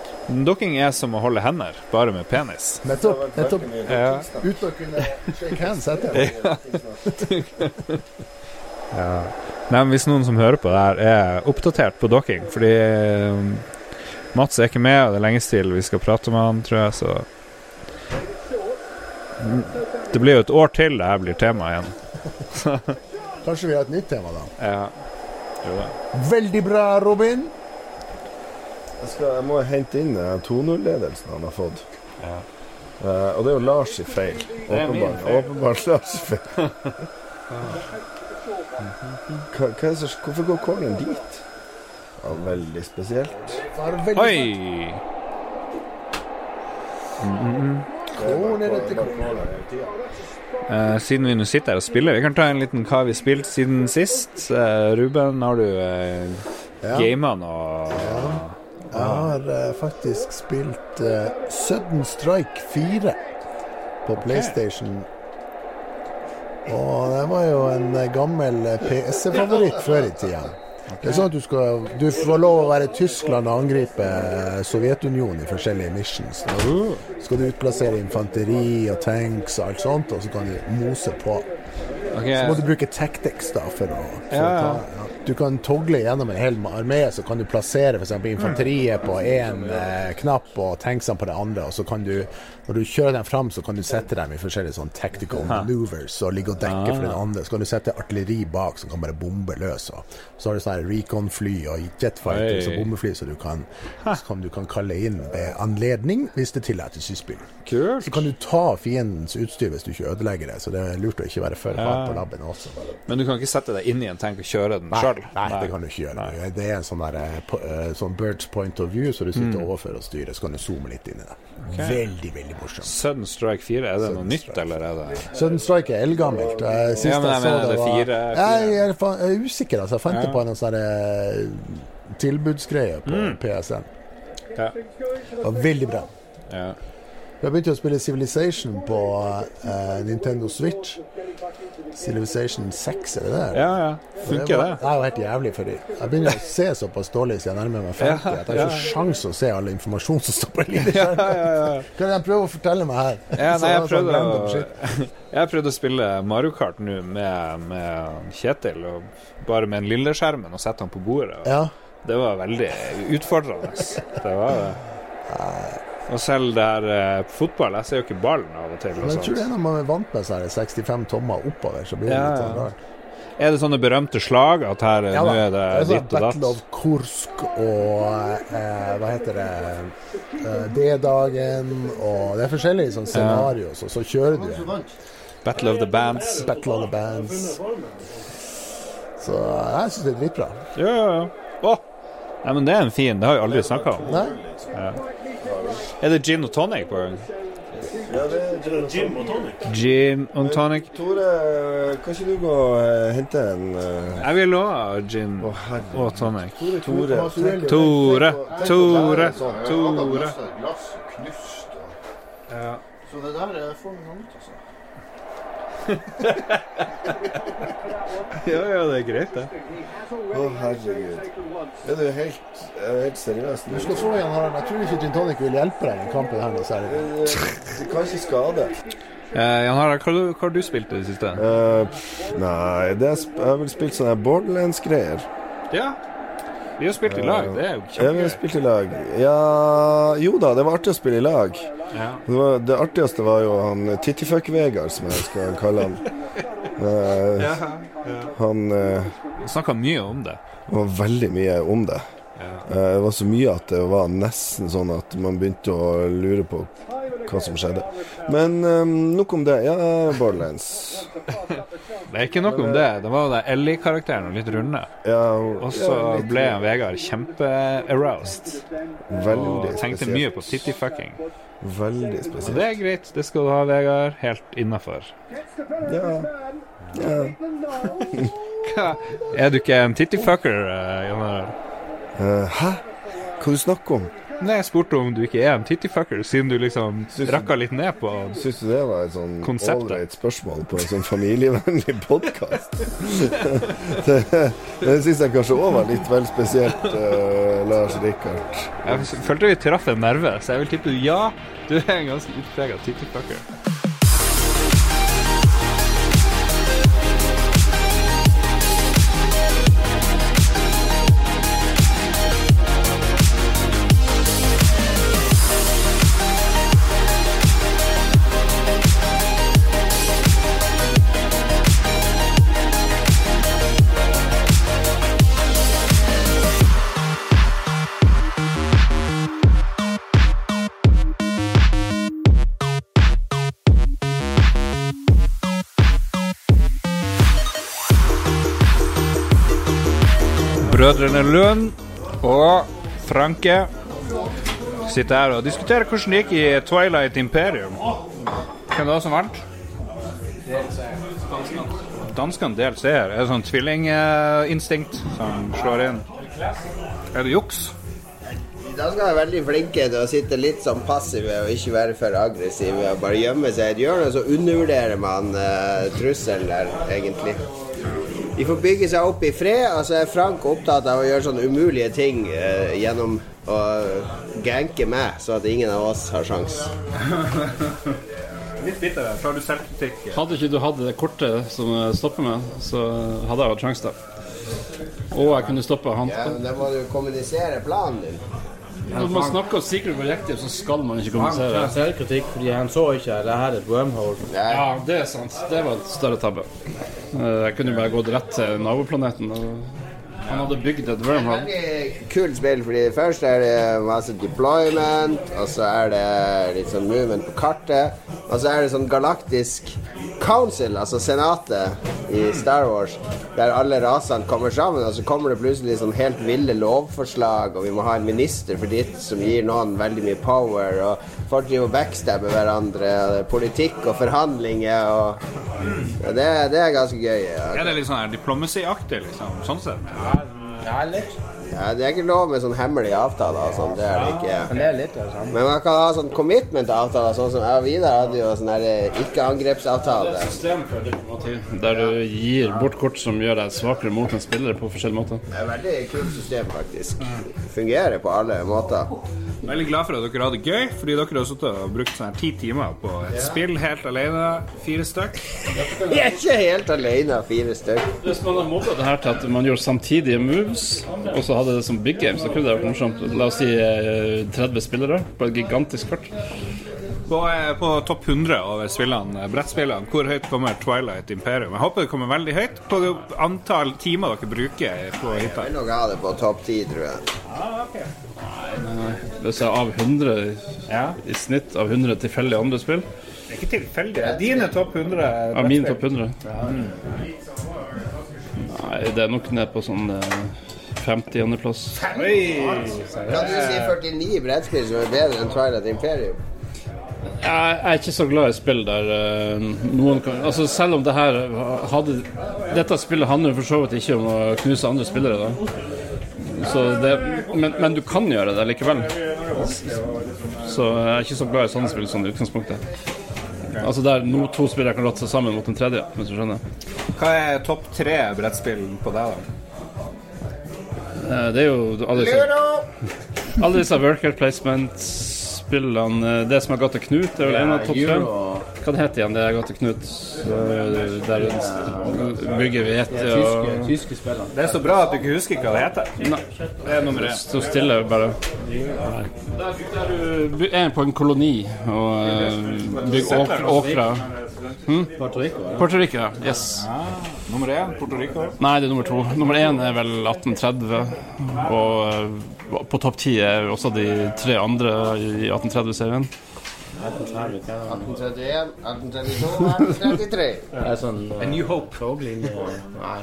Dokking er som å holde hender, bare med penis. Nettopp. nettopp. Ja. Uten å kunne shake hands etterpå. Ja. ja. Nei, men hvis noen som hører på det her, er oppdatert på dokking Fordi um, Mats er ikke med, og det er lenge til vi skal prate med han, tror jeg, så Mm. Det blir jo et år til det her blir tema igjen. Kanskje vi har et nytt tema, da. Ja. Jo da. Veldig bra, Robin. Jeg, skal, jeg må hente inn den 2-0-ledelsen han har fått. Eh, og det er jo Lars i feil. Åpenbart, åpenbart Lars i feil. Hva, hva er det som, hvorfor går corneren dit? Ja, veldig spesielt. Oi! Mm, mm, Eh, siden vi nå sitter her og spiller, vi kan ta en liten hva vi har spilt siden sist. Uh, Ruben, har du uh, Ja. gama noe? Jeg har faktisk spilt Sudden Strike 4 på PlayStation. Og det var jo en gammel PC-favoritt før i tida. Det er sånn at du, skal, du får lov å være Tyskland og angripe eh, Sovjetunionen i forskjellige missions. Da skal du utplassere infanteri og tanks og alt sånt, og så kan du mose på. Okay. Så må du bruke tactics da for å, for Ja, å ta ja. Du kan togle gjennom en hel armé, så kan du plassere f.eks. infanteriet på én eh, knapp og tanksene på det andre. Og så kan du, når du kjører dem fram, så kan du sette dem i forskjellige sånn tactical maneuvers og ligge og dekke for den Ah. andre. Så kan du sette artilleri bak som kan bare bombe løs. Og så har du sånne recon-fly og jetfighters og bombefly som du kan, som du kan kalle inn ved anledning hvis det tillates i spill. Så kan du ta fiendens utstyr hvis du ikke ødelegger det, så det er lurt å ikke være for hard på labben også. Men du kan ikke sette deg inn i en tank og kjøre den Nei, sjøl? nei, det kan du ikke gjøre. Det er en sånn, der, eh, eh, sånn birds point of view, så du sitter Mm. overfor og styrer, så kan du zoome litt inn i det. Okay. Veldig, veldig morsomt. Sudden Strike 4, er det noe Sudden nytt, eller er det Sudden Strike er eldgammelt. Eh, Sist Ja, men jeg jeg så det det var fire- Jeg er, jeg er usikker, altså. Jeg fant Ja. det på en sånn tilbudsgreie på Mm. PSN. Ja. Det var veldig bra. Ja. Jeg begynte å spille Civilization på uh, Nintendo Switch. Civilization 6, er det det? Ja, ja. Funker var- det? Det er jo helt jævlig, for dem. jeg begynner å se såpass dårlig siden jeg nærmer meg 50 Ja, at jeg har ikke ja. sjans å se all informasjon som står på Ja, skjerm. ja, ja. Hva er det de prøver å fortelle meg her? Ja, nei, jeg sånn prøvde, å, jeg prøvde å spille Mario Kart nå med, med Kjetil, bare med den lille skjermen, og sette han på bordet. Det var veldig utfordrende. Det var det. Og selv det her eh, fotball Jeg ser jo ikke ballen av og til. Men Og jeg tror det er når man er vant med sånn 65 tommer oppover, så blir det Ja, litt sånn rart. Er det sånne berømte slag at her eh, Ja, nå er det, det er sånn ditt og datt? Battle of Kursk og eh, hva heter det eh, D-dagen og Det er forskjellige sånne scenarioer, så, så kjører du. Battle of the Bands. Battle of the Bands. Så jeg syns det er dritbra. Ja, ja, ja. Å! Nei, men det er en fin. Det har vi aldri snakka om. Nei. Ja. Er det gin og tonic på gang? Ja, det er Gin og tonic. Gin og tonic. Tore, kan ikke du gå og hente en uh... Jeg vil òg ha gin og tonic. Tore. Tore. Tore. Tore. Glass knust. og- Ja. Så det der får vi noe altså. ja, ja, det er greit, det. Å, herregud. Er du helt, helt seriøs? Du skal få igjen, Harald. Jeg tror ikke Gin Tonic vil hjelpe deg i kampen her noe særlig. Det kan ikke skade. Eh, Jan Harald, hva, hva har du spilt i det siste? Uh, pff, nei, det er, jeg har vel spilt sånne Borderlands-greier. Ja. Vi har spilt i lag. Det er jo Ja, vi har spilt i lag. Ja Jo da, det var artig å spille i lag. Ja. Det, var, det artigste var jo han Tittifuck-Vegard, som jeg skal kalle han. uh, Ja, ja. Han uh, Snakka mye om det. var veldig mye om det. Eh, det var så mye at det var nesten sånn at man begynte å lure på hva som skjedde. Men um, nok om det. Ja, Borderlands. Det er ikke nok om det. Det var jo den Ellie-karakteren og litt runde. Ja, Og så ja, ble han Vegard kjempe-aroused. Veldig Og tenkte spesielt. mye på titty-fucking. Veldig spesielt. Og det er greit. Det skal du ha, Vegard. Helt innafor. Ja. ja. Er du ikke en titty-fucker, eh, Jan Harald? Eh, hæ? Hva du snakker om? Nei, jeg spurte om du ikke er en titty-fucker, siden du liksom rakka litt ned på Syns du det var et sånn Konseptet. ålreit spørsmål på en sånn familievennlig podkast? det det syns jeg kanskje òg var litt vel spesielt, uh, Lars Rikard. Jeg følte vi traff en nerve, så jeg vil tippe ja, du er en ganske utprega titty-fucker. Brødrene Lund og Franke sitter her og diskuterer hvordan det gikk i Twilight Imperium. Hvem det var som vant? Danskene delt seier. Er det sånn tvillinginstinkt som slår inn? Er det juks? Danskene er veldig flinke til å sitte litt sånn passive og ikke være for aggressive og bare gjemme seg i et hjørne, så undervurderer man uh, trusselen der, egentlig. De får bygge seg opp i fred, og så er Frank opptatt av å gjøre sånne umulige ting eh, gjennom å ganke meg, så at ingen av oss har sjans. Litt bitter der. Tar du selvkritikk? Hadde ikke du hatt det kortet som stopper meg, så hadde jeg hatt sjanse, da. Og jeg kunne stoppa han. Ja, men da må du kommunisere planen din. Når man snakker om secret objective, så skal man ikke Han kommunisere. tar selvkritikk fordi han så ikke det her er et wormhole. Ja, det er sant. Det var et større tabbe. Eh, Jeg kunne jo bare gått rett til naboplaneten. Og han hadde bygd et wormhole. Veldig kult spill, fordi først er det masse deployment, og så er det litt sånn movement på kartet, og så er det sånn galaktisk council, altså senatet i Star Wars, der alle rasene kommer sammen, og så kommer det plutselig sånn helt ville lovforslag, og vi må ha en minister for ditt som gir noen veldig mye power, og folk driver og backstabber hverandre, og det er politikk og forhandlinger, og ja, det, det er ganske gøy. Ja. Er det litt sånn diplomacy-aktig, liksom? Sånn sett? Ja, litt. Ja, det er ikke lov med sånn hemmelige avtaler og sånn. Det er det ikke. Men det er litt av. Men man kan ha sånn commitment-avtaler, sånn som jeg og Vidar hadde jo sånn ikke-angrepsavtale. System for diplomati. Der du gir bort kort som gjør deg svakere mot en spiller på forskjellige måter. Det er et veldig kult system, faktisk. Fungerer på alle måter. Veldig glad for at dere hadde det gøy, fordi dere har sittet og brukt sånn her ti timer på et spill helt alene, fire stykk. Vi er ikke helt alene, fire stykk. Hvis man har mobba det her til at man gjør samtidige moves, og så hadde det som big game, så kunne det vært morsomt. La oss si eh, 30 spillere på et gigantisk kart. På, eh, på topp 100 over spillene, eh, brettspillene, hvor høyt kommer Twilight Imperium? Jeg håper det kommer veldig høyt på antall timer dere bruker på hytta. Jeg vil nok ha det på topp ti, tror jeg. Nei, nei. Hvis jeg av 100 i snitt av 100 tilfeldige andre spill Det er ikke tilfeldig. Det er Dine topp 100 Av min topp 100? Nei, det er nok ned på sånn eh, 50 andreplass. Kan du si 49 brettspill som er bedre enn Twilight Imperium? Jeg er ikke så glad i spill der eh, noen kan Altså Selv om det her hadde Dette spillet handler jo for så vidt ikke om å knuse andre spillere, da. Så det, men, men du kan gjøre det likevel. Så jeg er ikke så glad i sånne spill sånn i utgangspunktet. Altså der no, to spillere kan rotte seg sammen mot en tredje, hvis du skjønner. Hva er topp tre brettspill på deg, da? Eh, Det er jo alle disse, alle disse worker placement-spillene. eh, Det som har gått til Knut, er vel en av topp fem. Hva det heter igjen, det er Gata Knut? eh, Der bygger bygger hvete og Tyske, tyske. Det er så bra at du ikke husker hva det heter. Nei. Det er nummer én. Stå stille, bare. Der du er på en koloni og eh, bygger åkra åkre. Hm? Puerto Rico, ja. Puerto Rico, ja. Yes. Nummer én, Puerto Rico. Nei, det er nummer to. Nummer én er vel 1830. Og eh, på topp ti er også de tre andre i 1830-serien. 1831, 1832, 1833. Det er sånn A New Hope. toglinje Nei.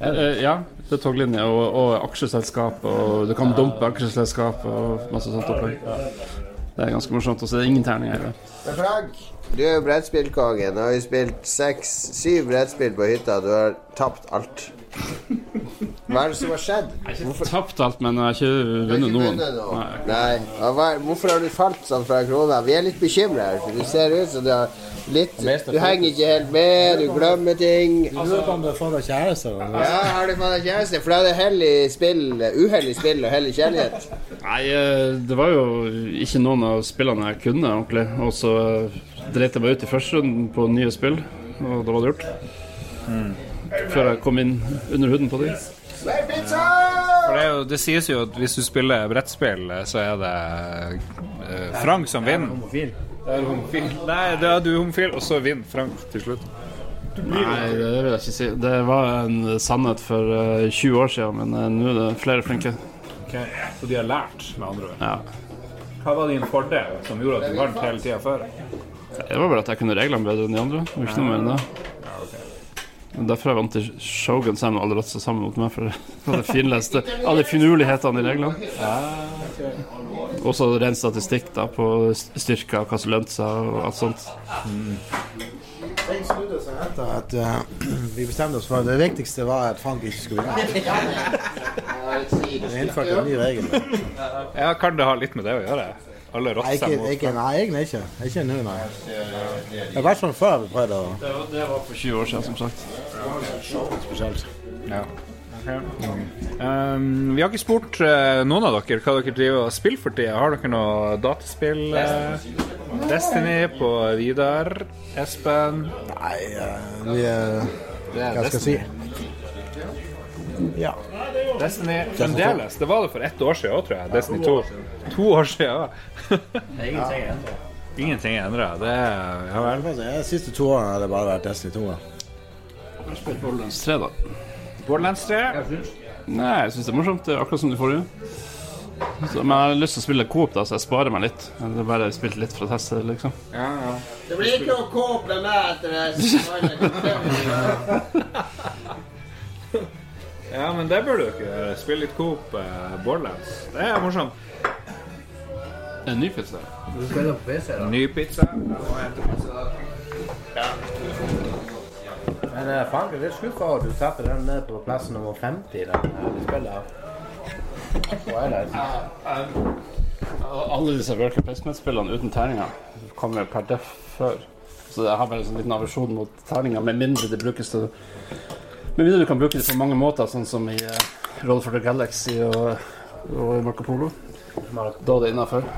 Eh, Ja, det er toglinje og, og aksjeselskap, og du kan dumpe aksjeselskap og masse sånt opplegg. Det er ganske morsomt. Og så er det ingen terninger Frank, du er jo brettspillkongen. Du har spilt seks, syv brettspill på hytta. Du har tapt alt. Hva er det som har skjedd? Jeg har ikke tapt alt, men jeg har ikke vunnet noen. Nei. Nei. Hvorfor har du falt sånn fra krona? Vi er litt bekymra her, for du ser ut som du har litt Du henger ikke helt med, du glemmer ting. Du lurer på om du har fått deg kjæreste? Ja, har du fått deg kjæreste? For da er det hellig spill, i spill og hellig kjærlighet. Nei, eh, det var jo ikke noen av spillene jeg kunne ordentlig. Og så dreit jeg meg ut i første runden på nye spill, og da var det gjort. Før jeg kom inn under huden på dem. For det, er jo, det sies jo at hvis du spiller brettspill, så er det eh, Frank som vinner. Det er homofil. Nei, da er du homofil, og så vinner Frank til slutt. Nei, det vil jeg ikke si. Det var en sannhet for eh, 20 år siden, men eh, nå er det flere flinke. Så de har lært, med andre ord. Ja. Hva var din fordel som gjorde at du vant hele tida før? Det var bare at jeg kunne reglene bedre enn de andre. Det var ikke noe mer enn det. Men Derfor jeg vant til Shogun sammen og alle rotsa sammen mot meg, for det finleste alle finurlighetene i reglene. Også ren statistikk da, på styrker, hva som lønte seg og alt sånt. Mm. at uh, vi bestemte oss for at det viktigste var at Frank ikke skulle vinne. Vi innførte en ny regel. Ja, kan det ha litt med det å gjøre? Alle rotter seg mot ikke, nei, egentlig ikke. Ikke nå, nei. I hvert sånn før vi prøvde å Det var, det var for 20 år siden, som sagt. spesielt. Ja. Um, vi har ikke spurt uh, noen av dere hva dere driver og spiller for tida. Har dere noe dataspill? Uh, Destiny på Vidar? Espen? Nei, vi er Hva skal jeg si? Ja. Destiny fremdeles. Det var det for ett år siden òg, tror jeg. Destiny 2. To år siden. Er. Ingenting er endra. Det er Ja vel. De siste to årene har det bare vært Destiny 2. da. Spilt Borderlands 3, da. Borderlands 3? Nei, jeg syns det er morsomt. Det er akkurat som de forrige. Så, men jeg har lyst til å spille coop, da, så jeg sparer meg litt. Jeg har bare spilt litt for å teste, liksom. Ja, ja. Det blir ikke noe Coop med meg etter det. Ja, men det bør ikke gjøre. Spille litt Coop eh, Borderlands. Det er morsomt. En ny pizza. Du spiller på PC, da? Ny pizza. Men jeg er faen ikke litt skuffa over at du setter den ned på plass nummer 50 i den her spillet. Twilight. Alle disse Worker Placement-spillene uten terninger kommer per def før. Så jeg har bare en sånn liten aversjon mot terninger, med mindre det brukes til Med videre, du kan bruke det på mange måter, sånn som i uh, Roll for the Galaxy og, og i Marco Polo. Da er det innafor.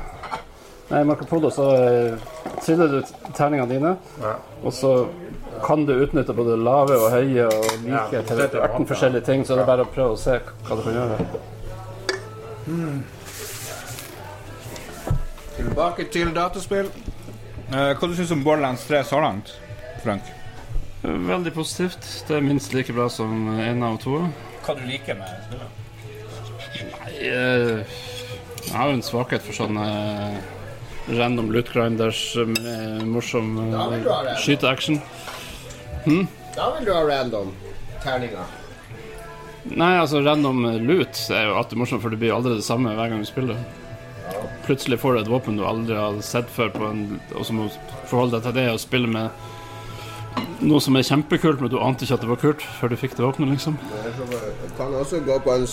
Nei, i Marco Polo så uh, triller du terningene dine, og så kan du utnytte både lave og høye og like Ja, til setter 18 forskjellige ting, så det er bare å prøve å se hva du kan gjøre. Tilbake til dataspill. Uh, hva du syns du om Borderlands 3 så langt, Frank? Veldig positivt. Det er minst like bra som én av to. Hva du liker med spillet? Nei, eh, jeg har jo en svakhet for sånne eh, random loot grinders med morsom eh, skyteaction. Hm? Da vil du ha random terninger. Nei, altså random loot er jo alltid morsomt, for det blir aldri det samme hver gang du spiller. Plutselig får du et våpen du aldri har sett før, på en, og så må du forholde deg til det og spille med noe som er kjempekult, men du ante ikke at det var kult før du fikk det åpne, liksom. Du kan også gå på en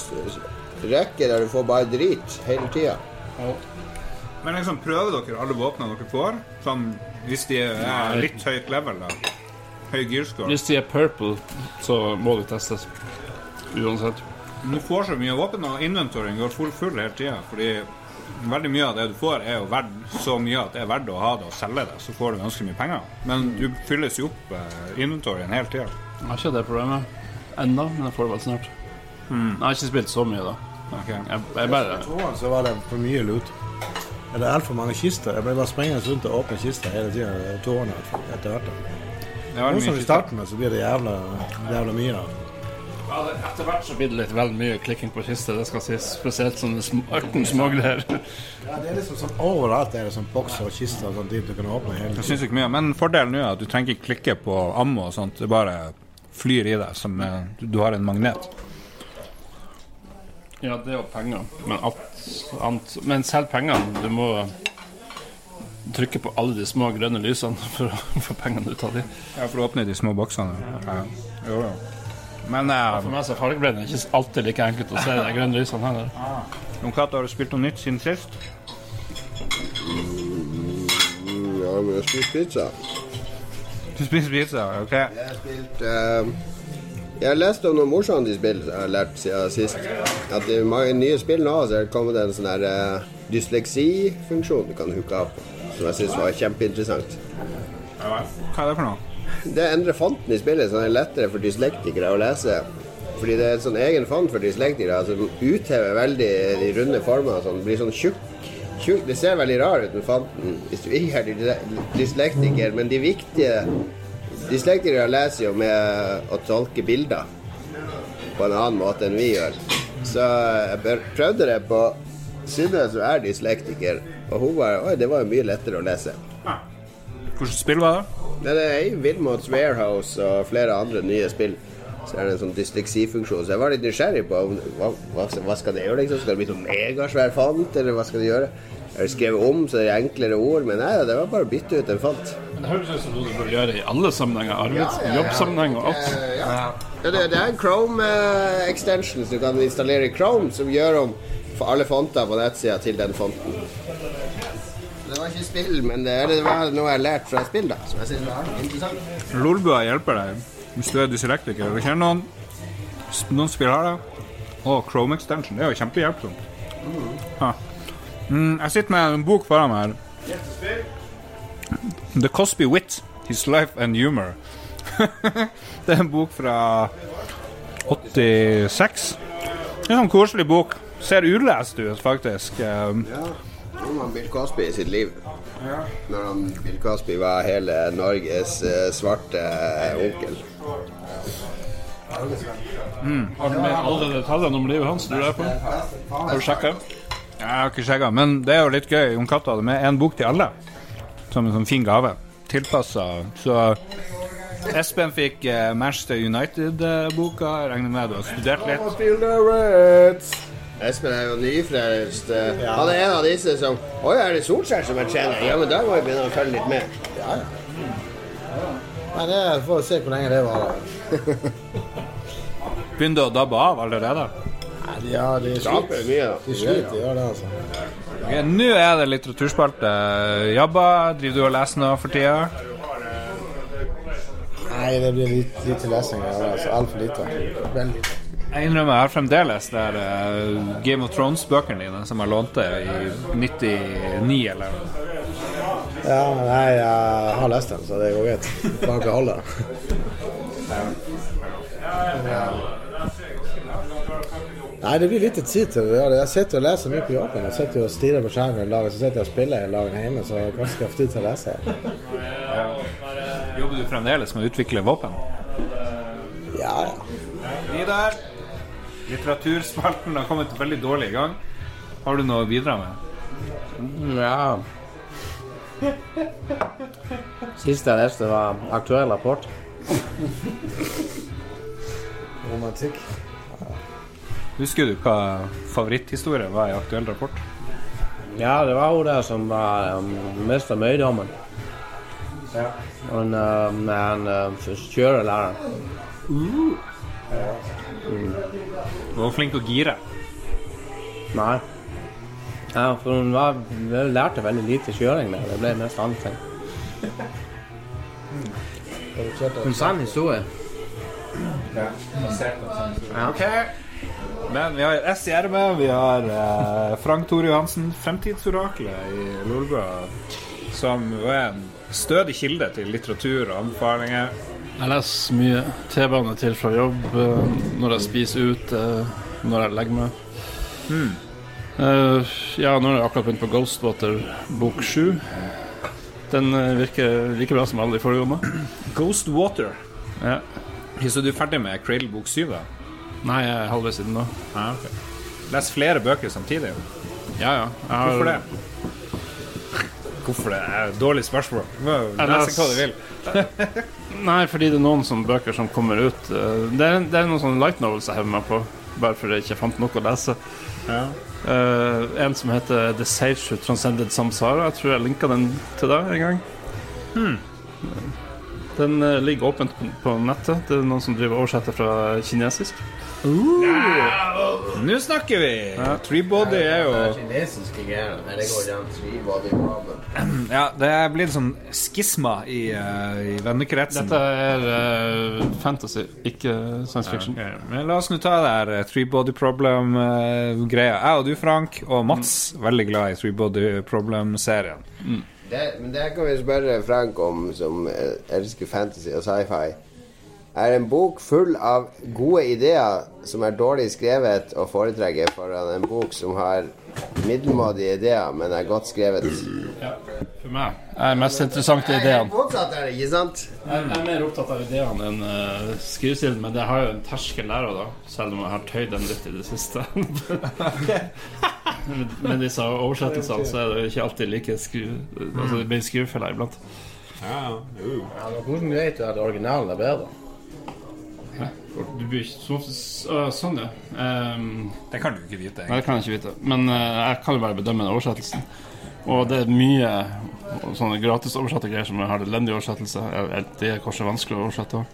rekke der du får bare drit hele tida. Men liksom, prøver dere alle våpnene dere får? Sånn, hvis de er litt høyt level, da? Høy gearscore? Hvis de er purple, så må de testes. Uansett. Du får så mye våpen, og inventoryen går full, full hele tida. Fordi veldig mye av det du får, er jo verdt så mye at det er verdt å ha det og selge det. Så får du ganske mye penger. Men du fylles jo opp eh, inventoryen hele tida. Jeg har ikke det problemet ennå, men jeg får det vel snart. Jeg har ikke spilt så mye, da. Jeg, jeg bare toeren så var det for mye lut. Det er altfor mange kister. Jeg ble bare sprengende rundt og åpne kister hele tida. Tårene etter hvert. Nå som vi starter med, så blir det jævla, jævla mye. da. Ja, Etter hvert så blir det litt vel mye klikking på kiste, det skal sies. Spesielt sånne sm- ørten smugler. Ja, det er liksom sånn Overalt er det sånn bokser og kister og sånn dit du kan åpne hele synes ikke mye, Men fordelen nå er at du trenger ikke klikke på ammo og sånt. Det bare flyr i deg som eh, du, du har en magnet. Ja, det og penger. Men, alt, annet, men selv pengene Du må trykke på alle de små grønne lysene for å få pengene ut av de. Ja, for å åpne de små boksene. Ja. Jo, jo. Men uh, For meg så fargeblind er det ikke alltid like enkelt å se de grønne lysene heller. Jon Cato, har du spilt noe nytt siden sist? Ja, men jeg spiser pizza. Du spiser pizza, OK? Jeg har spilt uh, Jeg har lest om noen morsomme spill jeg har lært siden sist. At i mange nye spill nå så er det kommet en sånn uh, dysleksifunksjon du kan hooke opp, som jeg syns var kjempeinteressant. Hva er det for noe? Det endrer fonten i spillet, så det er lettere for dyslektikere å lese. Fordi det er en sånn egen font for dyslektikere som uthever veldig de runde formene. Sånn, blir sånn tjukk. tjukk. Det ser veldig rar ut med fonten hvis du ikke er dyslektiker, men de viktige Dyslektikere leser jo med å tolke bilder på en annen måte enn vi gjør. Så jeg prøvde det på Synne, som er dyslektiker, og hun var Oi, det var jo mye lettere å lese. Hvilket spill var det? Det er i Wilmots Warehouse og flere andre nye spill. Så er det en sånn dysleksifunksjon. Så jeg var litt nysgjerrig på om- hva, hva, hva skal det gjøre. liksom? Skal det bli sånn megasvær font, eller hva skal det gjøre? Jeg har skrevet om, så det er enklere ord, men nei, det var bare å bytte ut en font. Men det høres ut som noe du burde gjøre i alle sammenhenger. Arbeids, Ja, ja, ja. jobbsammenheng og alt. Eh, ja. Det, det, det er en Chrome-extension som du kan installere i Chrome, som gjør om for alle fonter på nettsida til den fonten. Det var ikke spill, men det, er- det var noe jeg har lært fra spill, da, som jeg synes var interessant. Lolbua hjelper deg hvis du er dyslektiker. Du kjenner noen Noen spill her, da? Og Chrome Extension. Det er jo kjempehjelpsomt. Ja. Mm, jeg sitter med en bok foran meg her. The Cosby Wit. His Life and Humor. det er en bok fra 86. Det er en sånn koselig bok. Ser ulest ut, faktisk. Um, Om han Bill Cosby i sitt liv. Når han, Bill Cosby var hele Norges eh, svarte eh, onkel. Mm. Har du med alle detaljene om livet hans? Du jeg på. Har du sjekka? Jeg har ikke sjekka, men det er jo litt gøy. Jon Cato hadde med en bok til alle. Som en sånn fin gave. Tilpassa. Så Espen fikk eh, Manchester United-boka. Regner med du har studert litt. Espen er jo nyfrelst. Ja. Han er en av disse som Å ja, er det Solskjær som er trener? Ja, men da må vi begynne å følge litt med. Ja, ja. Men det får vi se hvor lenge det varer. Begynner det å dabbe av allerede? Nei, Ja, de Taper mye, da. De sliter, de gjør det, altså. Ok, Nå er det litteraturspalte. Jabba, driver du og leser noe for tida? Nei, det blir lite, lite lesing. Altså. Altfor lite. Veldig lite. Jeg innrømmer, jeg har fremdeles det her, eh, Game of Thrones-bøkene dine som jeg lånte i 99 eller. Ja, nei, jeg har lest dem, så det går greit. Bare beholde den. Nei, det blir lite tid til å gjøre det. Jeg sitter og leser mye på jobben. Jeg sitter og stirrer på skjermen i laget så sitter jeg og spiller i laget hjemme, så jeg kanskje skal få tid til å lese. Jobber du fremdeles med å utvikle våpen? Ja, ja. Vidar, litteraturspalten har kommet veldig dårlig i gang. Har du noe å bidra med? Ja Siste jeg leste, var aktuell rapport. Romantikk. Husker du hva favoritthistorie var i aktuell rapport? Ja, det var hun der som var um, mista møydommen. Ja. Han, uh, med han uh, kjørelæreren. Uh. Mm. Du var flink å gire. Nei. Ja, for hun var, hun lærte veldig lite kjøring der. Det ble mest andre ting. En sann historie. Ja, Ok. Men vi har S i ermet. Vi har eh, Frank Tore Johansen, fremtidsoraklet i Lolbua, som er en stødig kilde til litteratur og anbefalinger. Jeg leser mye T-bane til fra jobb, eh, når jeg spiser ute, når jeg legger meg. Mm. Uh, ja, nå har jeg akkurat begynt på Ghostwater bok sju. Den eh, virker like bra som alle de foregående. Ghostwater. Ja. Så du er ferdig med Cradle bok 7. Nei, jeg er halvveis siden nå. Ah, okay. Les flere bøker samtidig? Ja, ja. Har- Hvorfor det? Hvorfor det? dårlig spørsmål. Les- hva du vil. Nei, fordi det er noen sånne bøker som kommer ut eh, Det er, det er noen sånne light novels jeg hever meg på, bare fordi jeg ikke fant noe å lese. Eh, en som heter The Sage Transcended Samsara. Jeg tror jeg linka den til deg en gang. Hmm. Den eh, ligger åpent på, nettet. Det er noen som driver oversetter fra kinesisk. Uh, Nå snakker vi! Ja. Treebody er jo. Ja, det er blitt sånn skisma i, uh, i vennekretsen. Dette er uh, fantasy, ikke science fiction. Ja, okay. Men la oss nå ta det her treebody problem-greia. jeg og du, Frank, og Mats, veldig glad i treebody Problem-serien. Det, men det kan vi spørre Frank om, som eh, elsker fantasy og sci-fi. Er en bok full av gode ideer som er dårlig skrevet og foretrekker foran en bok som har middelmådige ideer, men er godt skrevet? For meg er mest interessante ideen? Jeg jeg er mer opptatt av ideene enn uh, skrivestilen, men det har jo en terskel der òg, da. Selv om jeg har tøyd den litt i det siste. med, disse oversettelsene så er det jo ikke alltid like skru... Altså, det blir skrivefeller iblant. Ja, men hvordan vet du at originalen er bedre? Du blir ikke så, så, Sånn, ja. Um, det kan du ikke vite. Egentlig. Nei, det kan jeg ikke vite. Men uh, jeg kan jo bare bedømme den oversettelsen. Og det er mye sånne gratis oversatte greier som har elendig oversettelse. er- er- Det er kanskje vanskelig å oversette.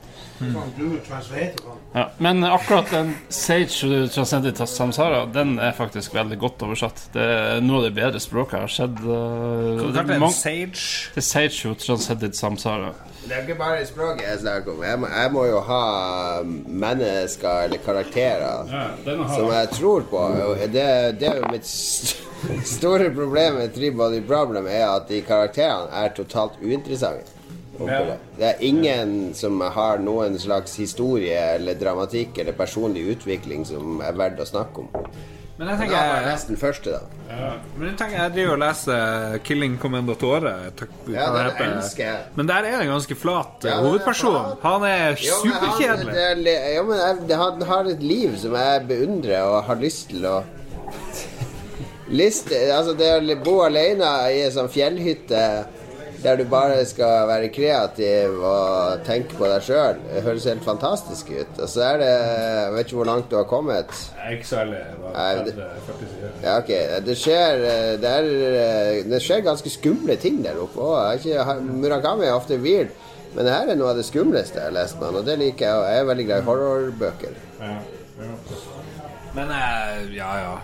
Ja, men akkurat den Sage Transcended Samsara Den er faktisk veldig godt oversatt. Det er noe av det bedre språket jeg har sett. uh, Hva kalte det er Sage? Det er Sage Transcended Samsara. Det er ikke bare språket jeg snakker om. Jeg må, jeg må jo ha mennesker eller karakterer Ja, som jeg tror på. Det, det er jo mitt st store problem med Three Body Problem, er at de karakterene er totalt uinteressante. Ja. det. Er ingen som har noen slags historie eller dramatikk eller personlig utvikling som er verdt å snakke om. Men jeg tenker har jeg lest første, da. Men jeg tenker, jeg driver og leser 'Killing Commendatore'. takk- Ja, den elsker jeg. Men der er det en ganske flat eh, Ja, er hovedperson. Han er superkjedelig. er Ja, men han har et liv som jeg beundrer og har lyst til å Liste, altså det å bo alene i en sånn fjellhytte der du bare skal være kreativ og tenke på deg sjøl, høres helt fantastisk ut. Og så er det Jeg vet ikke hvor langt du har kommet. Ikke særlig. det- Ja, ok. Det skjer, eh, det, er, det skjer ganske skumle ting der oppe òg. Murakami er ofte weird, men det her er noe av det skumleste jeg har lest med og det liker jeg. Og jeg er veldig glad i horrorbøker. Ja, ja. Men eh, ja, ja.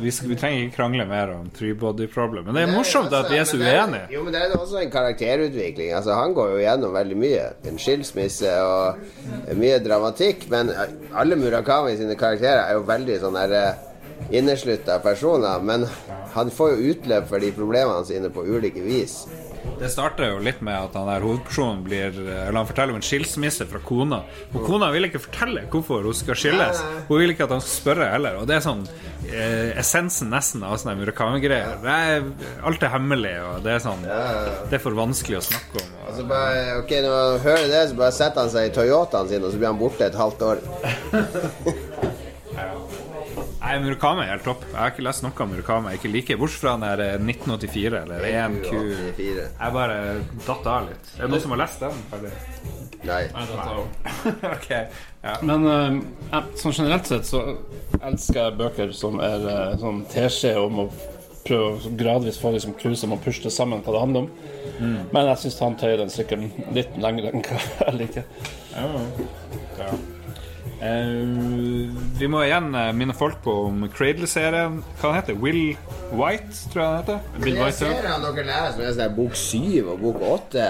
Vi, vi trenger ikke krangle mer om Three Body Problem. Men det er morsomt at vi er så uenige. Jo, men det er også en karakterutvikling. Altså, han går jo gjennom veldig mye. En skilsmisse og mye dramatikk. Men alle Murakami sine karakterer er jo veldig sånn derre inneslutta personer. Men han får jo utløp for de problemene sine på ulike vis. Det starter jo litt med at han der hovedpersonen blir Eller han forteller om en skilsmisse fra kona. Og kona vil ikke fortelle hvorfor hun skal skilles. Hun vil ikke at han skal spørre heller. Og det er sånn eh, essensen nesten av sånne Murakami-greier. Er- Alt er hemmelig, og det er sånn Det er for vanskelig å snakke om. Og altså bare, ok, Når man hører det, så bare setter han seg i Toyotaen sin, og så blir han borte et halvt år. Nei, Murakami er helt topp. Jeg har ikke lest noe av Murakami jeg ikke liker, bortsett fra den der eh, 1984 eller 1Q. Jeg bare datt av litt. Er det noen som har lest den? Ferdig? Nei. ok. Ja. Men uh, jeg- sånn generelt sett så elsker jeg bøker som er uh, sånn teskje om å prøve å gradvis få liksom cruise og det sammen hva det handler om. Mm. Men jeg syns han tøyer den sykkelen litt lenger enn hva jeg liker. Ja. Ja. Eh, vi må igjen eh, minne folk på om Cradle-serien. Hva den heter Will White, tror jeg den heter. Bill White, ser han dere leser med sånn bok syv og bok åtte.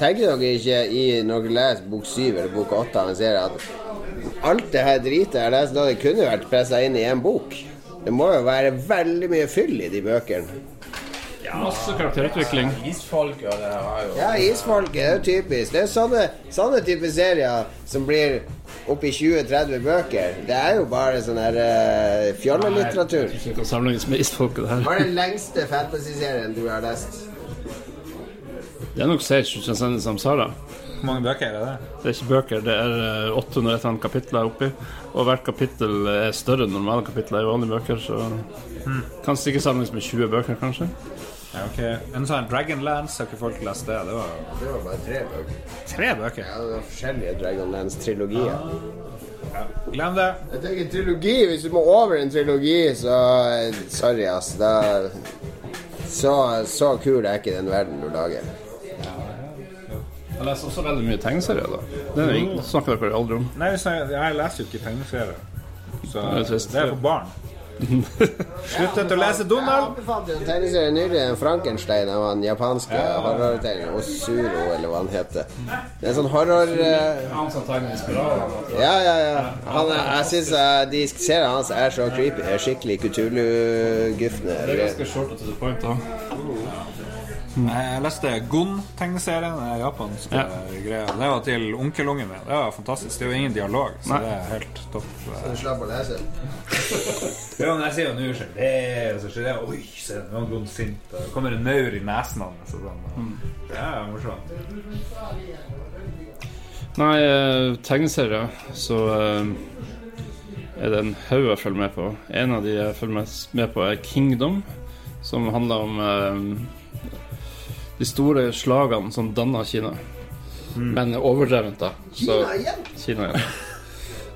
Tenker dere ikke i når dere leser bok syv eller bok åtte av en serie at alt det her dritet jeg leser nå, det kunne vært pressa inn i én bok? Det må jo være veldig mye fyll i de bøkene. Masse karakterutvikling. Isfolk og det jo Ja, Isfolket er jo typisk. Det er sånne, sånne type serier som blir oppi i 20-30 bøker. Det er jo bare sånn her uh, fjollelitteratur. Det kan sammenlignes med isfolket, det Hva er den lengste fantasy-serien du har lest? Det er nok Sage Transcendent Samsara. Hvor mange bøker er det? Det er ikke bøker, det er eh, 800 et eller annet kapitler oppi. Og hvert kapittel er større enn normale kapitler i vanlige bøker, så Hmm. kan sikkert sammen med 20 bøker, kanskje. Ja, ok. En sånn Dragonlance, har ikke folk lest det? Det var Det var bare tre bøker. tre bøker. Ja, det var forskjellige Dragonlance-trilogier. Glem det. Jeg tenker trilogi, Hvis du må over en trilogi, så Sorry, ass. Da Så, så kul er ikke den verden du lager. Jeg leser også veldig mye tegneserier, da. Det er snakker dere aldri om. Nei, jeg leser jo ikke tegneserier. Så det er for barn. Sluttet å lese Donald. Jeg anbefalte en tegneserie nylig, en Frankenstein av han japanske horrortegner Osuro, eller hva han heter. Det er en sånn horror eh, Han som tegner spiraler. Ja, ja, ja. Han er, jeg syns eh, de seriene hans er så creepy. Er skikkelig Kutulu-gufne. Det er ganske short to the point, da. Jeg leste Gon-tegneserien, den japanske Ja. greia. Det var til onkelungen min. Det var fantastisk. Det er jo ingen dialog, så Nei. det er helt topp. Så Du slapp å lese. Ja, men jeg sier jo nå så det, og så skjer det Oi, se, nå er Gon sint. og Det kommer en maur i nesen hans. Sånn. Det er morsomt. Nei, eh, tegneserier, så eh, er det en haug jeg følger med på. En av de jeg følger med på, er Kingdom, som handler om eh, de store slagene som danna Kina. Men overdrevent, da. Så, Kina igjen? Kina igjen.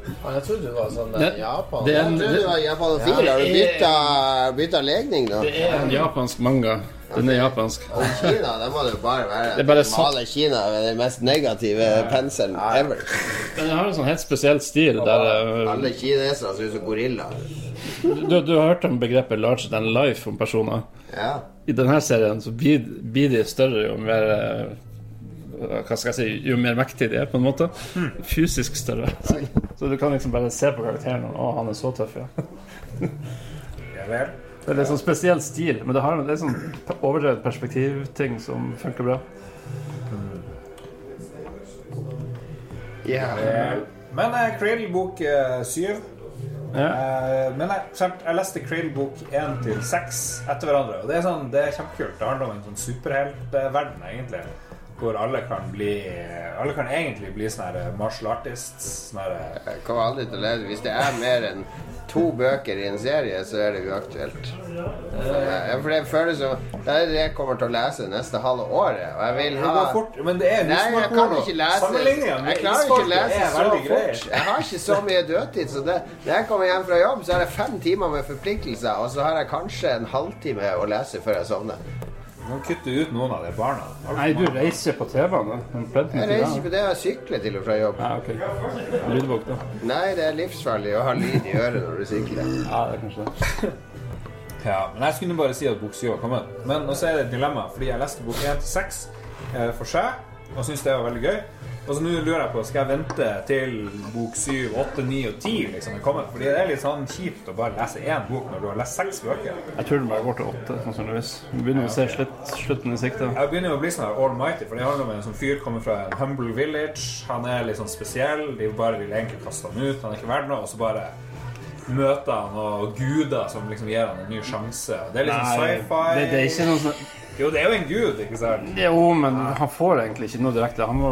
Jeg trodde det var sånn Det- Japan. det er en- Jeg trodde det var japanofil. Har du bytta, bytta legning, da? Det er en japansk manga. Den er japansk. Og Kina, da må det jo bare være Det er bare maler Kina med den mest negative penselen ever. Den har en sånn helt spesiell stil der Alle eh, kinesere ser ut som gorillaer. du, du har hørt om begrepet 'larger than life' om personer? Ja. I denne serien så blir, blir de større jo mer eh, Hva skal jeg si Jo mer mektige de er, på en måte. Fysisk større. Så, så du kan liksom bare se på karakteren og Å, han er så tøff, ja. Ja vel. Det er litt sånn spesiell stil, men det har en sånn overdrevet perspektivting som funker bra. Yeah. Men uh, Cradle-bok 7 Men jeg, jeg leste Crane-bok 1 til 6 etter hverandre. Og det er, sånn, det er kjempekult. Det handler om en sånn superheltverden, egentlig. Hvor alle kan bli Alle kan egentlig bli sånne her martial artists. Sånne her, Jeg kommer aldri til å lese Hvis det er mer enn to bøker i en serie, så er det uaktuelt. Ja, for det føles som Det er det jeg kommer til å lese neste halve året. Og jeg vil ha fort, men det er Nei, jeg kan ikke lese Jeg klarer ikke å lese så fort. Jeg har ikke så mye dødtid. Så det, når jeg kommer hjem fra jobb, så har jeg fem timer med forpliktelser, og så har jeg kanskje en halvtime å lese før jeg sovner. Du må kutte ut noen av de barna. Nei, du reiser på med Jeg reiser på det, jeg sykler til og fra jobb. Ja, ok. Lydbok, da. Nei, det er livsfarlig å ha lyd i øret når du sykler. Ja, det er kanskje det. Ja, men jeg skulle bare si at bok 7 har kommet. Men også er det et dilemma, fordi jeg leste bok 1 til 6 eh, for seg, og syns det var veldig gøy. Og så nå lurer jeg på, skal jeg vente til bok 7, 8, 9 og 10 liksom er kommet? Fordi det er litt sånn kjipt å bare lese én bok når du har lest seks bøker. Jeg tror den bare går til åtte, sannsynligvis. Vi begynner å se slutt, slutten i sikte. Jeg begynner jo å bli sånn her almighty, for det handler om en sånn fyr kommer fra en humble village. Han er litt sånn spesiell. De bare vil egentlig kaste han ut. Han er ikke verdt noe. Og så bare møter han og guder som liksom gir han en ny sjanse. Det er sånn sci-fi. det- det er ikke noe sånn- Jo, det er jo en gud, ikke sant? Jo, men han får egentlig ikke noe direkte. Han må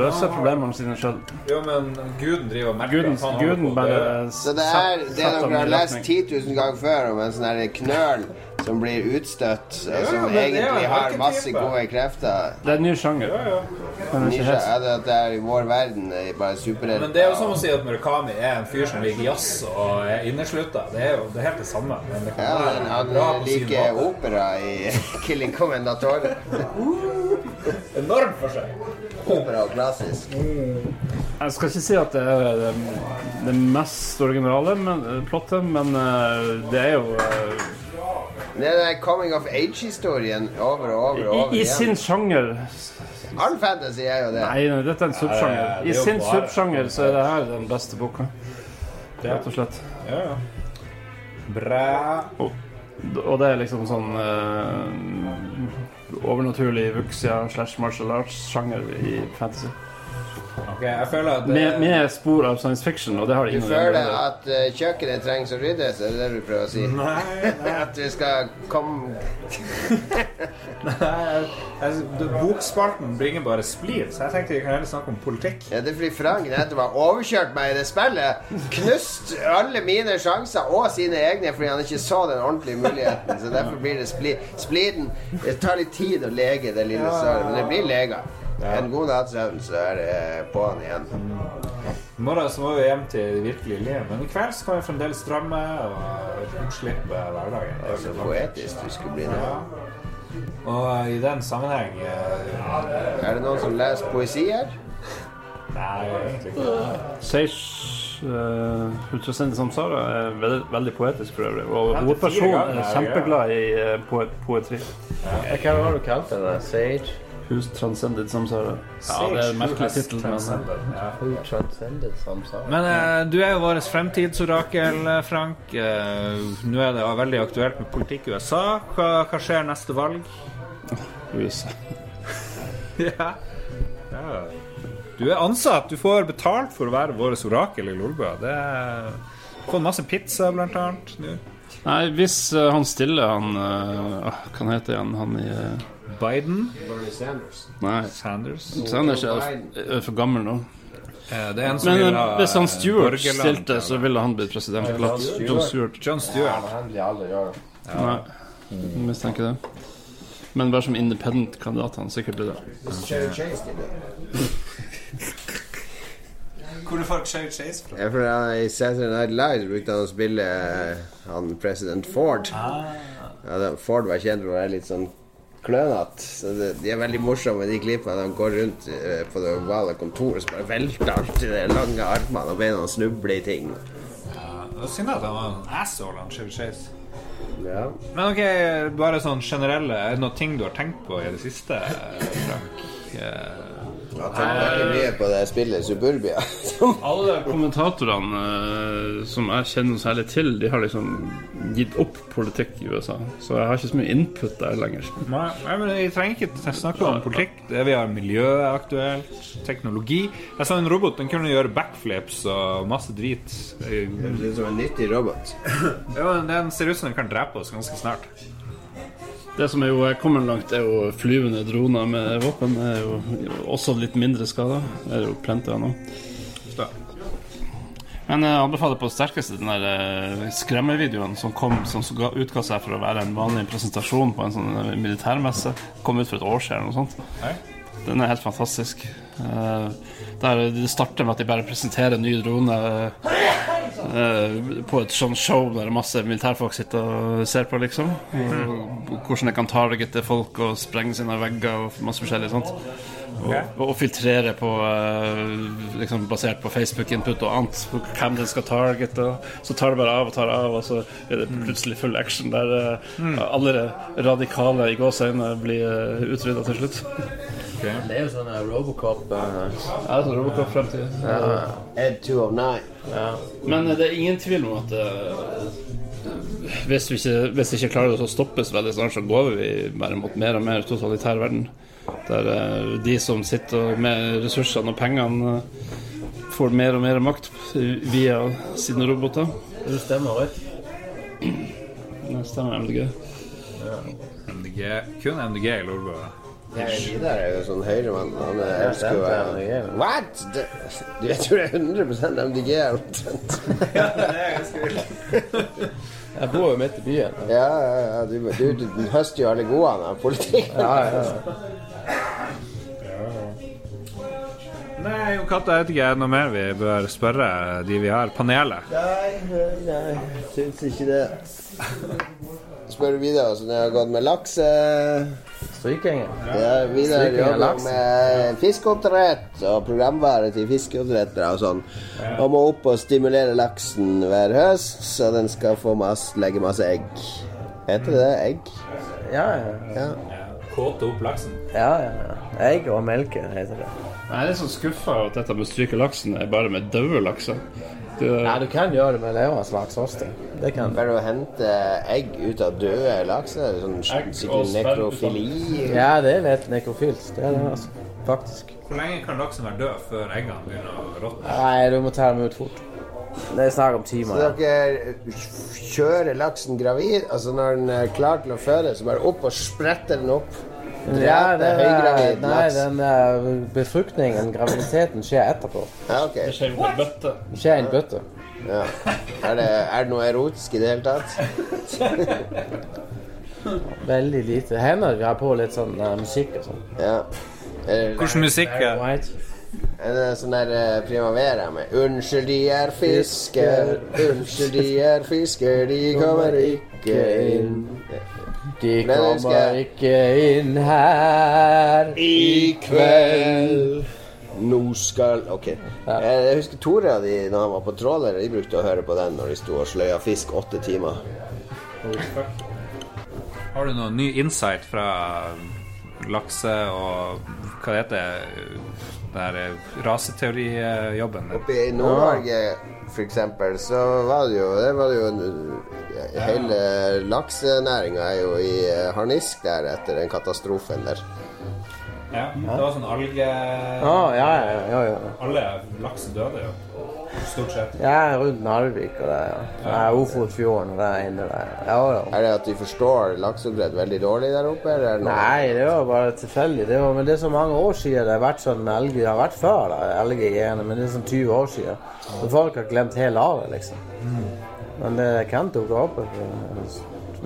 løse problemene sine sjøl. Jo, men guden driver og merker Guden, guden bare det. Så det er det dere har lest retning. 10 000 ganger før om en sånn knøl som blir utstøtt, og ja, som det er egentlig har masse gode krefter. Det er en ny sjanger. Ja, Nisje er det at det er i vår verden er bare superhelter. Men det er jo som å si at Murakami er en fyr som liker jazz og er inneslutta. Det er jo det er helt det samme. Men det kan Ja, være men han liker måte. opera i 'Killing Commendatore'. Enormt for seg. Opera og klassisk. Jeg skal ikke si at det er det, det mest originale men, plottet, men eh, det er jo Det er den coming of age-historien over og over og i, over I sin sjanger All fantasy er jo det. Nei, nei, dette er en subsjanger. Ja, det I sin subsjanger så er det her den beste boka. Rett og slett. Ja, ja. Bra. Og, og det er liksom sånn eh, overnaturlig vuxia slash martial arts-sjanger i fantasy. Ok, jeg føler at Med, med spor av science fiction, og det har Du ingen føler at eh, kjøkkenet trengs å ryddes, er det det du prøver å si? Nei, nei. At vi skal komme Nei, Bokspalten bringer bare splid, så jeg tenkte vi kan heller snakke om politikk. Ja, det er fordi Frank nettopp har overkjørt meg i det spillet. Knust alle mine sjanser og sine egne fordi han ikke så den ordentlige muligheten. Så derfor blir det spli spliden. Det tar litt tid å lege det lille såret, men det blir lega. En god natts søvn, så er det på'n igjen. I morgen så må vi hjem til det virkelige livet, men i kveld så kan vi fremdeles drømme og utslippe hverdagen. Det er så poetisk du skulle bli nå. Og i den sammenheng eh, Er det noen som leser poesi her? Nei, egentlig ikke. Sage uh, Ultrasendt Samsara er veldig, veldig poetisk for øvrig. Og 54 hovedpersonen er kjempeglad i uh, poetri. Hva har du kalt den? Sage? Who's Transcended Samsara. Ja, det er en merkelig tittel, men ja. Men eh, du er jo vår fremtidsorakel, eh, Frank. Eh, Nå er det veldig aktuelt med politikk i USA. Hva, hva skjer neste valg? USA. ja. ja. Du er ansatt. Du får betalt for å være vårt orakel i Lolbua. Det er Fått masse pizza, blant annet. nå. Nei, hvis uh, han stiller han uh, Hva han heter igjen? Han i eh, Biden? Bernie Sanders. Nei. Sanders? Sanders er, er for gammel nå. Eh, Det er en som Men vil eh, ha hvis han Stewart borgerland, stilte, så ville han blitt president. Glatt. John Stewart. John Stewart. Han blir aldri gjøre det. Nei, jeg mistenker det. Men bare som independent kandidat han sikkert blir det. Hvor får Chevy Chase fra? Ja, for I Saturday Night Live brukte han å spille eh, han president Ford. Ja, Ford var kjent for å være litt sånn klønete. Så det, de er veldig morsomme, de klippene. De går rundt eh, på det ovale kontoret så bare velter alt i de lange armene og beina og snubler i ting. Ja, det er synd at han var en asshole, han Chevy Chase. Ja. Men ok, bare sånn generelle Er det noen ting du har tenkt på i det siste, Frank? Eh, Jeg tenker veldig mye på det spillet Suburbia. Alle kommentatorene eh, som jeg kjenner noe særlig til, de har liksom gitt opp politikk i USA. Så jeg har ikke så mye input der lenger. Nei, men Vi trenger ikke snakke om politikk. Det Vi har miljø aktuelt, teknologi. Jeg sa en robot den kunne gjøre backflips og masse drit. Det høres ut som en nyttig robot. Ja, den ser ut som den kan drepe oss ganske snart. Det som er jo kommet langt, er jo flyvende droner med våpen. Det er jo også litt mindre skader. Det er jo plenty av nå. Men jeg anbefaler på det sterkeste den der eh, skremmevideoen som kom Som utga seg for å være en vanlig presentasjon på en sånn eh, militærmesse. Kom ut for et år siden eller noe sånt. Den er helt fantastisk. Eh, Der Det starter med at de bare presenterer en ny eh, på et sånt show der masse militærfolk sitter og ser på, liksom. Og hvordan jeg kan targete folk og sprenge sine vegger og masse forskjellig sånt. Og, og filtrere på eh, liksom basert på Facebook-input og annet hvem den skal targete. Så tar det bare av og tar av, og så er det plutselig full action der eh, Mm. alle radikale i gåseøyne blir utrydda til slutt. Det er jo sånn eh, Robocop eh, Ja, sånn Robocop-fremtid. Ja. Ed 209. Ja. Men eh, det er ingen tvil om at uh, hvis vi ikke, hvis vi ikke klarer det, å stoppes veldig snart, så går vi bare mot mer og mer totalitær verden. Der de som sitter med ressursene og pengene, får mer og mer makt via sine roboter. Det stemmer rett. Det stemmer MDG. MDG. Kun MDG i Lolbua. Ja, Vidar er jo sånn høyremann. Han elsker jo MDG. What?! Det, du, vet jo det er 100 MDG her omtrent. Jeg bor jo midt i byen. Ja, ja, ja. Du, du, du, høster jo alle godene av politikk. Ja, ja. Nei, Jon Cato, jeg vet ikke, er det noe mer vi bør spørre de vi har? Panelet? Nei, nei, syns ikke det. Spør du videre hvordan det har gått med laks? eh? Strykingen. Ja, Vidar jobber med fiskeoppdrett og programvare til fiskeoppdrettere og sånn. Og må opp og stimulere laksen hver høst, så den skal få masse, legge masse egg. Heter det det? Egg? Ja, ja. Ja. Kåte opp laksen. Ja, ja, ja. Egg og melke heter det. Jeg er litt sånn skuffa over at dette med stryke laksen er bare med døde lakser. Det, Nei, du kan gjøre det med levende laks også. det. Kan du. Bare å hente egg ut av døde lakser? Sånn sikkert nekrofili? Ja, det er litt nekrofilt. Det er det, altså. Faktisk. Hvor lenge kan laksen være død før eggene begynner å råtne? Nei, du må ta dem ut fort. Det er snakk om timer. Så dere kjører laksen gravid? Altså når den er klar til å føde, så bare opp og spretter den opp? Ja, det er, høygravid nei, laks? den eh, befruktningen, graviditeten, skjer etterpå. Ja, ok. det skjer på en bøtte. Det skjer i en bøtte. Ja. Er, det, er det noe erotisk i det hele tatt? Veldig lite. Hender vi har på litt sånn uh, musikk og sånn. Ja. Hvilken musikk er Det er sånn der uh, Primavera med 'Unnskyld, de er fisker, unnskyld, de er fisker, de kommer ikke inn'. De kommer ikke inn her. I kveld. Nå skal Ok. Jeg jeg husker Tore og de, når han var på tråler, de brukte å høre på den når de sto og sløya fisk åtte timer. Har du noen ny insight fra lakse og hva det heter den raseteorijobben? Oppe i Nord-Norge for eksempel, så var det jo, det var det jo Hele laksenæringa er jo i harnisk der etter den katastrofen der. Ja, det var sånn alge... Ah, ja, ja, ja, ja. Alle lakser døde jo. Stort sett. Ja, rundt Narvik og det, ja. ja Ofotfjorden og der inne der. Ja, ja. Er det at de forstår lakseoppdrett veldig dårlig der oppe? Eller er noe? Nei, det var bare tilfeldig. Det var, men det er så mange år siden det har vært sånn elg. Det har vært før da, elggreiene, men det er sånn 20 år siden. Så folk har glemt helt av det, liksom. Men det kan dukke opp.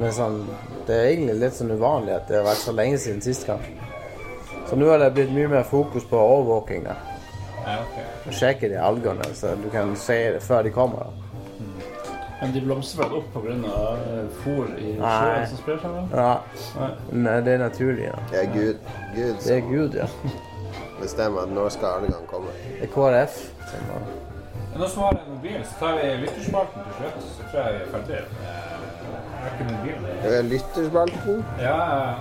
Men sånn, det er egentlig litt sånn uvanlig at det har vært så lenge siden sist gang. Så nå har det blitt mye mer fokus på overvåking. da. Ja, ok. Og sjekke de algene, så du kan se det før de kommer. da. Men de blomstrer vel opp pga. fôr i Nei. sjøen som sprer seg? da? Ja. Nei, det er naturlig. Ja. Det er Gud. Gud Det er Gud, ja. bestemmer at når skal algene komme. Det er KrF. som har- Nå som har en mobil, så tar vi lytterspalten til slutt. Så tror jeg vi er ferdig. Er Jeg har ikke mobilen. Er lytterspalten. Ja, ja.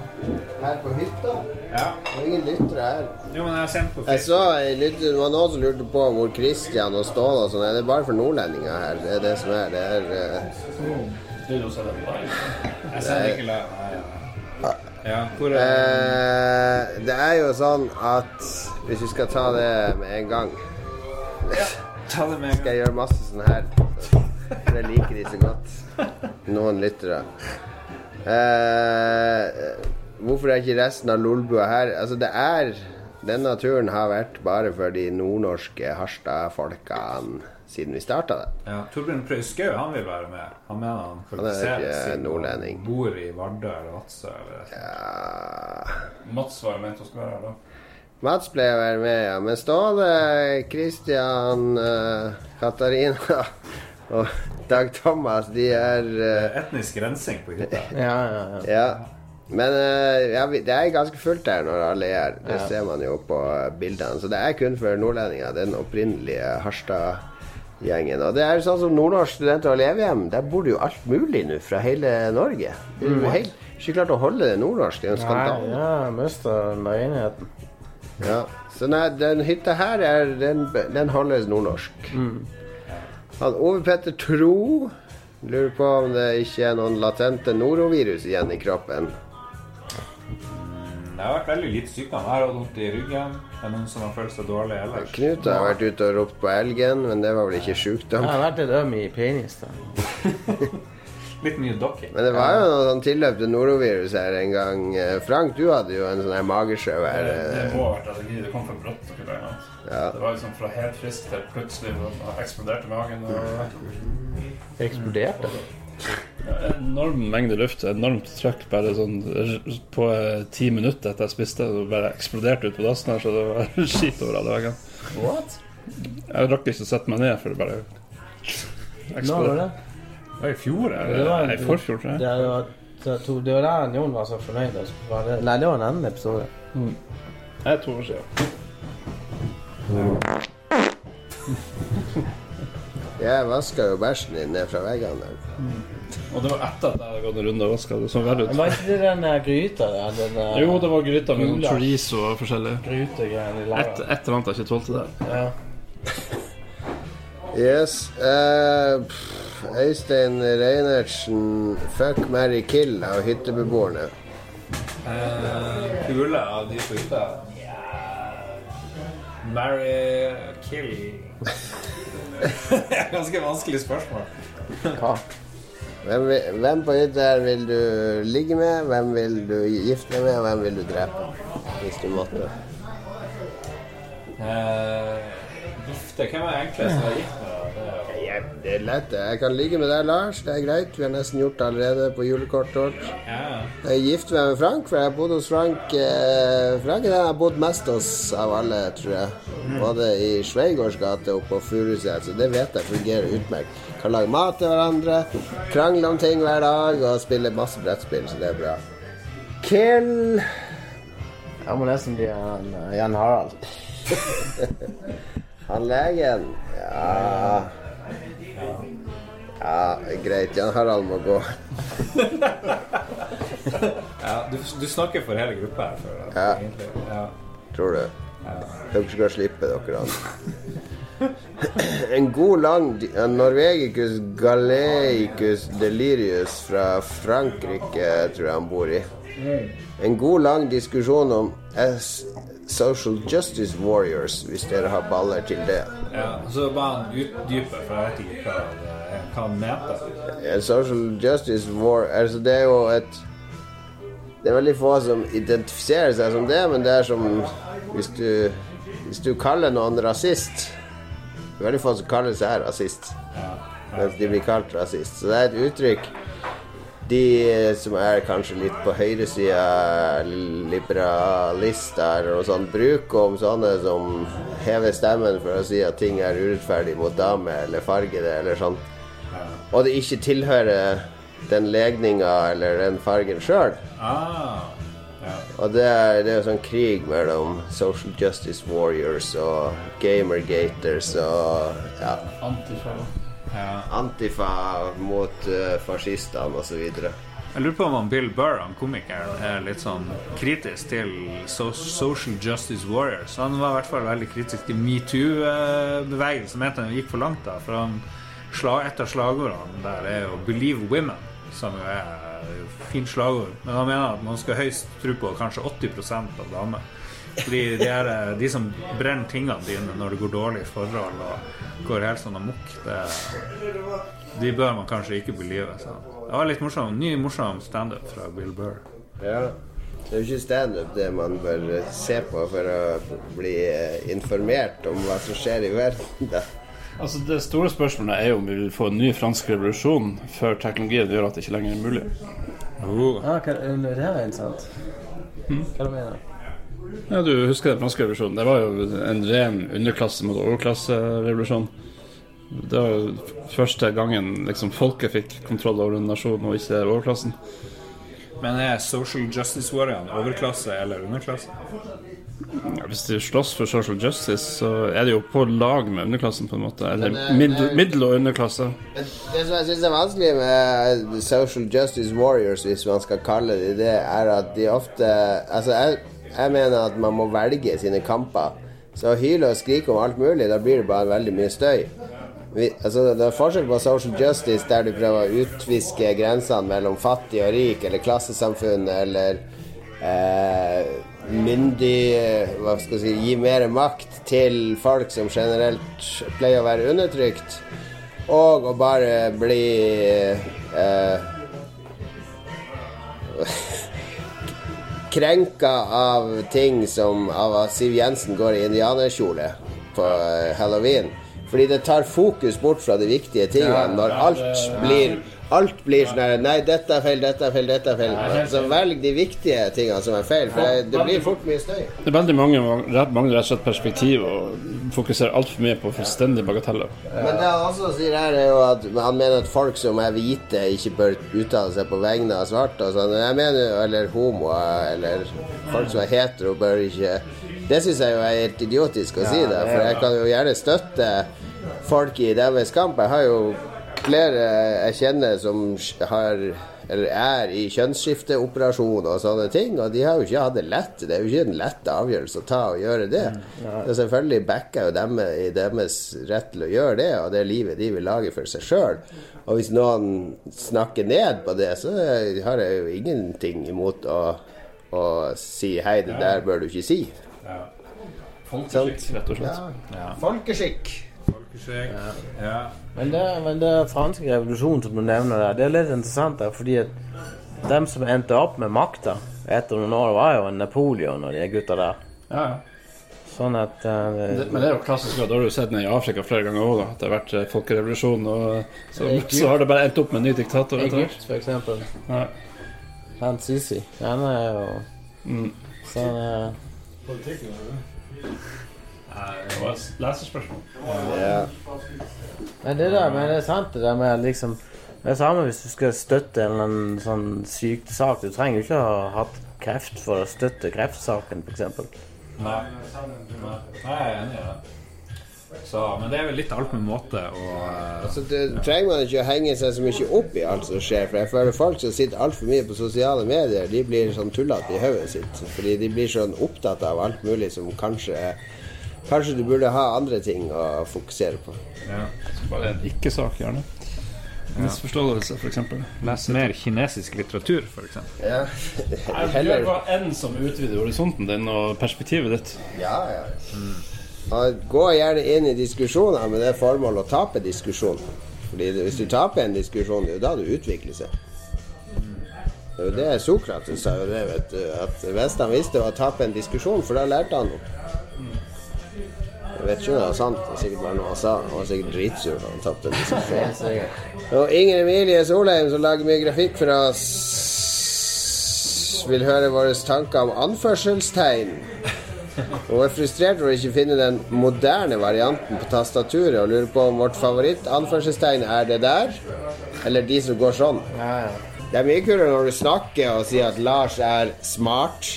Her på hytta? Ja. Er ingen lyttere her. Jo, men jeg har sendt på Jeg så lytter, det var noen som lurte på hvor Christian og Ståle og sånn er. Det bare for nordlendinger her. Det er det som er. Det er uh... Det er jo så det er live. Jeg sender ikke live. Ja. Ja, hvor er eh, Det er jo sånn at hvis vi skal ta det med en gang Ta det med en Skal jeg gjøre masse sånn her. For jeg liker de så godt. Noen lyttere. Eh, hvorfor er ikke resten av Lolbua her? Altså, det er Denne turen har vært bare for de nordnorske Harstad-folkene siden vi starta det. Ja, Torbjørn Prøyskau han vil være med. Han mener han er kvalifiserer siden nordlending. han bor i Vardø eller Vadsø. Eller Mats var ment å skulle være her, da. Mats ble å være med, ja. Men Ståle, Kristian, eh, Katarina og Dag Thomas, de er uh... Etnisk rensing på hytta. Ja, ja, ja. Ja. Men eh, ja, det er ganske fullt der når alle er her. Det Ja. ser man jo på bildene. Så det er kun for nordlendinger. Den opprinnelige Harstad-gjengen. Og det er sånn som Nordnorsk studenter og elevhjem. Der bor det jo alt mulig nå fra hele Norge. Det er jo Mm. helt, ikke klart å holde det nordnorsk. Det er en skandale. ja, jeg mista enigheten. Ja. Så nei, den hytta her, er, den, den holdes nordnorsk. Mm. Han Ove Petter Tro lurer på om det ikke er noen latente norovirus igjen i kroppen. Jeg har vært veldig litt sykdom. Jeg har hatt vondt i ryggen. Det er noen som har følt seg dårlig ellers. Knut har vært ute og ropt på elgen, men det var vel ikke sjukdom. Jeg har vært litt øm i penis. da. Litt mye dokking. Men det var jo noe sånn tilløp til norovirus her en gang. Eh, Frank, du hadde jo en sånn her magesjø her. Det, det eh. må ha vært allergi. Det kom for brått. Ja. Det var liksom fra helt frisk til plutselig eksploderte magen. Og Eksploderte? Enorm mengde luft, enormt trøkk bare sånn på eh, ti minutter etter jeg spiste. Det bare eksploderte ut på dassen her, så det var skit over alle veggene. What? Jeg rakk ikke å sette meg ned, for det bare eksploderte. Når var det? Det var i fjor, eller Det var- i forfjor, tror jeg. Det var, det var- det var der Jon var så fornøyd. Var det- Nei, det var en annen episode. Det er to år siden. Jeg vaska jo bæsjen din ned fra veggene Mm. Og det var etter at jeg hadde gått en runde og vaska. Det så verre ut. Var ikke det den gryta der? Den Jo, det var gryta med noen chorizo og forskjellig. Grytegreiene Et, et eller annet jeg ikke tålte der. Ja. Yes. Uh, pff, Øystein Reinertsen, fuck, marry, kill av hyttebeboerne. Uh, Kule av de på hytta. Marry kill Ganske vanskelig spørsmål. Hva? Hvem, hvem på hytta vil du ligge med, hvem vil du gifte deg med, og hvem vil du drepe? Hvis du måtte. Eh, gifte Hvem er egentlig som er gift med? Det er- Jeg, det er lett. Jeg kan ligge med deg, Lars. Det er greit. Vi har nesten gjort det allerede på julekortet vårt. Jeg er gift med Frank, for jeg har bodd hos Frank eh, Frank er den jeg har bodd mest hos av alle, tror jeg. Både i Sveigårds gate og på Furuset, så det vet jeg fungerer utmerket. Kan lage mat til hverandre, krangle om ting hver dag og spille masse brettspill, så det er bra. Kill Jeg må nesten bli Jan Harald. Han legen Ja Ja, greit. Jan Harald må gå. Ja, du, du snakker for hele gruppa her. For, at, Ja. egentlig. Ja. Tror du? Dere skal slippe dere an. En god lang Norvegikus Norvegicus galeicus delirius fra Frankrike, tror jeg han bor i. En god lang diskusjon om S social justice warriors, hvis dere har baller til det. Ja, så bare en utdype, for jeg vet ikke hva, hva han mente. En social justice war Altså, det er jo et Det er veldig få som identifiserer seg som det, men det er som hvis du Hvis du kaller noen rasist Det er veldig få som kaller seg rasist, mens de blir kalt rasist. Så det er et uttrykk de som er kanskje litt på høyresida, liberalister og sånn, bruker om sånne som hever stemmen for å si at ting er urettferdig mot damer eller fargede eller sånn, og det ikke tilhører den legninga eller den fargen sjøl. Ah, ja. Og det er, det er jo sånn krig mellom social justice warriors og gamergaters og ja, Antifa. Antifa mot uh, fascistene osv. Jeg lurer på om Bill Burr, han komikeren, er litt sånn kritisk til so social justice warriors. Han var i hvert fall veldig kritisk til metoo-bevegelsen. Mente han gikk for langt da. For han et av slagordene der er jo 'believe women', som jo er et fint slagord. Men han mener at man skal høyst tro på kanskje 80% av damer. Fordi de, er, eh, de som brenner tingene dine når det går dårlig i forhold og går helt sånn amok, det, de bør man kanskje ikke belive. Så. Det var litt morsom, ny morsom standup fra Bill Burr. Ja. Det er jo ikke standup det man bør se på for å bli eh, informert om hva som skjer i verden. da. Altså Det store spørsmålet er jo om vi vil få en ny fransk revolusjon før teknologien gjør at det ikke lenger er mulig. Ja, hva, det her er interessant. Hva du mener Ja, Du husker den franske revolusjonen? Det var jo en ren underklasse mot overklasserevolusjon. Det var jo første gangen liksom folket fikk kontroll over en nasjon, og ikke overklassen. Men er social justice warriorene overklasse eller underklasse? Ja, hvis de slåss for social justice, så er de jo på lag med underklassen, på en måte. Eller eh, middel, og underklasse. Men Det som jeg syns er vanskelig med eh, social justice warriors, hvis man skal kalle dem det, er at de ofte Altså, jeg, jeg mener at man må velge sine kamper. Så å hyle og skrike om alt mulig, da blir det bare veldig mye støy. Vi, altså, det er forskjell på social justice der du prøver å utviske grensene mellom fattig og rik, eller klassesamfunn, eller eh, myndig Hva skal jeg si Gi mer makt til folk som generelt pleier å være undertrykt. Og å bare bli eh, Krenka av ting som Av at Siv Jensen går i indianerkjole på eh, halloween. Fordi det tar fokus bort fra de viktige tingene når alt blir Alt blir sånn her Nei, dette er feil, dette er feil, dette er feil. Så velg de viktige tingene som er feil, for det, det blir fort mye støy. Det er veldig mange mangler rett og slett perspektiv og fokuserer altfor mye på fullstendige bagateller. Men det han også sier her, er jo at han mener at folk som er hvite, ikke bør uttale seg på vegne av svarte. Og sånn. Jeg mener jo, eller homoer, eller folk som er hetero, bør ikke Det syns jeg jo er helt idiotisk å si, det. For jeg kan jo gjerne støtte folk i deres kamp. Jeg har jo flere jeg kjenner som har eller er i kjønnsskifteoperasjon og sånne ting, og de har jo ikke hatt det lett. Det er jo ikke en lett avgjørelse å ta og gjøre det. Så selvfølgelig backer jo dem i deres rett til å gjøre det, og det livet de vil lage for seg sjøl. Og hvis noen snakker ned på det, så har jeg jo ingenting imot å, å si hei, det der bør du ikke si. Folkeskikk, rett og slett. Ja. Folkeskikk. Ja. ja. Men det, men det franske revolusjonen som du nevner der, det er litt interessant der, fordi at dem som endte opp med makta etter noen år, var jo Napoleon og de gutta der. Ja, Sånn at uh, Det, men det er jo klassisk. og Da har du sett ned i Afrika flere ganger òg. Det har vært eh, folkerevolusjon, og så, Egypt. så har det bare endt opp med en ny diktator. Egypt, for eksempel. Ja. Han Sisi. Han er jo Mm. sånn eh, Det var et leserspørsmål. Ja. Men det der, men det er sant det der med liksom Det er samme hvis du skal støtte en eller annen sånn syk sak. Du trenger jo ikke å ha hatt kreft for å støtte kreftsaken, f.eks. Nei. Nei, jeg er enig i det. Så, men det er vel litt alt med måte og uh, Så det trenger man ikke å henge seg så mye opp i alt som skjer. For jeg føler folk som sitter altfor mye på sosiale medier, de blir sånn tullete i hodet sitt. Fordi de blir sånn opptatt av alt mulig som kanskje Kanskje du burde ha andre ting å fokusere på. ja. Bare en ikke-sak, gjerne. Misforståelse, f.eks. Les mer kinesisk litteratur, f.eks. Ja. Heller var en som utvider horisonten din og perspektivet ditt. Ja, ja. Mm. gå gjerne inn i diskusjoner med det formål å tape diskusjonen. Fordi hvis du taper en diskusjon, det er jo da du utvikler seg. Det er jo det Sokrates sa jo det, vet du. At hvis han visste, å tape en diskusjon, for da lærte han noe. Jeg vet ikke om det var sant. Det er sikkert bare noe han sa. Han var sikkert dritsur da han tapte en. Og Inger Emilie Solheim, som lager mye grafikk for oss, vil høre våre tanker om anførselstegn. Hun er frustrert over å ikke finne den moderne varianten på tastaturet, og lurer på om vårt favoritt-anførselstegn er det der, eller de som går sånn. Det er mye kulere når du snakker og sier at Lars er smart.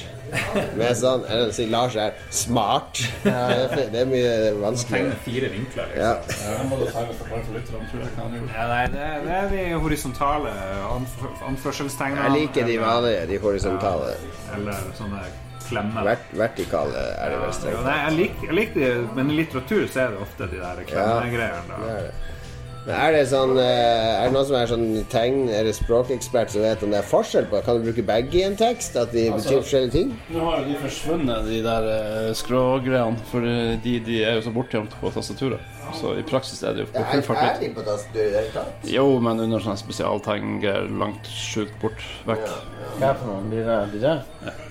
Med sånn, eller si Lars er smart. Det er, det er mye vanskeligere. Tegne fire vinkler, Ja. liksom. Ja, nei, det, er- det er de horisontale anf anførselstegnene. Jeg liker de vanlige, de horisontale. Eller sånne klemmer. Vert, vertikale er det vel strengt. Ja, jeg liker, jeg liker de, men i litteratur så er det ofte de der klemmegreiene. det er det. Men er det sånn eh, Er det noen som er sånn tegn- eller språkekspert som vet om det er forskjell på Kan du bruke begge i en tekst? At de betyr forskjellige ting? Nå har jo de forsvunnet, de der eh, skrågreiene, for de, de er jo så bortgjemt på tastaturet. Så i praksis er det jo på full fart ut. de på tastaturet i det hele tatt? Jo, men under sånne spesialtenger langt sjukt bort vekk. Hva for noen? De der? De der?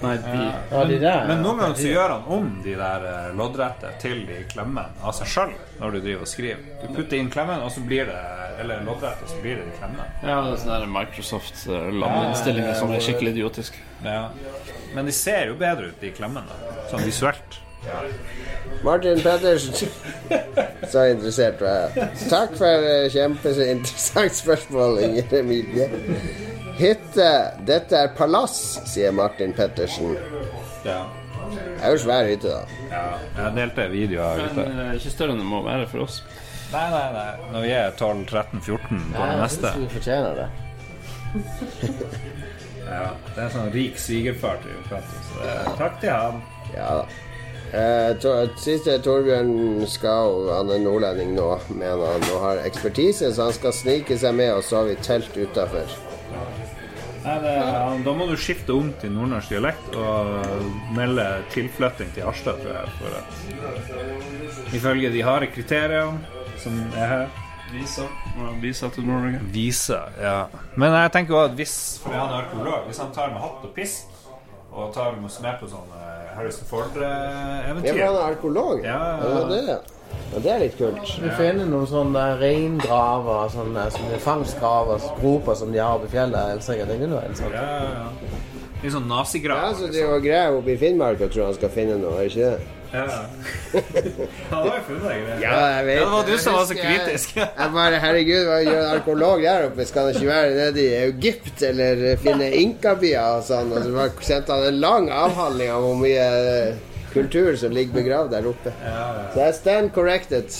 Nei, de Ja, de der. Men noen ganger så gjør han om de der eh, loddrette til de klemmene av seg sjøl når du driver og skriver. Du putter inn klemmen, og så blir det Eller loddrette, så blir det de klemmene. Ja, det er sånne Microsoft eh, som er skikkelig idiotisk. Ja. Men de ser jo bedre ut, de klemmene. Sånn visuelt. Martin Pettersen Så interessert var jeg. Takk for eh, kjempeinteressant spørsmål, Inger Emilie. Hytte. Dette er palass, sier Martin Pettersen. Ja. Det er jo svær hytte, da. ja. Jeg delte videoer Men ute. eh, ikke større enn det må være for oss. Nei, nei, nei. Når vi er 12-13-14 på det jeg neste. vi fortjener det. Ja, det er en sånn rik svigerfar til Jon Cato, så er takk til han. Ja da. Eh, to, siste Torbjørn Skau, han er nordlending nå, mener han, og har ekspertise, så han skal snike seg med og sove i telt utafor. Da må du skifte om til nordnorsk dialekt og melde tilflytting til Harstad, tror jeg. For at ifølge de harde kriteriene som er her Visa. Visa til Nord-Norge. Visa, ja. Men jeg tenker også at hvis for han er arkeolog, hvis han tar med hatt og pisk og tar med, med på sånne eh, Harrison Ford-eventyr Ja, han er alkolog? Ja, ja, Ja, ja. det, ja, det er litt kult. Vi finner noen sånne reingraver, sånne, sånne fangstgraver, groper som de har oppe i fjellet. Eller sikkert. Være interessant. Ja, ja, ja. Litt sånn nazigrav. Ja, så de var å oppe i Finnmark og tror han skal finne noe, er ikke det? Ja. Han har jo funnet. Ja, jeg vet Ja, det var du som var så kritisk. Jeg, jeg bare, herregud, hva gjør en arkeolog der oppe? Skal han ikke være nede i Egypt eller finne inkabyer og sånn? Og så bare sendte han en lang avhandling om hvor mye eh, kultur som ligger begravd der oppe. Så jeg stand corrected.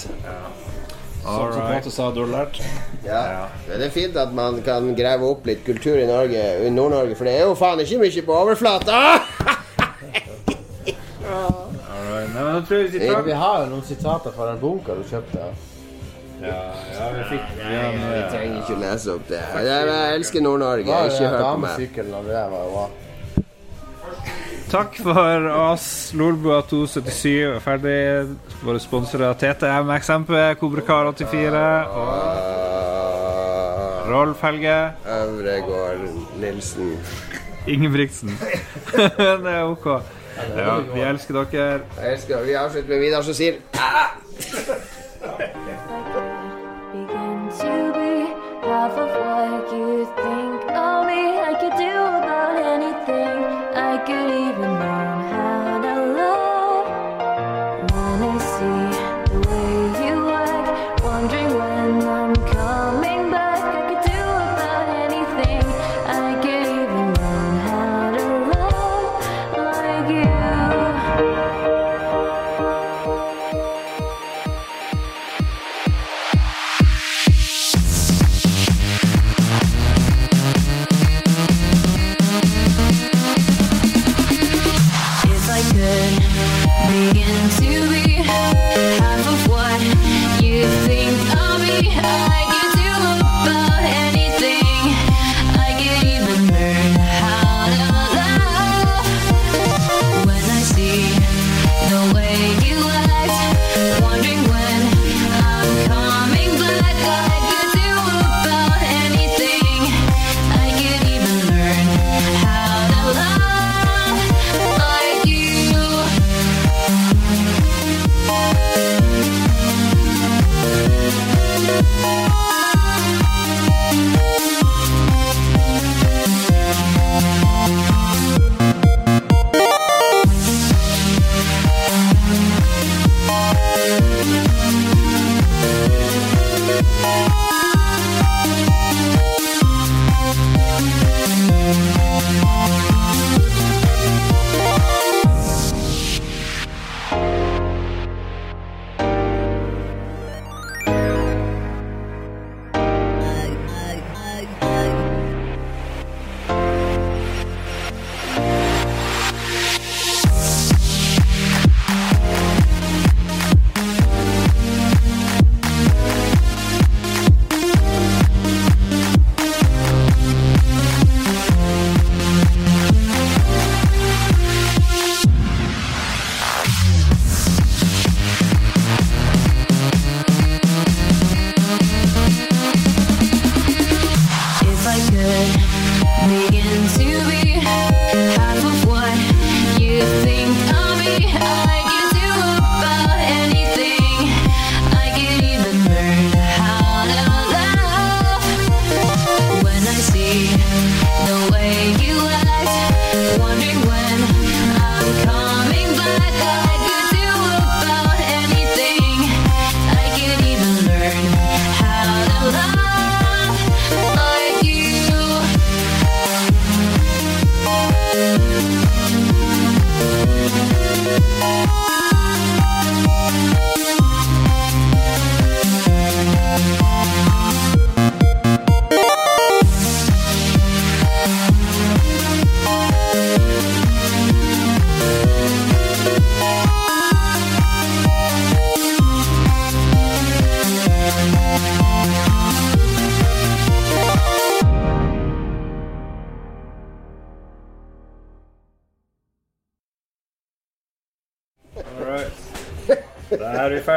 Som som sa du har lært. Ja. Men det er fint at man kan grave opp litt kultur i Norge, i Nord-Norge, for det er jo faen ikke mye på overflata! Da tror vi Vi, vi har jo noen sitater fra den boka du kjøpte. Ja, ja, vi fikk Ja, jeg trenger ikke å lese opp det. Jeg, jeg elsker Nord-Norge. Ikke hør på meg. Takk for oss. Lolbua 277 er ferdig. Våre sponsorer TTM XMP, Kobrekar84 og Rolf Helge. Øvregård Nilsen. Ingebrigtsen. det er ok. Ja, vi elsker dere. Jeg elsker, dere. vi avslutter med Vidar som sier begin to be half of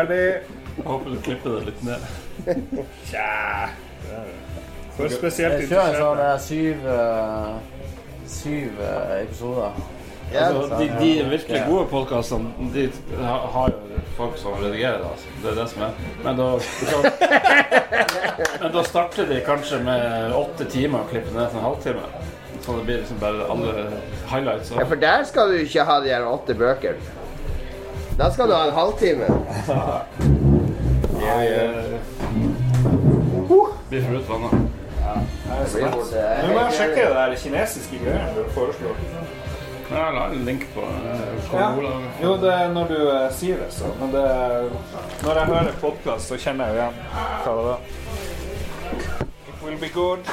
Da Jeg. Håper du klipper det litt ned. Tja. Hvor spesielt Jeg kjører en sånn eh, syv, eh, syv eh, episoder. Altså, de, de virkelig gode podkastene, de ha- har jo folk som redigerer det. Altså. Det er det som er. Men da, så, men da starter de kanskje med åtte timer og klipper ned til en halvtime. Så det blir liksom bare alle highlights. Ja, for der skal du ikke ha de her åtte bøker. Da skal du ha en halvtime. Jeg eh, blir for utvanna. Nå må jeg sjekke det der kinesiske greiene du foreslår. Jeg la en link på eh, Ja. Jo, det er når du eh, sier det, så. Men det er, når jeg hører podkast, så kjenner jeg jo igjen hva det er. It will be good.